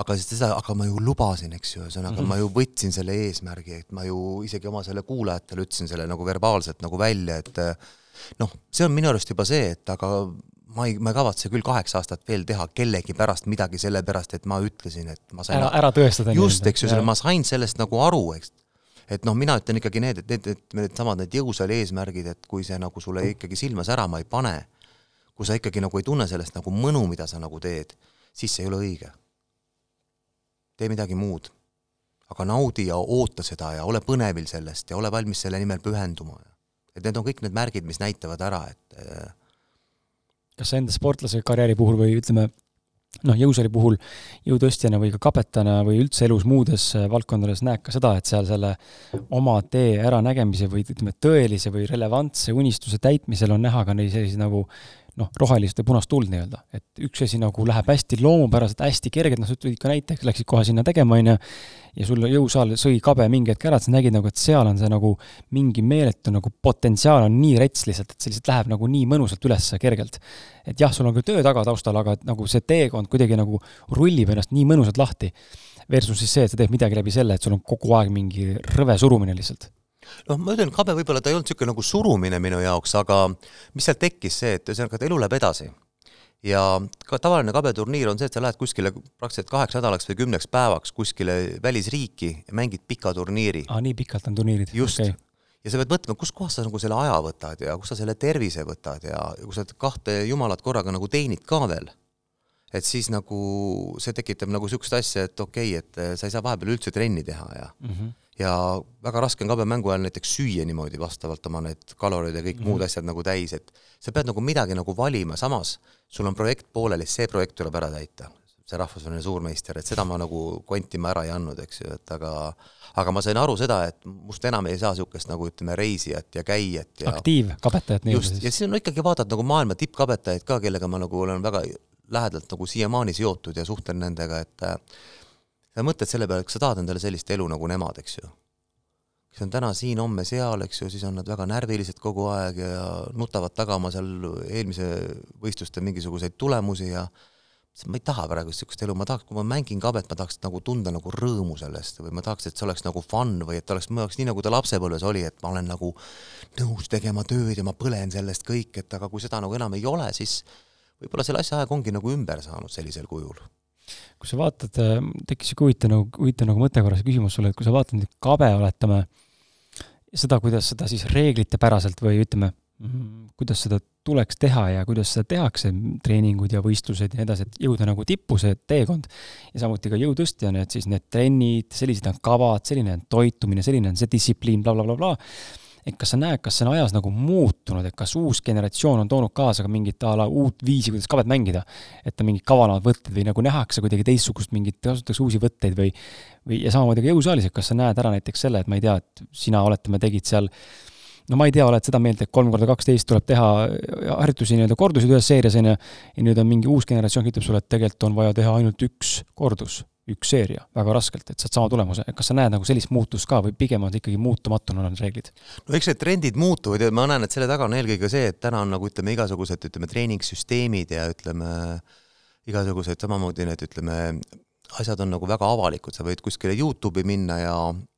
aga siis seda, aga ma ju lubasin, eks ju, ühesõnaga mm -hmm. ma ju võtsin selle eesmärgi, et ma ju isegi oma selle kuulajatele ütlesin selle nagu verbaalselt nagu välja, et noh, see on minu arust juba see, et aga ma ei, ma ei kavatse küll kaheksa aastat veel teha kellegi pärast midagi, sellepärast et ma ütlesin, et ma sain ära, ära tõestada. just, eks ju, ma sain sellest nagu aru, eks. et noh, mina ütlen ikkagi need, et need, et needsamad need jõusaali eesmärgid, et kui see nagu sulle ikkagi silma särama ei pane, kui sa ikkagi nagu ei tunne sellest nagu mõnu, mida sa nagu teed, siis see ei ole õige. tee midagi muud. aga naudi ja oota seda ja ole põnevil sellest ja ole valmis selle nimel pühenduma. et need on kõik need märgid, mis näitavad ära, et kas enda sportlase karjääri puhul või ütleme, noh, jõusaali puhul jõutõstjana või ka kapetana või üldse elus muudes äh, valdkondades näed ka seda, et seal selle oma tee äranägemise või ütleme, tõelise või relevantse unistuse täitmisel on näha ka neid selliseid nagu noh, rohelist või punast tuld nii-öelda, et üks asi nagu läheb hästi loomupäraselt, hästi kergelt, noh, sa ütlesid ka näiteks, läksid kohe sinna tegema, on ju, ja sul jõusaal sõi kabe mingi hetk ära, et sa nägid nagu, et seal on see nagu mingi meeletu nagu potentsiaal on nii rets lihtsalt, et see lihtsalt läheb nagu nii mõnusalt üles kergelt. et jah, sul on küll töö taga taustal, aga et nagu see teekond kuidagi nagu rullib ennast nii mõnusalt lahti. Versus siis see, et sa teed midagi läbi selle, et sul on kogu aeg mingi rõve surumine lihtsalt noh, ma ütlen, kabe võib-olla ta ei olnud niisugune nagu surumine minu jaoks, aga mis seal tekkis, see, et ühesõnaga, et elu läheb edasi. ja ka tavaline kabeturniir on see, et sa lähed kuskile praktiliselt kaheks nädalaks või kümneks päevaks kuskile välisriiki ja mängid pika turniiri. aa, nii pikalt on turniirid? just okay ja sa pead mõtlema, kustkohast sa nagu selle aja võtad ja kust sa selle tervise võtad ja, ja kui sa kahte jumalat korraga nagu teenid ka veel, et siis nagu see tekitab nagu niisugust asja, et okei okay,, et sa ei saa vahepeal üldse trenni teha ja mm -hmm. Ja väga raske on kabemängu ajal näiteks süüa niimoodi vastavalt oma need kalorid ja kõik mm -hmm. muud asjad nagu täis, et sa pead nagu midagi nagu valima, samas sul on projekt pooleli, see projekt tuleb ära täita see rahvusvaheline suurmeister, et seda ma nagu kontima ära ei andnud, eks ju, et aga aga ma sain aru seda, et must enam ei saa niisugust nagu ütleme, reisijat ja käijat ja aktiivkabetajat nii-öelda just, ja siis on ikkagi vaatad nagu maailma tippkabetajaid ka, kellega ma nagu olen väga lähedalt nagu siiamaani seotud ja suhtlen nendega, et äh, sa mõtled selle peale, kas sa tahad endale sellist elu nagu nemad, eks ju. kes on täna siin, homme seal, eks ju, siis on nad väga närvilised kogu aeg ja nutavad taga oma seal eelmise võistluste mingisuguseid tulemusi ja ma ei taha praegu niisugust elu, ma tahaks, kui ma mängin kabet, ma tahaks nagu tunda nagu rõõmu sellest või ma tahaks, et see oleks nagu fun või et oleks mu jaoks nii, nagu ta lapsepõlves oli, et ma olen nagu nõus tegema tööd ja ma põlen sellest kõik, et aga kui seda nagu enam ei ole, siis võib-olla selle asja aeg ongi nagu ümber saanud sellisel kujul. Kui sa vaatad, äh, tekkis sihuke huvitav nagu, huvitav nagu mõte korras küsimus sulle, et kui sa vaatad nüüd kabe, oletame, seda, kuidas seda siis reeglitepäraselt või ütleme, mm, kuidas seda tuleks teha ja kuidas seda tehakse, treeningud ja võistlused ja nii edasi, et jõuda nagu tippu, see teekond. ja samuti ka jõutõstjana, et siis need trennid, sellised on kavad, selline on toitumine, selline on see distsipliin bla, bla, blablabla et kas sa näed, kas see on ajas nagu muutunud, et kas uus generatsioon on toonud kaasa ka mingit a la uut viisi, kuidas kabet mängida, et on mingid kavalamad võtted või nagu nähakse kuidagi teistsugust mingit, kasutatakse uusi võtteid või või ja samamoodi ka jõusaalis, et kas sa näed ära näiteks selle, et ma ei tea, et sina oletame, tegid seal no ma ei tea, oled seda meelt, et kolm korda kaksteist tuleb teha harjutusi nii-öelda kordusid ühes seerias, on ju, ja nüüd on mingi uus generatsioon, ütleb sulle, et tegelikult on vaja teha ainult üks kordus üks seeria väga raskelt, et saad sama tulemuse, kas sa näed nagu sellist muutust ka või pigem on ikkagi muutumatuna need reeglid? no eks need trendid muutuvad ja ma näen, et selle taga on eelkõige see, et täna on nagu ütleme, igasugused ütleme, treeningsüsteemid ja ütleme, igasugused samamoodi need ütleme, asjad on nagu väga avalikud, sa võid kuskile Youtube'i minna ja,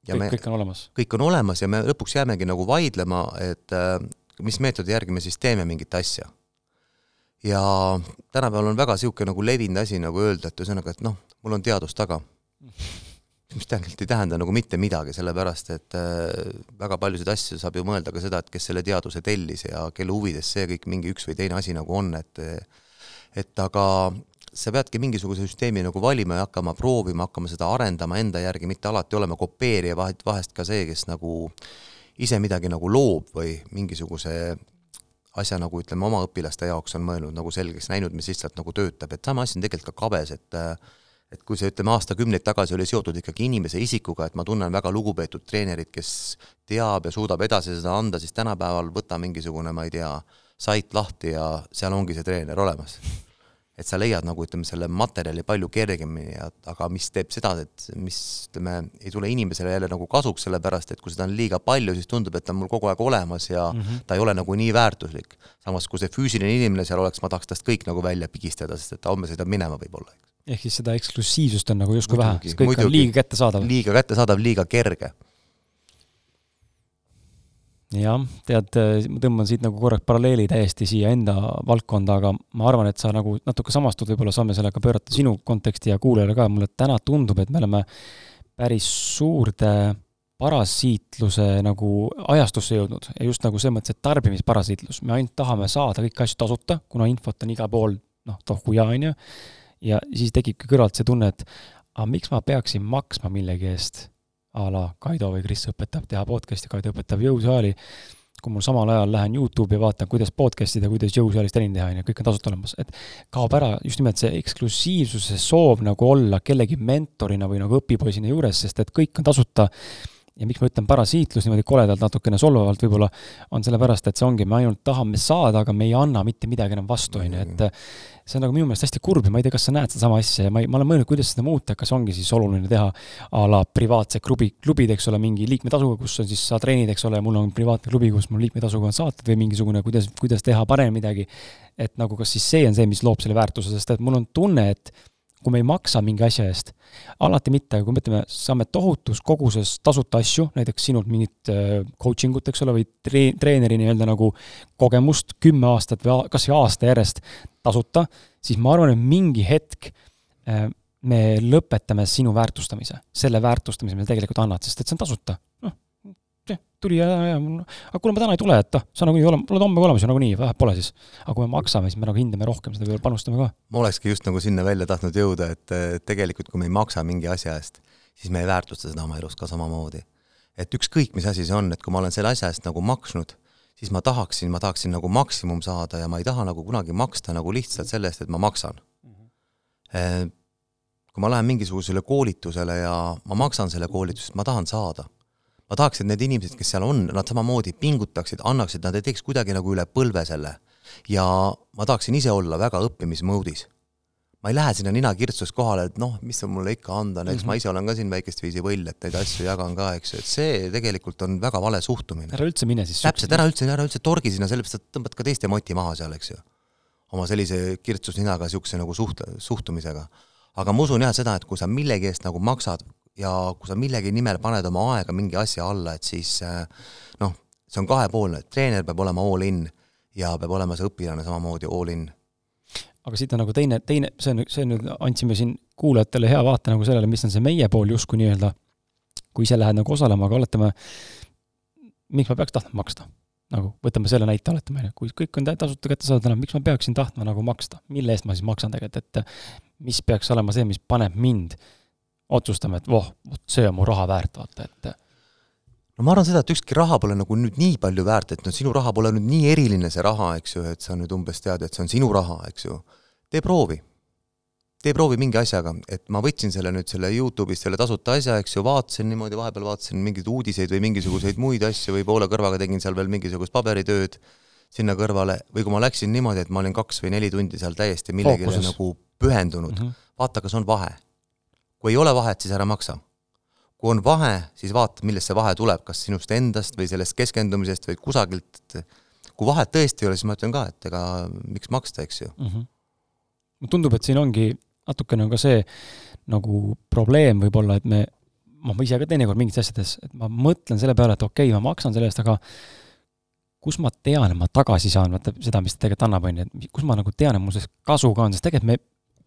ja kõik, me, kõik on olemas. kõik on olemas ja me lõpuks jäämegi nagu vaidlema, et äh, mis meetodi järgi me siis teeme mingit asja ja tänapäeval on väga niisugune nagu levinud asi nagu öelda, et ühesõnaga, et noh, mul on teadus taga. mis tegelikult ei tähenda nagu mitte midagi, sellepärast et äh, väga paljusid asju saab ju mõelda ka seda, et kes selle teaduse tellis ja kelle huvides see kõik mingi üks või teine asi nagu on, et et aga sa peadki mingisuguse süsteemi nagu valima ja hakkama proovima, hakkama seda arendama enda järgi, mitte alati olema kopeerija, vahet, vahest ka see, kes nagu ise midagi nagu loob või mingisuguse asja nagu ütleme, oma õpilaste jaoks on mõelnud nagu selgeks näinud, mis lihtsalt nagu töötab, et sama asi on tegelikult ka kabes, et et kui see, ütleme, aastakümneid tagasi oli seotud ikkagi inimese isikuga, et ma tunnen väga lugupeetud treenerit, kes teab ja suudab edasi seda anda, siis tänapäeval võta mingisugune, ma ei tea, sait lahti ja seal ongi see treener olemas et sa leiad nagu ütleme, selle materjali palju kergemini ja aga mis teeb seda, et mis ütleme, ei tule inimesele jälle nagu kasuks, sellepärast et kui seda on liiga palju, siis tundub, et ta on mul kogu aeg olemas ja mm -hmm. ta ei ole nagu nii väärtuslik. samas, kui see füüsiline inimene seal oleks, ma tahaks tast kõik nagu välja pigistada, sest et ta homme sõidab minema võib-olla. ehk siis seda eksklusiivsust on nagu justkui vähe, sest kõik muidugi, on liiga kättesaadav. liiga kättesaadav, liiga kerge jah, tead, ma tõmban siit nagu korraks paralleeli täiesti siia enda valdkonda, aga ma arvan, et sa nagu natuke samastud, võib-olla saame sellega pöörata sinu konteksti ja kuulajale ka, mulle täna tundub, et me oleme päris suurde parasiitluse nagu ajastusse jõudnud ja just nagu selles mõttes, et tarbimisparasiitlus, me ainult tahame saada kõiki asju tasuta, kuna infot on igal pool noh, tohku ja on ju, ja siis tekibki kõrvalt see tunne, et aga miks ma peaksin maksma millegi eest a la Kaido või Kris õpetab teha podcast'i, Kaido õpetab jõusaali, kui mul samal ajal lähen Youtube'i ja vaatan, kuidas podcast ida, kuidas jõusaalis trenni teha, on ju, kõik on tasuta olemas, et kaob ära just nimelt see eksklusiivsuse soov nagu olla kellegi mentorina või nagu õpipoisina juures, sest et kõik on tasuta ja miks ma ütlen parasiitlus niimoodi koledalt, natukene solvavalt võib-olla, on sellepärast, et see ongi, me ainult tahame saada, aga me ei anna mitte midagi enam vastu, on ju, et see on nagu minu meelest hästi kurb ja ma ei tea, kas sa näed sedasama asja ja ma ei, ma olen mõelnud, kuidas seda muuta, kas ongi siis oluline teha a la privaatsed klubi, klubid, eks ole, mingi liikmetasuga, kus on siis, sa treenid, eks ole, mul on privaatne klubi, kus mul liikmetasuga on saated või mingisugune, kuidas, kuidas teha parem midagi. et nagu kas siis see on see, mis loob selle väärtuse, sest et mul on tunne, et kui me ei maksa mingi asja eest, alati mitte, aga kui me ütleme, saame tohutus koguses tasuta asju, näiteks sinult mingit äh, coaching ut, eks ole, või treen-, treeneri nii-öelda nagu kogemust kümme aastat või kas või aasta järjest tasuta, siis ma arvan, et mingi hetk äh, me lõpetame sinu väärtustamise, selle väärtustamise, mida tegelikult annad, sest et see on tasuta. noh, tuli ja, ja, aga kuule, ma täna ei tule, et noh, sa nagunii olema, oled homme olemas ju nagunii, vahet pole siis. aga kui me maksame, siis me nagu hindame rohkem seda, panustame ka. ma olekski just nagu sinna välja tahtnud jõuda, et tegelikult kui me ei maksa mingi asja eest, siis me ei väärtusta seda oma elus ka samamoodi. et ükskõik, mis asi see on, et kui ma olen selle asja eest nagu maksnud, siis ma tahaksin, ma tahaksin nagu maksimum saada ja ma ei taha nagu kunagi maksta nagu lihtsalt selle eest, et ma maksan mm. -hmm. kui ma lähen mingisugusele koolitusele ja ma maksan selle koolituse, ma tahan saada ma tahaks, et need inimesed, kes seal on, nad samamoodi pingutaksid, annaksid, nad ei teeks kuidagi nagu üle põlve selle. ja ma tahaksin ise olla väga õppimismoodis. ma ei lähe sinna nina kirtsus kohale, et noh, mis sul mulle ikka anda eks mm -hmm. ma ise olen ka siin väikest viisi võll, et neid asju jagan ka, eks ju, et see tegelikult on väga vale suhtumine. ära üldse mine siis. täpselt, ära üldse, ära üldse torgi sinna, sellepärast et tõmbad ka teiste moti maha seal, eks ju. oma sellise kirtsusninaga niisuguse nagu suht-, suhtumisega. aga ma usun jah seda, et kui sa millegi eest nagu maksad ja kui sa millegi nimel paned oma aega mingi asja alla, et siis äh, noh, see on kahepoolne, treener peab olema all in ja peab olema see õpilane samamoodi all in. aga siit on nagu teine, teine, see on, see nüüd andsime siin kuulajatele hea vaate nagu sellele, mis on see meie pool justkui nii-öelda, kui ise lähed nagu osalema, aga oletame, miks ma peaks tahtma maksta? nagu võtame selle näite, oletame, on ju, kui kõik on tasuta kättesaadav, miks ma peaksin tahtma nagu maksta, mille eest ma siis maksan tegelikult, et mis peaks olema see, mis paneb mind äh, otsustame, et voh, vot see on mu raha väärt, vaata, et no ma arvan seda, et ükski raha pole nagu nüüd nii palju väärt, et no sinu raha pole nüüd nii eriline, see raha, eks ju, et sa nüüd umbes tead, et see on sinu raha, eks ju. tee proovi. tee proovi mingi asjaga, et ma võtsin selle nüüd selle Youtube'ist selle tasuta asja, eks ju, vaatasin niimoodi, vahepeal vaatasin mingeid uudiseid või mingisuguseid muid asju või poole kõrvaga tegin seal veel mingisugust paberitööd sinna kõrvale või kui ma läksin niimoodi, et ma olin kaks või neli tundi seal täiesti millegile nagu pühendunud mm, -hmm. vaata, kas on vahe kui ei ole vahet, siis ära maksa. kui on vahe, siis vaata, millest see vahe tuleb, kas sinust endast või sellest keskendumisest või kusagilt, kui vahet tõesti ei ole, siis ma ütlen ka, et ega miks maksta, eks ju mm. -hmm. tundub, et siin ongi natukene on ka see nagu probleem võib-olla, et me, noh, ma ise ka teinekord mingites asjades, et ma mõtlen selle peale, et okei okay,, ma maksan selle eest, aga kus ma tean, et ma tagasi saan, vaata seda, mis ta tegelikult annab, on ju, et kus ma nagu tean, et mul sellest kasu ka on, sest tegelikult me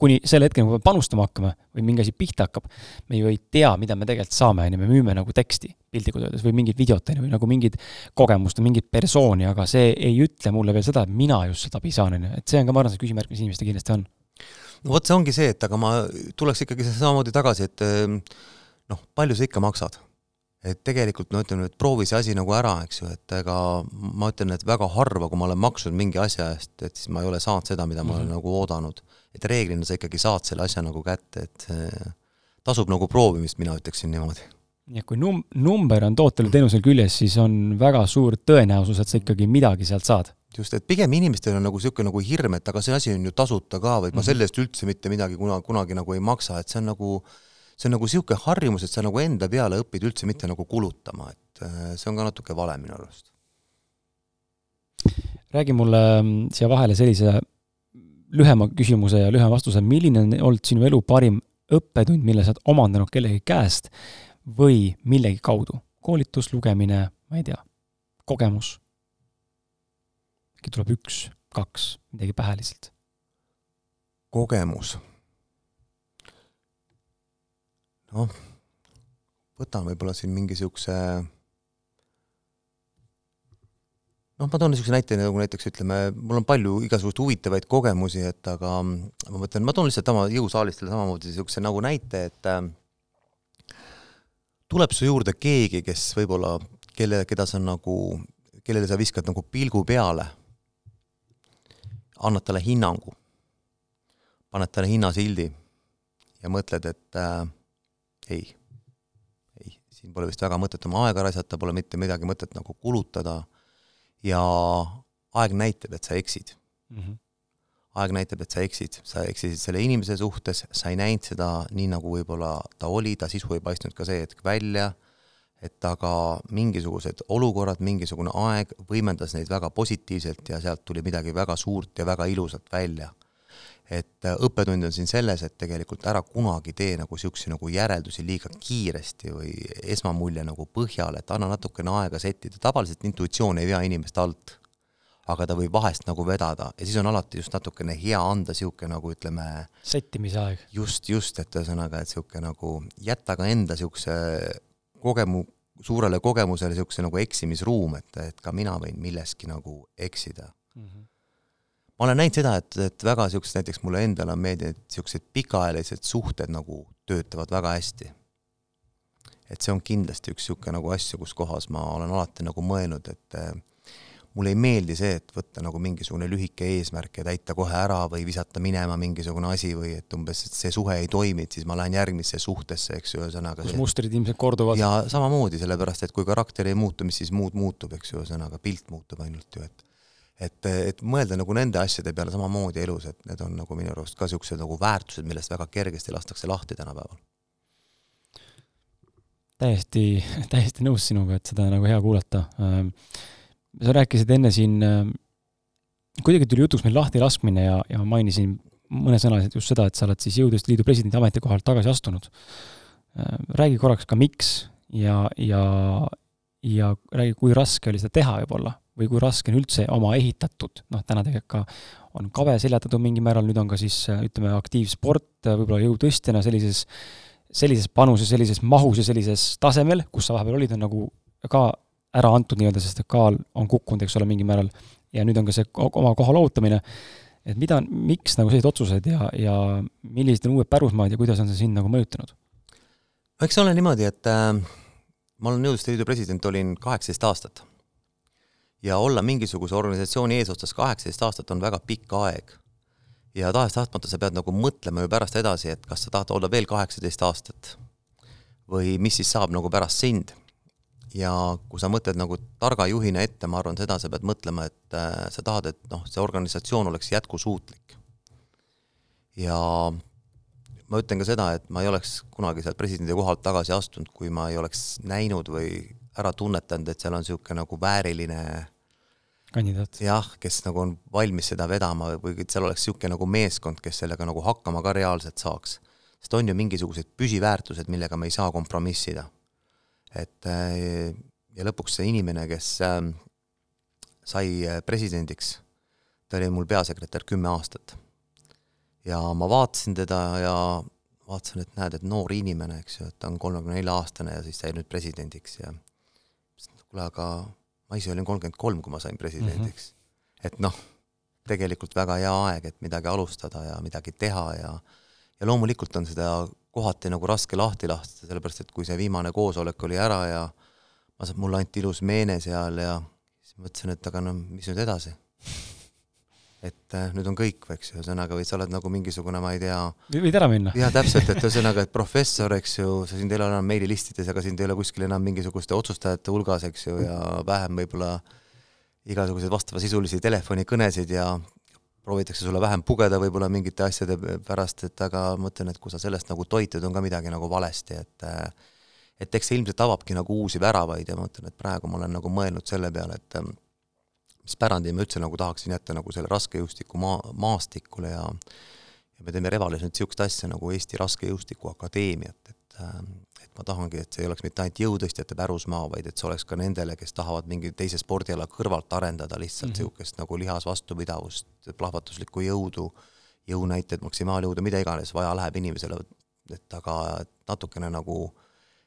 kuni selle hetkeni, kui me panustama hakkame või mingi asi pihta hakkab, me ju ei tea, mida me tegelikult saame, on ju, me müüme nagu teksti piltlikult öeldes või mingit videot, on ju, või nagu mingit kogemust või mingit persooni, aga see ei ütle mulle veel seda, et mina just seda abi saan, on ju, et see on ka, ma arvan, see küsimärk, mis inimestel kindlasti on. no vot, see ongi see, et aga ma tuleks ikkagi samamoodi tagasi, et ehm, noh, palju sa ikka maksad et tegelikult no ütleme, et proovi see asi nagu ära, eks ju, et ega ma ütlen, et väga harva, kui ma olen maksnud mingi asja eest, et siis ma ei ole saanud seda, mida mm -hmm. ma olen mhm. nagu oodanud et reeglina sa ikkagi saad selle asja nagu kätte, et tasub nagu proovimist, mina ütleksin niimoodi. nii et kui num-, number on tootel või teenusel küljes, siis on väga suur tõenäosus, et sa ikkagi midagi sealt saad. just, et pigem inimestel on nagu niisugune nagu hirm, et aga see asi on ju tasuta ka või et ma mhm. selle eest üldse mitte midagi kuna, kunagi nagu ei maksa, et see on nagu see on nagu niisugune harjumus, et sa nagu enda peale õpid üldse mitte nagu kulutama, et see on ka natuke vale minu arust. räägi mulle mm, siia vahele sellise lühema küsimuse ja lühema vastuse, milline on olnud sinu elu parim õppetund, mille sa oled omandanud kellegi käest või millegi kaudu? koolitus, lugemine, ma ei tea, kogemus? äkki tuleb üks, kaks, midagi pähe lihtsalt? kogemus. noh, võtan võib-olla siin mingi niisuguse noh, ma toon niisuguse näite, nagu näiteks ütleme, mul on palju igasuguseid huvitavaid kogemusi, et aga ma mõtlen, ma toon lihtsalt oma jõusaalistele samamoodi niisuguse nagu näite, et äh, tuleb su juurde keegi, kes võib-olla, kelle, keda sa nagu, kellele sa viskad nagu pilgu peale, annad talle hinnangu, paned talle hinnasildi ja mõtled, et äh, ei, ei, siin pole vist väga mõtet oma aega raisata, pole mitte midagi mõtet nagu kulutada ja aeg näitab, et sa eksid mm. -hmm. aeg näitab, et sa eksid, sa eksisid selle inimese suhtes, sa ei näinud seda nii, nagu võib-olla ta oli, ta sisu ei paistnud ka see hetk välja, et aga mingisugused olukorrad, mingisugune aeg võimendas neid väga positiivselt ja sealt tuli midagi väga suurt ja väga ilusat välja et äh, õppetund on siin selles, et tegelikult ära kunagi tee nagu niisuguseid nagu järeldusi liiga kiiresti või esmamulje nagu põhjal, et anna natukene aega settida, tavaliselt intuitsioon ei vea inimest alt. aga ta võib vahest nagu vedada ja siis on alati just natukene hea anda niisugune nagu ütleme settimise aeg. just, just, et ühesõnaga, et niisugune nagu jätta ka enda niisuguse kogemu, suurele kogemusele niisuguse nagu eksimisruum, et, et ka mina võin milleski nagu eksida mm. -hmm. Ma olen näinud seda, et, et väga niisugused, näiteks mulle endale on meeldinud, niisugused pikaajalised suhted nagu töötavad väga hästi. et see on kindlasti üks niisugune nagu asju, kus kohas ma olen alati nagu mõelnud, et mulle ei meeldi see, et võtta nagu mingisugune lühike eesmärk ja täita kohe ära või visata minema mingisugune asi või et umbes, et see suhe ei toimi, et siis ma lähen järgmisse suhtesse, eks ju, ühesõnaga. kus mustrid ilmselt korduvad. ja samamoodi, sellepärast et kui karakter ei muutu, mis siis muud muutub, eks ju, ühesõnaga pilt muutub ainult ju, et et, et mõelda nagu nende asjade peale samamoodi elus, et need on nagu minu arust ka niisugused nagu väärtused, millest väga kergesti lastakse lahti tänapäeval. täiesti, täiesti nõus sinuga, et seda nagu hea kuulata sa rääkisid enne siin, äh, kuidagi tuli jutuks meil lahtilaskmine ja, ja ma mainisin mõnesõnaliselt just seda, et sa oled siis Jõuduste Liidu presidendi ametikohalt tagasi astunud. Äh, räägi korraks ka, miks ja, ja, ja räägi, kui raske oli seda teha võib-olla või kui raske on üldse oma ehitatud, noh, täna tegelikult ka on kave seljatatud mingil määral, nüüd on ka siis ütleme, aktiivsport võib-olla jõutõstjana sellises, sellises panuses, sellises mahus ja sellises tasemel, kus sa vahepeal olid, on nagu ka ära antud nii-öelda, sest et kaal on kukkunud, eks ole, mingil määral, ja nüüd on ka see oma koha loovutamine, et mida, miks nagu sellised otsused ja, ja millised on uued pärusmaad ja kuidas on see sind nagu mõjutanud? eks ole niimoodi, et äh, ma olen Nõukogude Liidu president, olin kaheksateist aastat. Ja olla mingisuguse organisatsiooni eesotsas kaheksateist aastat on väga pikk aeg. ja tahes-tahtmata sa pead nagu mõtlema ju pärast edasi, et kas sa tahad olla veel kaheksateist aastat või mis siis saab nagu pärast sind ja kui sa mõtled nagu targa juhina ette, ma arvan, seda sa pead mõtlema, et äh, sa tahad, et noh, see organisatsioon oleks jätkusuutlik. ja ma ütlen ka seda, et ma ei oleks kunagi sealt presidendi kohalt tagasi astunud, kui ma ei oleks näinud või ära tunnetanud, et seal on niisugune nagu vääriline kandidaat. jah, kes nagu on valmis seda vedama või et seal oleks niisugune nagu meeskond, kes sellega nagu hakkama ka reaalselt saaks. sest on ju mingisugused püsiväärtused, millega me ei saa kompromissida et äh, ja lõpuks see inimene, kes ähm, sai äh, presidendiks, ta oli mul peasekretär kümme aastat. ja ma vaatasin teda ja vaatasin, et näed, et noor inimene, eks ju, et ta on kolmekümne nelja aastane ja siis sai nüüd presidendiks ja kuule, aga ma ise olin kolmkümmend kolm, kui ma sain presidendiks mm. -hmm. et noh, tegelikult väga hea aeg, et midagi alustada ja midagi teha ja ja loomulikult on seda kohati nagu raske lahti lasta, sellepärast et kui see viimane koosolek oli ära ja ma, mulle anti ilus meene seal ja siis mõtlesin, et aga no mis nüüd edasi. Et äh, nüüd on kõik, eks ju, ühesõnaga, või sa oled nagu mingisugune, ma ei tea. võid ära minna. jah, täpselt, et ühesõnaga, et professor, eks ju, sa sind ei ole enam meililistides, aga sind ei ole kuskil enam mingisuguste otsustajate hulgas, eks ju, ja vähem võib-olla igasuguseid vastavasisulisi telefonikõnesid ja proovitakse sulle vähem pugeda võib-olla mingite asjade pärast, et aga ma mõtlen, et kui sa sellest nagu toitud, on ka midagi nagu valesti, et et eks see ilmselt avabki nagu uusi väravaid ja ma mõtlen, et praegu ma olen nagu mõelnud selle peale, et mis pärandi ma üldse nagu tahaksin jätta nagu selle raskejõustiku maa, maastikule ja ja me teeme Revalis nüüd niisugust asja nagu Eesti Raskejõustiku Akadeemiat, et ma tahangi, et see ei oleks mitte ainult jõutõstjate pärusmaa, vaid et see oleks ka nendele, kes tahavad mingi teise spordiala kõrvalt arendada lihtsalt niisugust mm -hmm. nagu lihasvastupidavust, plahvatuslikku jõudu, jõunäited, maksimaaljõudu, mida iganes vaja läheb inimesele, et aga natukene nagu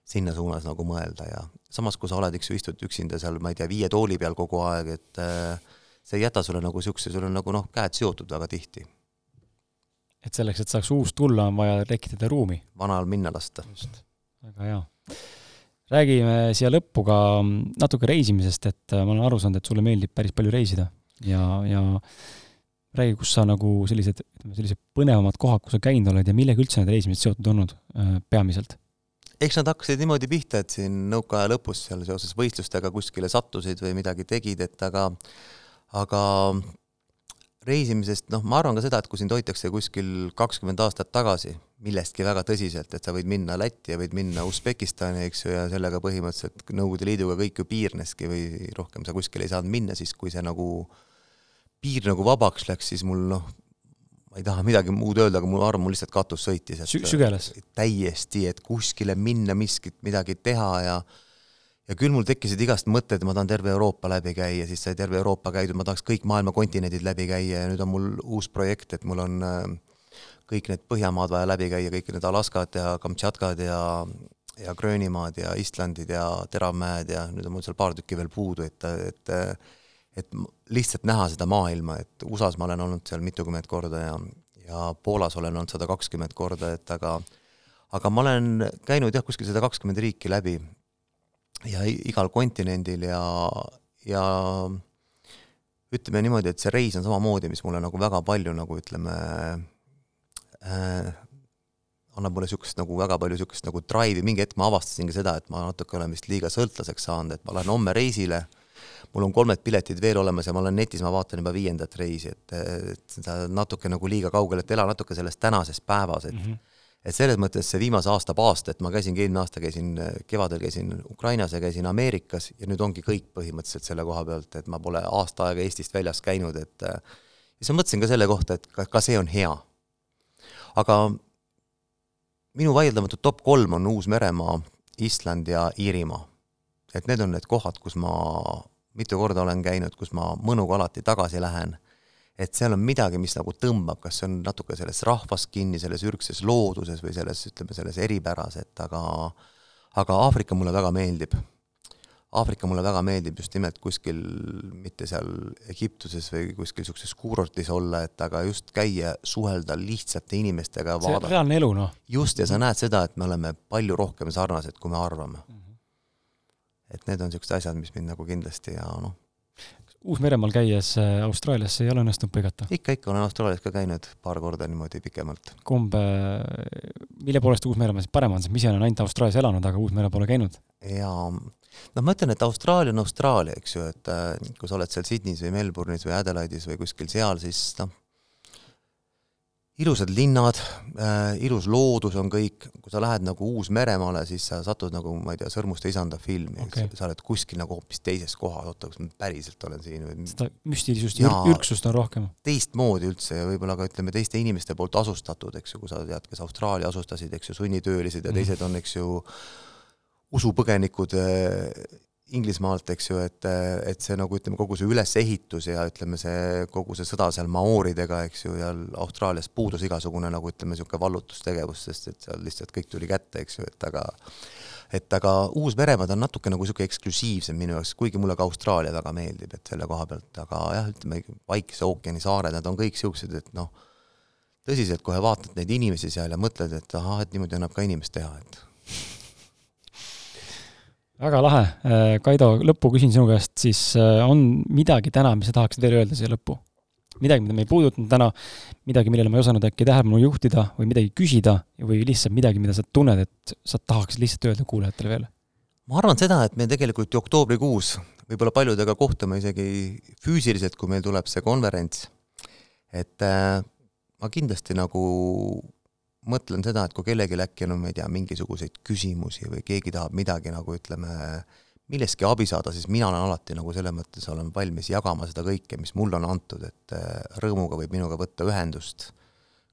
sinna suunas nagu mõelda ja samas, kui sa oled, eks ju, istud üksinda seal, ma ei tea, viie tooli peal kogu aeg, et äh, see ei jäta sulle nagu niisuguse, sul on nagu noh, käed seotud väga tihti. et selleks, et saaks uus tulla, on vaja tekitada ruumi? vanal minna lasta. just väga hea. räägime siia lõppu ka natuke reisimisest, et äh, ma olen aru saanud, et sulle meeldib päris palju reisida ja, ja räägi, kus sa nagu sellised, ütleme, sellised põnevamad kohad, kus sa käinud oled ja millega üldse need reisimised seotud olnud äh, peamiselt? Eks nad hakkasid niimoodi pihta, et siin nõukaaja lõpus seal seoses võistlustega kuskile sattusid või midagi tegid, et aga aga reisimisest, noh, ma arvan ka seda, et kui sind hoitakse kuskil kakskümmend aastat tagasi millestki väga tõsiselt, et sa võid minna Lätti ja võid minna Usbekistani, eks ju, ja sellega põhimõtteliselt Nõukogude Liiduga kõik ju piirneski või rohkem sa kuskile ei saanud minna, siis kui see nagu piir nagu vabaks läks, siis mul noh, ma ei taha midagi muud öelda, aga mul arm mul lihtsalt katus sõitis, et Sü sügeles? täiesti, et kuskile minna, miskit, midagi teha ja ja küll mul tekkisid igast mõtted, ma tahan terve Euroopa läbi käia, siis sai terve Euroopa käidud, ma tahaks kõik maailma kontinendid läbi käia ja nüüd on mul uus projekt, et mul on äh, kõik need Põhjamaad vaja läbi käia, kõik need Alaskad ja Kamtšatkad ja ja Gröönimaad ja Islandid ja Teravmäed ja nüüd on mul seal paar tükki veel puudu, et, et et lihtsalt näha seda maailma, et USA-s ma olen olnud seal mitukümmend korda ja, ja Poolas olen olnud sada kakskümmend korda, et aga aga ma olen käinud jah, kuskil sada kakskümmend riiki läbi ja igal kontinendil ja, ja ütleme niimoodi, et see reis on samamoodi, mis mulle nagu väga palju nagu ütleme äh, annab mulle niisugust nagu väga palju niisugust nagu drive'i, mingi hetk ma avastasingi seda, et ma natuke olen vist liiga sõltlaseks saanud, et ma lähen homme reisile, mul on kolmed piletid veel olemas ja ma olen netis, ma vaatan juba viiendat reisi, et, et seda natuke nagu liiga kaugel, et ela natuke selles tänases päevas, et mm -hmm. et selles mõttes see viimase aasta paast, et ma käisingi eelmine aasta käisin, kevadel käisin Ukrainas ja käisin Ameerikas ja nüüd ongi kõik põhimõtteliselt selle koha pealt, et ma pole aasta aega Eestist väljas käinud, et ja siis ma mõtlesin ka selle kohta, et ka, ka see on hea. aga minu vaieldamatu top kolm on Uus-Meremaa, Island ja Iirimaa. Et need on need kohad, kus ma mitu korda olen käinud, kus ma mõnuga alati tagasi lähen, et seal on midagi, mis nagu tõmbab, kas see on natuke selles rahvas kinni, selles ürgses looduses või selles, ütleme, selles eripäras, et aga aga Aafrika mulle väga meeldib Aafrika mulle väga meeldib just nimelt kuskil, mitte seal Egiptuses või kuskil niisuguses kuurortis olla, et aga just käia, suhelda lihtsate inimestega, see on reaalne elu, noh. just, ja sa näed seda, et me oleme palju rohkem sarnased, kui me arvame mm. -hmm. Et need on niisugused asjad, mis mind nagu kindlasti ja noh. Uus-Meremaal käies äh, Austraaliasse ei ole õnnestunud põigata? ikka, ikka olen Austraalias ka käinud paar korda niimoodi pikemalt. kumb, äh, mille poolest Uus-Meremaa siis parem on, sest ma ise olen ainult Austraalias elanud, aga Uus-Mere pole käinud? jaa noh, ma ütlen, et Austraalia on Austraalia, eks ju, et äh, kui sa oled seal Sydneys või Melbourne'is või Adelaide'is või kuskil seal, siis noh, ilusad linnad äh,, ilus loodus on kõik, kui sa lähed nagu Uus-Meremaale, siis sa satud nagu, ma ei tea, Sõrmuste isanda filmi okay., sa oled kuskil nagu hoopis teises kohas, oota, kas ma päriselt olen siin või seda müstilisust ja ürksust on rohkem. teistmoodi üldse ja võib-olla ka ütleme, teiste inimeste poolt asustatud, eks ju, kui sa tead, kes Austraalia asustasid, eks ju, sunnitöölised ja teised on, eks ju, usupõgenikud äh, Inglismaalt, eks ju, et, et see nagu ütleme, kogu see ülesehitus ja ütleme, see kogu see sõda seal maooridega, eks ju, ja Austraalias puudus igasugune nagu ütleme, niisugune vallutustegevus, sest et seal lihtsalt kõik tuli kätte, eks ju, et aga et aga Uus-Meremaad on natuke nagu niisugune eksklusiivsem minu jaoks, kuigi mulle ka Austraalia väga meeldib, et selle koha pealt, aga jah, ütleme Vaikse ookeani saared, nad on kõik niisugused, et noh, tõsiselt kohe vaatad neid inimesi seal ja mõtled, et ahah, et niimoodi annab ka inimest teha, et väga lahe, äh, Kaido, lõppu küsin sinu käest siis, äh, on midagi täna, mis sa tahaksid veel öelda siia lõppu? midagi, mida me ei puudutanud täna, midagi, millele ma ei osanud äkki tähelepanu juhtida või midagi küsida või lihtsalt midagi, mida sa tunned, et sa tahaksid lihtsalt öelda kuulajatele veel? ma arvan seda, et me tegelikult ju oktoobrikuus võib-olla paljudega kohtume isegi füüsiliselt, kui meil tuleb see konverents, et äh, ma kindlasti nagu mõtlen seda, et kui kellelgi äkki on, ma ei tea, mingisuguseid küsimusi või keegi tahab midagi nagu ütleme, millestki abi saada, siis mina olen alati nagu selles mõttes olen valmis jagama seda kõike, mis mulle on antud, et äh, rõõmuga võib minuga võtta ühendust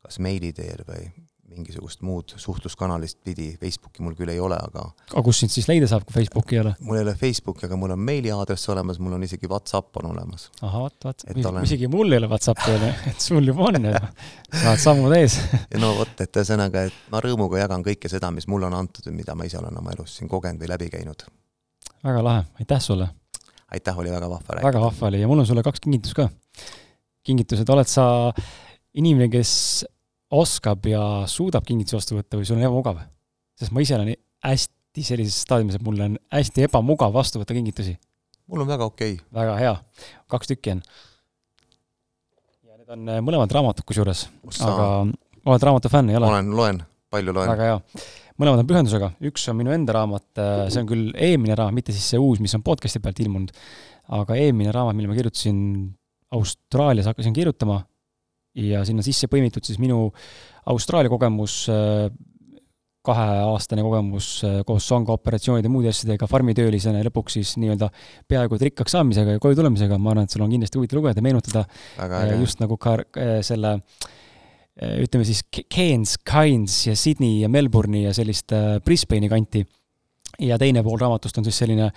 kas meili teel või mingisugust muud suhtluskanalist pidi, Facebooki mul küll ei ole, aga aga kus sind siis leida saab, kui Facebooki ei ole? mul ei ole Facebooki, aga mul on meiliaadress olemas, mul on isegi Whatsapp on olemas. ahah, vot, vot, olen... isegi mul ei ole Whatsappi veel, [LAUGHS] et sul juba on saad sammud ees ja no vot, et ühesõnaga, et ma rõõmuga jagan kõike seda, mis mulle on antud või mida ma ise olen oma elus siin kogenud või läbi käinud. väga lahe, aitäh sulle! aitäh, oli väga vahva rääkida. väga vahva oli ja mul on sulle kaks kingitust ka. kingitused, oled sa inimene, kes oskab ja suudab kingitusi vastu võtta või sul on ebamugav? sest ma ise olen hästi sellises staadiumis, et mul on hästi ebamugav vastu võtta kingitusi. mul on väga okei okay.. väga hea, kaks tükki on. ja need on äh, mõlemad raamatud kusjuures, aga oled raamatu fänn, ei ole? olen, loen, palju loen. väga hea. mõlemad on pühendusega, üks on minu enda raamat, äh, see on küll eelmine raamat, mitte siis see uus, mis on podcast'i pealt ilmunud, aga eelmine raamat, mille ma kirjutasin Austraalias, hakkasin kirjutama ja sinna sisse põimitud siis minu Austraalia kogemus, äh, kaheaastane kogemus äh, koos sanga operatsioonide ja muude asjadega farmitöölisena ja lõpuks siis nii-öelda peaaegu et rikkaks saamisega ja koju tulemisega, ma arvan, et sul on kindlasti huvitav lugeda, meenutada äh, just nagu ka selle ütleme siis Cairns, Cairns ja Sydney ja Melbourne'i ja sellist Brisbane'i kanti. ja teine pool raamatust on siis selline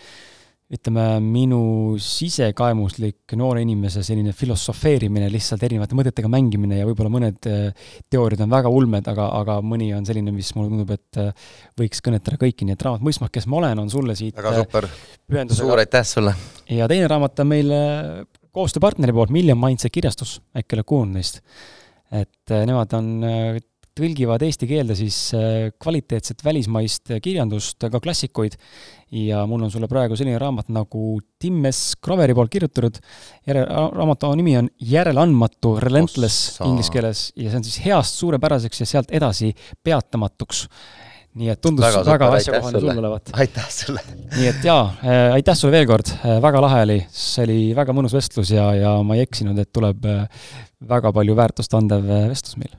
ütleme, minu sisekaemuslik noore inimese selline filosofeerimine, lihtsalt erinevate mõtetega mängimine ja võib-olla mõned äh, teooriad on väga ulmed, aga, aga mõni on selline, mis mulle tundub, et äh, võiks kõnetada kõiki, nii et raamat Mõistmak, kes ma olen, on sulle siit väga super, suur aitäh sulle! ja teine raamat on meil koostööpartneri poolt, Million Mindset kirjastus, äkki oled kuulnud neist? et nemad on tõlgivad eesti keelde siis äh, kvaliteetset välismaist kirjandust, ka klassikuid, ja mul on sulle praegu selline raamat nagu Tim S. Graveri poolt kirjutatud, järel, raamatu nimi on Järeleandmatu, Relentless inglise keeles, ja see on siis heast suurepäraseks ja sealt edasi peatamatuks. Nii et tundus väga, väga asjakohane sulle. olevat. aitäh sulle! nii et jaa äh,, aitäh sulle veel kord. Äh,, väga lahe oli, see oli väga mõnus vestlus ja, ja ma ei eksinud, et tuleb väga palju väärtust andev vestlus meil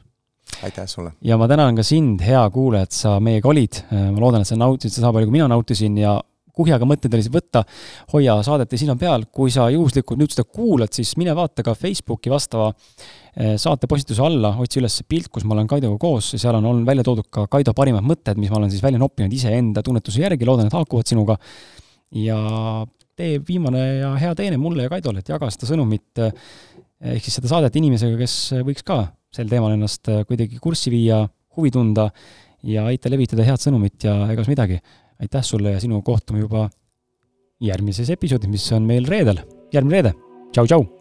aitäh sulle! ja ma tänan ka sind, hea kuulaja, et sa meiega olid, ma loodan, et sa nautisid seda palju, kui mina nautisin ja kuhjaga mõtteid oli võtta, hoia saadet ja silma peal, kui sa juhuslikult nüüd seda kuulad, siis mine vaata ka Facebooki vastava eh, saate postituse alla, otsi üles pilt, kus ma olen Kaidoga koos ja seal on olnud välja toodud ka Kaido parimad mõtted, mis ma olen siis välja noppinud iseenda tunnetuse järgi, loodan, et haakuvad sinuga. ja tee viimane ja hea teene mulle ja Kaidole, et jaga seda sõnumit eh, ehk siis seda saadet inimesega, kes võiks ka sel teemal ennast äh, kuidagi kurssi viia, huvi tunda ja aita levitada head sõnumit ja egas midagi. aitäh sulle ja sinuga kohtume juba järgmises episoodis, mis on meil reedel, järgmine reede. tšau-tšau!